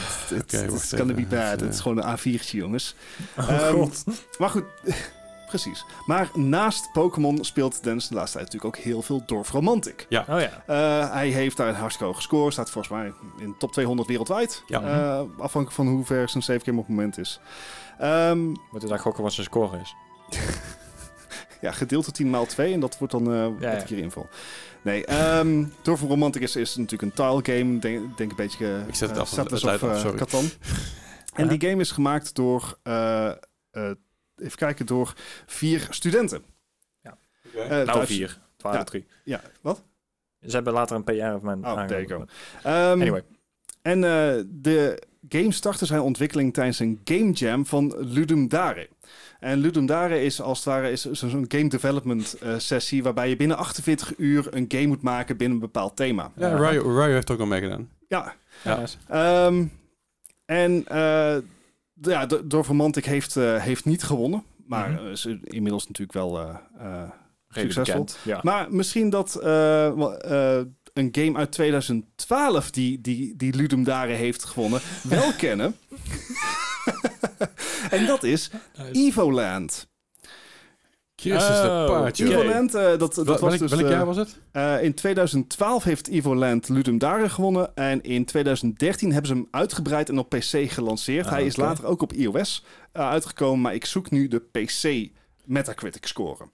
be even. bad. Even, Het is gewoon een A4'tje, jongens. Oh Ehm, god. Maar goed, precies. Maar naast Pokémon speelt Dennis de laatste tijd natuurlijk ook heel veel Dorf Romantic. Oh ja. Eh, hij heeft daar een hartstikke hoge score. Staat volgens mij in de top 200 wereldwijd. Ja. Eh, afhankelijk van hoe ver zijn save game op het moment is. Ehm, Moeten we daar gokken wat zijn score is? ja, gedeeld door 10 maal 2 en dat wordt dan eh wat ja. ik hier invul. Nee, ehm Dorf Romantic is, is natuurlijk een tile game. Denk, denk een beetje... Ik zet het eh, af, Settlers het of af, eh, sorry. Catan. En Ja. die game is gemaakt door... eh, eh, even kijken, door vier studenten. Eh, nou thuis- vier. Het waren Ja. drie. Ja, wat? Ze hebben later een PR of mijn Oh. Ehm, Anyway. En eh, de game startte zijn ontwikkeling tijdens een game jam van Ludum Dare. En Ludum Dare is als het ware is zo- zo'n game development eh, sessie waarbij je binnen 48 uur een game moet maken binnen een bepaald thema. Ja, Ja. Ryo, Ryo heeft ook al meegedaan. Ja. Ja. Ehm, en eh, d- ja, Dorf Romantic heeft, eh, heeft niet gewonnen. Maar Mhm. is inmiddels natuurlijk wel eh, eh, succesvol. Ja. Maar misschien dat eh, eh, een game uit 2012 die, die, die Ludum Dare heeft gewonnen, wel kennen. en dat is Evoland. Christus de Oh. Evoland, eh, dat, dat Wel- was welk, dus... welk eh, jaar was het? eh, in 2012 heeft Evoland Ludum Dare gewonnen. En in 2013 hebben ze hem uitgebreid en op PC gelanceerd. Ah, Hij is later ook op iOS eh, uitgekomen. Maar ik zoek nu de PC Metacritic score.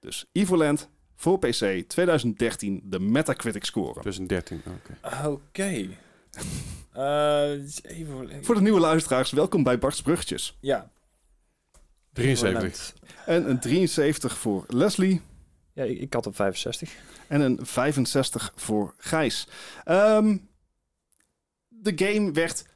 Dus Evoland voor PC 2013 de Metacritic score. 2013, oké. Oké. Eh, even... Voor de nieuwe luisteraars, welkom bij Bart's Bruggetjes. Ja. 73. En een 73 voor Leslie Ja, ik, ik had op 65. en een 65 voor Gijs. Ehm, de game werd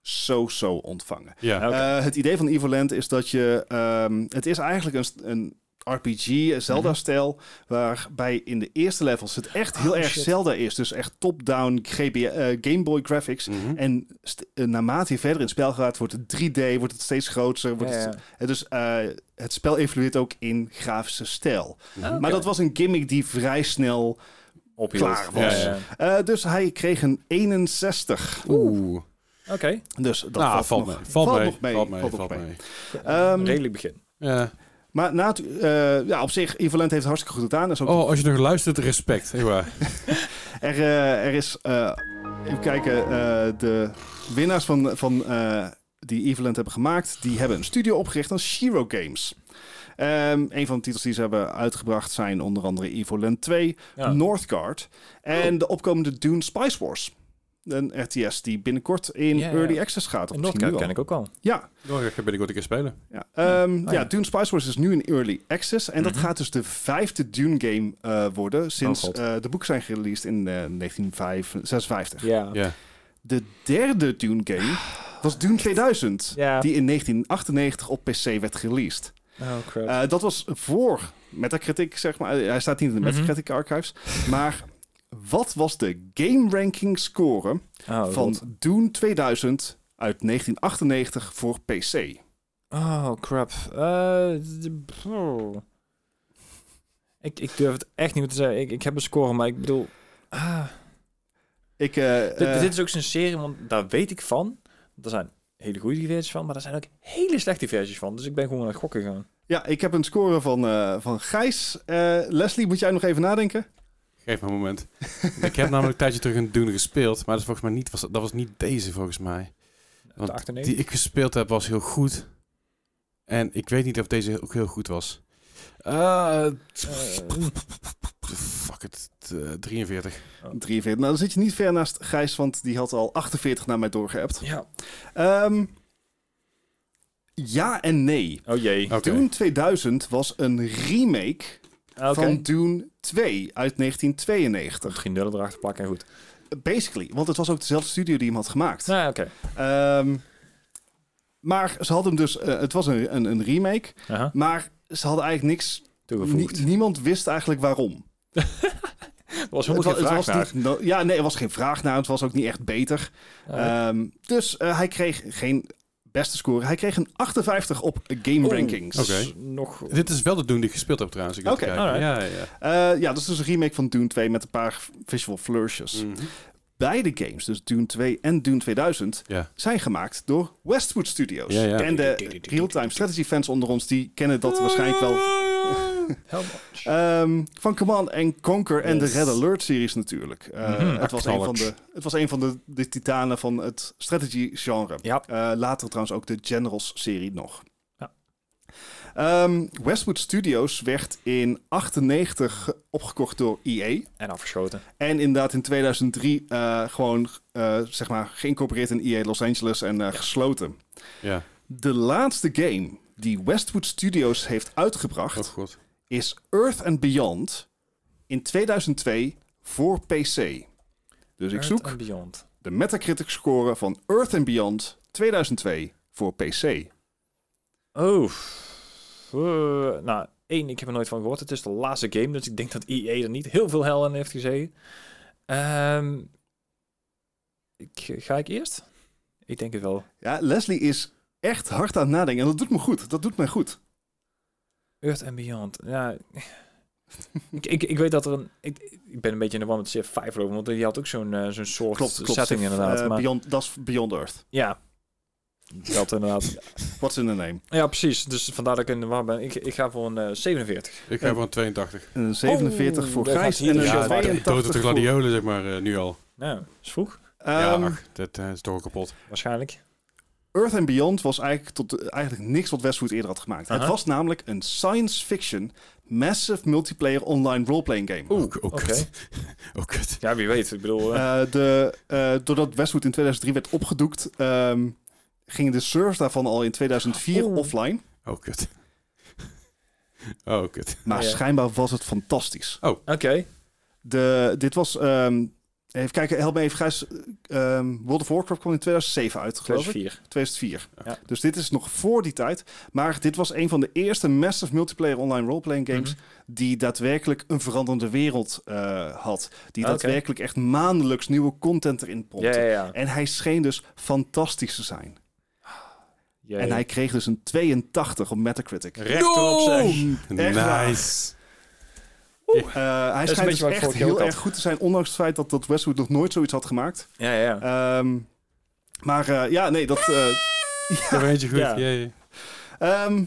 zo-zo ontvangen. Ja. Eh, het idee van Evoland is dat je... ehm, het is eigenlijk een, een RPG, Zelda-stijl... waarbij in de eerste levels het echt heel Oh, erg shit. Zelda is. Dus echt top-down GB, eh, Game Boy graphics... Mhm. En st- eh, naarmate je verder in het spel gaat, wordt het 3D, wordt het steeds groter. Wordt Ja, het, ja. dus eh, het spel evolueert ook in grafische stijl. Mhm. Oké. Maar dat was een gimmick die vrij snel Op klaar was. Ja, Eh, dus hij kreeg een 61. Oeh. Oké, Dus dat Nou, valt, valt nog, mee. Valt mee. nog mee. Valt mee. valt nog Valt mee. mee. Ehm, redelijk begin. Ja. Maar na het, eh, ja, op zich, Evolent heeft het hartstikke goed gedaan. Is, ook, Oh, als je nog luistert, respect. Er, eh, er is eh, even kijken, eh, de winnaars van, van eh, die Evolent hebben gemaakt, die hebben een studio opgericht als Shiro Games. Ehm, een van de titels die ze hebben uitgebracht zijn onder andere Evolent 2, Ja. Northgard en Oh. de opkomende Dune Spice Wars. Een RTS die binnenkort in Ja, ja. Early Access gaat. Of misschien nu al. ken ik ook al. Ja, Oh, ik ga binnenkort een keer spelen. ja. Ehm, Oh, ja, ja. Dune Spice Wars is nu in Early Access. En dat Mhm. gaat dus de vijfde Dune game eh, worden sinds God. eh, de boeken zijn gereleased in eh 1956. Ja. Ja. De derde Dune game was Dune 2000. Ja. Die in 1998 op PC werd released. Oh, crap. Eh, dat was voor Metacritic, zeg maar. Hij staat niet in de Mhm. Metacritic archives. Maar wat was de game ranking score oh, van God. Dune 2000 uit 1998 voor PC? Oh, crap. Eh, oh. ik, ik durf het echt niet meer te zeggen. Ik, ik heb een score, maar ik bedoel... ah. Ik, eh, dit, eh, dit is ook zo'n serie, want daar weet ik van. Er zijn hele goede versies van, maar er zijn ook hele slechte versies van. Dus ik ben gewoon het gokken gegaan. Ja, ik heb een score van, van Gijs. Leslie, moet jij nog even nadenken? Geef me een moment. ik heb namelijk een tijdje terug een Dune gespeeld, maar dat, is volgens mij niet, was, dat was niet deze volgens mij. Want De 98? Die ik gespeeld heb was heel goed. En ik weet niet of deze ook heel goed was. Uh, fuck it, eh, 43. 43. Nou, dan zit je niet ver naast Gijs, want die had al 48 naar mij doorgeappt. ja. Ehm, ja en nee. Oh jee. Oké. Dune 2000 was een remake Van Dune 2 uit Om 1992. Drie nullen erachter plakken en goed. Basically, want het was ook dezelfde studio die hem had gemaakt. Nou, oké. Ehm, maar ze hadden hem dus, eh, het was een, een, een remake, maar ze hadden eigenlijk niks, Toegevoegd. nie- niemand wist eigenlijk waarom. Er was Het helemaal geen het was naar. niet, no- ja, nee, er was geen vraag naar. Het was ook niet echt beter. Ehm, dus eh, hij kreeg geen beste score. Hij kreeg een 58 op Game Oh, Rankings. Oké. dus Nog... Dit is wel de Dune die ik gespeeld heb trouwens. Oké. Ja, ja, ja. Eh, ja, dat is dus een remake van Dune 2 met een paar visual flourishes. Mhm. Beide games, dus Dune 2 en Dune 2000, Ja. zijn gemaakt door Westwood Studios. Ja, ja. En de real-time strategy fans onder ons, die kennen dat waarschijnlijk wel Much. Ehm, van Command and Conquer en de. Red Alert series natuurlijk. Eh, Mhm, het, was een van de, het was een van de, de titanen van het strategy genre. Ja. Eh, later trouwens ook de Generals serie nog. Ja. Ehm, Westwood Studios werd in 98 opgekocht door EA. En afgeschoten. En inderdaad in 2003 eh, gewoon eh, zeg maar geïncorporeerd in EA Los Angeles en eh, gesloten. ja. De laatste game die Westwood Studios heeft uitgebracht Oh god. Is Earth and Beyond in 2002 voor PC. Dus ik zoek de Metacritic score van Earth and Beyond 2002 voor PC. Oh. Eh, nou, één, ik heb er nooit van gehoord. Het is de laatste game, dus ik denk dat EA er niet heel veel hel in heeft gezeten. Ehm, ik, ga ik eerst? Ik denk het wel. Ja, Leslie is echt hard aan het nadenken en dat doet me goed. Dat doet mij goed. Earth and Beyond. Ja. ik, ik, ik weet dat er een... Ik, ik ben een beetje in de war met Civ 5 lopen, want die had ook zo'n eh, zo'n soort Klopt, klopt. setting Civ, inderdaad. eh, maar, Beyond, dat is Beyond Earth. ja. Dat inderdaad. What's in the name? Ja, precies. Dus vandaar dat ik in de war ben. Ik, ik ga voor een eh, 47. Ik ga voor een 82. Een 47 Oh, voor gaat en een de Ja, shot de 82 dood de gladiolen zeg maar eh, nu al. Nou, is vroeg. ja, Ehm, ach, dat eh, is toch kapot. Waarschijnlijk. Earth and Beyond was eigenlijk, tot, eigenlijk niks wat Westwood eerder had gemaakt. Het was namelijk een science fiction massive multiplayer online roleplaying game. Oeh, oh, oh, oké. oh, kut. Ja, wie weet. Ik bedoel... eh, Eh, de, eh, doordat Westwood in 2003 werd opgedoekt, ehm, gingen de servers daarvan al in 2004 Oeh. offline. Oh, kut. oh, kut. Maar Ja. schijnbaar was het fantastisch. Oké. De, dit was, ehm, even kijken, help me even Gijs. ehm, World of Warcraft kwam in 2007 uit, geloof ik. 2004. 2004. Ja. Dus dit is nog voor die tijd. Maar dit was een van de eerste massive multiplayer online roleplaying games Mhm. die daadwerkelijk een veranderende wereld eh, had. Die Oké. daadwerkelijk echt maandelijks nieuwe content erin pompte. Ja, ja, ja. En hij scheen dus fantastisch te zijn. Jee. En hij kreeg dus een 82 op Metacritic. Rechterop zeg. Echt waar. Nice. Eh, hij schijnt dus echt heel had. erg goed te zijn, ondanks het feit dat, dat Westwood nog nooit zoiets had gemaakt. Ja, ja. Ehm, maar eh, ja, nee, dat... eh, heb er eentje goed. Ja. Ehm,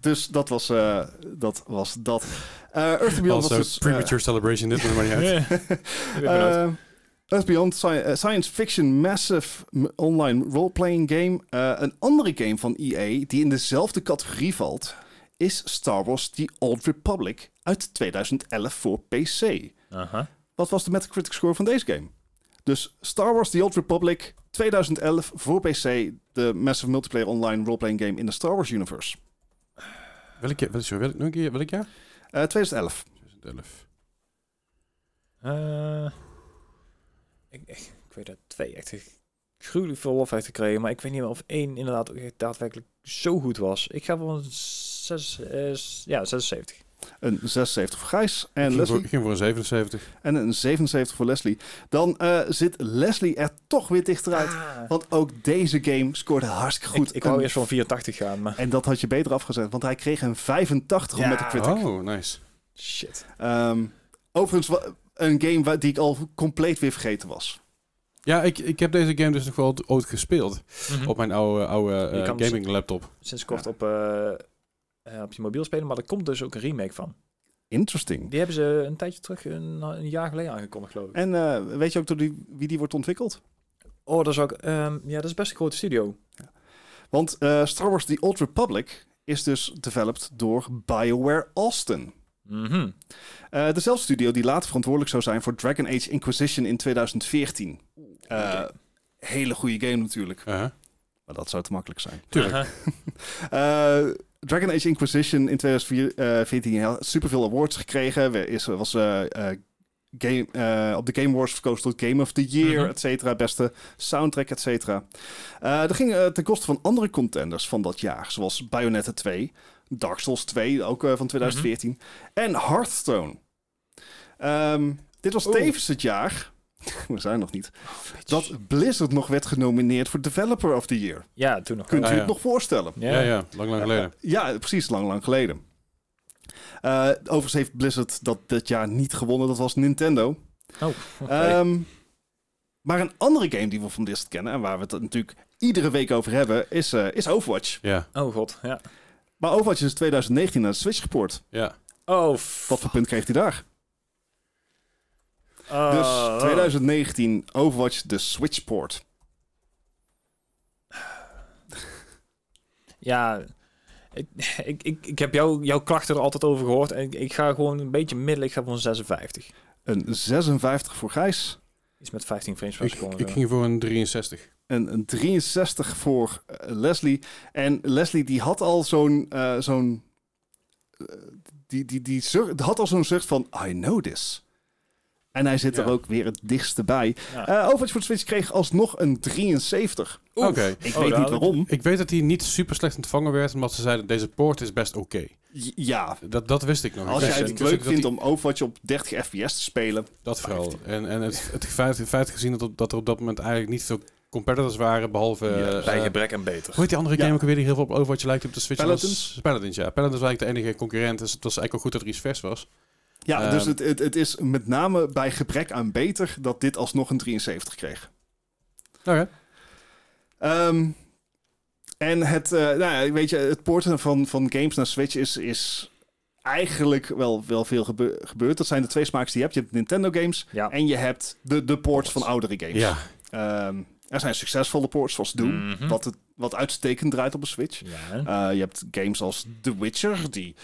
dus dat was eh, dat. Was dat. Eh Earth Beyond Also, was dus... premature celebration dit, maar niet uit. Uh, Earth Beyond, sci- science fiction massive online role-playing game. Een andere game van EA die in dezelfde categorie valt, is Star Wars The Old Republic uit 2011 voor PC. Aha. Wat was de Metacritic score van deze game? Dus Star Wars The Old Republic 2011 voor PC, de massive multiplayer online role-playing game in de Star Wars universe. Welk jaar? Sorry, welk, nog een keer, welk jaar? Eh 2011. 2011. Eh, ik, ik, ik weet dat twee echt gruwelijk veel lof heeft gekregen, maar ik weet niet meer of één inderdaad ook echt daadwerkelijk zo goed was. Ik ga voor een zes, eh, ja, 76. Een 76 voor Gijs Ik en voor, ik ging voor een 77. En een 77 voor Leslie. Dan eh, zit Leslie er toch weer dichteruit. Ah. Want ook deze game scoorde hartstikke goed. ik, ik wou Een- eerst van 84 gaan, maar En dat had je beter afgezet, want hij kreeg een 85 Ja. op Metacritic. Oh, nice. shit. Ehm, overigens een game waar, die ik al compleet weer vergeten was. Ja, ik, ik heb deze game dus nog wel ooit gespeeld. op mijn oude, oude eh, dus- gaming laptop. Sinds kort op, eh, eh, op je mobiel spelen, maar er komt dus ook een remake van. Interesting. Die hebben ze een tijdje terug, een, een jaar geleden aangekondigd, geloof ik. En eh, weet je ook door die, wie die wordt ontwikkeld? Oh, dat is ook, ehm, ja, dat is best een grote studio. Want eh, Star Wars The Old Republic is dus developed door BioWare Austin. Mhm. Eh, dezelfde studio die later verantwoordelijk zou zijn voor Dragon Age Inquisition in 2014. Eh, Oké. Hele goede game natuurlijk. Uh-huh. Maar dat zou te makkelijk zijn. Tuurlijk. Dragon Age Inquisition in 2014 had superveel awards gekregen. We- Is, was eh, eh, game, eh, op de Game Awards verkozen tot Game of the Year, Mhm. et cetera. Beste soundtrack, et cetera. Eh, dat ging ten koste van andere contenders van dat jaar. Zoals Bayonetta 2, Dark Souls 2, ook van 2014. En Hearthstone. Ehm, dit was Oeh. tevens het jaar... We zijn nog niet. Dat Blizzard nog werd genomineerd voor Developer of the Year. Ja, toen nog. Kunt Ah, u ja. het nog voorstellen? Ja, ja, lang, lang geleden. Ja, precies, lang, lang geleden. Eh, overigens heeft Blizzard dat dit jaar niet gewonnen. Dat was Nintendo. Oh, oké. Ehm, maar een andere game die we van Blizzard kennen... en waar we het natuurlijk iedere week over hebben... is, eh, is Overwatch. Ja, oh god, ja. Maar Overwatch is in 2019 naar de Switch geport. ja. Oh, Wat voor punt kreeg hij daar? Oh, Dus 2019 Overwatch de Switch port. Ja, ik, ik, ik, ik heb jou, jouw klachten er altijd over gehoord. En ik, ik ga gewoon een beetje middelen. Ik ga voor een 56. Een 56 voor Gijs. Iets met 15 frames per seconde. ik ging voor een 63. Een, een 63 voor eh, Leslie. En Leslie die had al zo'n... eh, zo'n eh, die, die, die had al zo'n zucht van... I know this. En hij zit Ja. er ook weer het dichtste bij. Ja. Eh Overwatch voor de Switch kreeg alsnog een 73. Oef. Oké. Ik Oh, weet niet waarom. Ik weet dat hij niet super slecht ontvangen werd, omdat ze zeiden deze poort is best oké. Ja, Dat, dat wist ik nog. als jij wist- het wist leuk vindt om Overwatch op 30 fps te spelen... Dat vooral. En, en het, het feit, het feit gezien dat, op- dat er op dat moment eigenlijk niet veel competitors waren, behalve... Ja, eh, Bij eh, gebrek en beter. hoe heet die andere Ja. game ook weer die heel veel op Overwatch lijkt op de Switch? Paladins? Was, Paladins, ja. Paladins was eigenlijk de enige concurrent, dus het was eigenlijk al goed dat er iets vers was. Ja, Ehm. dus het, het, het is met name bij gebrek aan beter... dat dit alsnog een 73 kreeg. Oké. Ehm, en het, eh, nou ja, weet je, het porten van, van games naar Switch is, is eigenlijk wel, wel veel gebe- gebeurd. Dat zijn de twee smaaks die je hebt. Je hebt Nintendo games Ja. en je hebt de, de ports van oudere games. Ja. Ehm, er zijn succesvolle ports zoals Doom, Mhm. wat, het, wat uitstekend draait op een Switch. Ja. Eh, je hebt games als The Witcher, die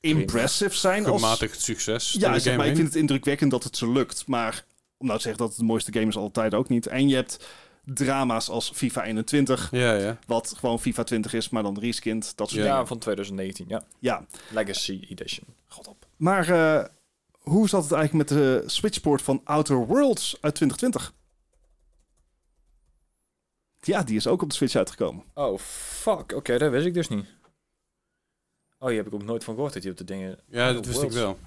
impressive zijn. Als, Gematigd succes. door ja, zeg maar, ik vind het indrukwekkend dat het zo lukt. Maar om nou te zeggen dat het de mooiste game is altijd ook niet. En je hebt drama's als FIFA 21, Ja, ja. wat gewoon FIFA 20 is, maar dan reskind, dat soort Ja. Dingen. van 2019. Ja. Ja, Legacy Edition. God op. maar eh, hoe zat het eigenlijk met de Switchport van Outer Worlds uit 2020? Ja, die is ook op de Switch uitgekomen. Oh, fuck. Oké, dat wist ik dus niet. Oh, hier heb ik ook nooit van gehoord dat hij op de dingen... Ja, dat wist ik wel.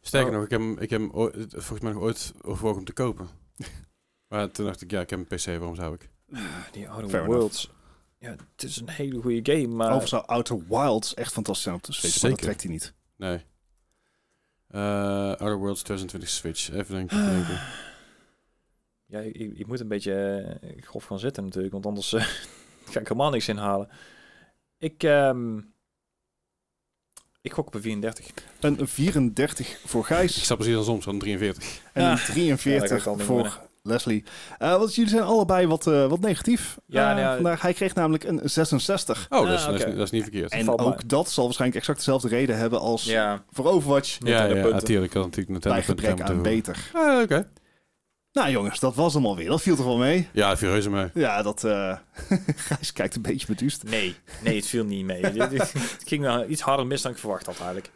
Sterker Oh. nog, ik heb, hem- ik heb hem ooit- volgens mij nog ooit overwogen om te kopen. maar toen dacht ik, ja, ik heb een PC, waarom zou ik? Die Outer Fair Worlds. Ja, het is een hele goede game, maar... Overigens zou Outer Wilds echt fantastisch zijn op de Switch, maar dat Zeker. trekt hij niet. Nee. Eh, Outer Worlds 2020 Switch. Even denken. denken. Ja, je, je moet een beetje eh, grof gaan zitten natuurlijk, want anders eh, ga ik helemaal niks inhalen. Ik, ehm, ik gok op een 34. Een 34 voor Ik Gijs sta precies andersom, zo'n 43. en Ja. een Ja, 43 dat kan niet voor. Leslie. Eh, want jullie zijn allebei wat, eh, wat negatief. Ja, ja. vandaag. Hij kreeg namelijk een 66. Oh, Ah, dat, is, dat, is, oké. niet- dat is niet verkeerd. En valt ook dat zal waarschijnlijk exact dezelfde reden hebben als Ja, voor Overwatch. ja, ja, natuurlijk. Ik natuurlijk Bij gebrek aan beter. Ah, Oké. Nou jongens, dat was hem alweer. Dat viel toch wel mee? Ja, viel reuze mee. Ja, dat... eh Gijs kijkt een beetje beduust. nee, nee, het viel niet mee. Het ging wel iets harder mis dan ik verwacht had eigenlijk.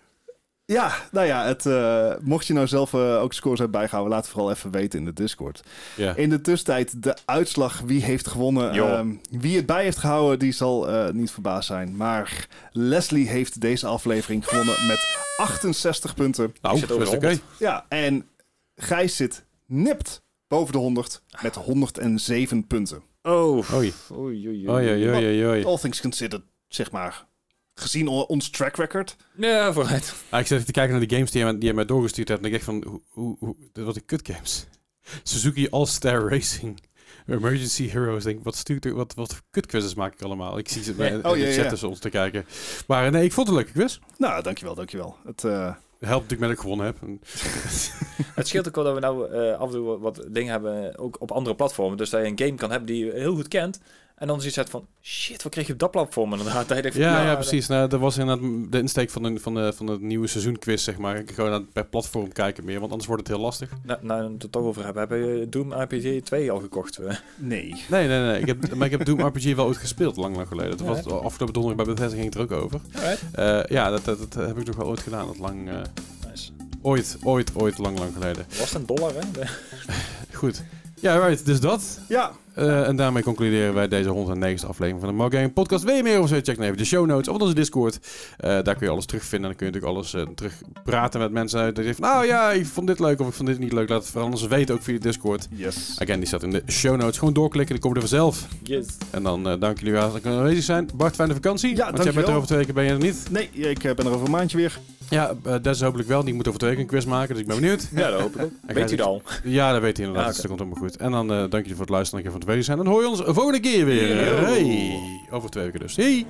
Ja, nou ja, het, eh, mocht je nou zelf eh, ook scores hebben bijgehouden, laat het vooral even weten in de Discord. Ja. In de tussentijd, de uitslag, wie heeft gewonnen. Ehm, wie het bij heeft gehouden, die zal eh, niet verbaasd zijn. Maar Leslie heeft deze aflevering gewonnen met 68 punten. Nou, zit over oké. 100. Ja, en Gijs zit nipt boven de 100 met 107 punten. Oh, Oei. oei, oei, Oei, oei, oei, oei, oei. All things considered, zeg maar, gezien ons track record. Ja, vooruit. Ah, ik zit even te kijken naar die games die hij, die mij doorgestuurd hebt. En ik denk van, hoe, hoe, wat een kut games. Suzuki All-Star Racing. Emergency Heroes. Denk, wat stuurt er, wat, wat kutquizzes maak ik allemaal? Ik zie ze bij Oh, de ja, chat ja. ons te kijken. Maar nee, ik vond het een leuke quiz. Nou, dankjewel, dankjewel. Het, eh, Helpt natuurlijk met ik gewonnen heb. Het scheelt ook wel dat we nou eh, af en toe wat dingen hebben, ook op andere platformen. Dus dat je een game kan hebben die je heel goed kent. En dan zoiets hebt van, shit, wat kreeg je op dat platform? En dan je denkt van, Ja, ja, dat- precies. Nou, dat was inderdaad de insteek van de, van de, van de nieuwe seizoenquiz, zeg maar. Ik ga naar- per platform kijken meer, want anders wordt het heel lastig. Nou, nou, het er toch over hebben. Heb je Doom RPG 2 al gekocht? eh? nee. Nee, nee, nee. Ik heb, maar ik heb Doom RPG wel ooit gespeeld, lang, lang geleden. Dat Ja, was afgelopen donderdag bij Bethesda ging het er ook over. Eh, ja, dat, dat, dat heb ik nog wel ooit gedaan. Dat lang, eh, Nice. ooit, ooit, ooit, lang, lang geleden. Was het een dollar, hè? Goed. Ja, right. Dus dat. Ja, Eh, en daarmee concluderen wij deze 109e aflevering van de Gaming Podcast. Wil je meer over zo? Check dan even de show notes of onze Discord. Eh, daar kun je alles terugvinden. En dan kun je natuurlijk alles eh, terug praten met mensen. uit. Dat je van, nou ja, ik vond dit leuk of ik vond dit niet leuk. Laat het vooral ons weten, ook via de Discord. yes. Again, die staat in de show notes. Gewoon doorklikken, dan kom je er vanzelf. Yes. En dan dank jullie wel dat ik aanwezig zijn. Bart, fijne vakantie. Ja, Want jij bent er over twee weken, ben je er niet. Nee, ik ben er over een maandje weer. Ja, eh Des hopelijk wel. Die moet over twee weken een quiz maken, dus ik ben benieuwd. Ja, dat hoop ik ook. Weet u je- dat al? Ja, dat weet hij inderdaad. Ah, Dus dat komt helemaal goed. En dan eh dank jullie voor het luisteren. Dank je voor het weten zijn. Dan hoor je ons volgende keer weer. Hey. Over twee weken dus. Hey.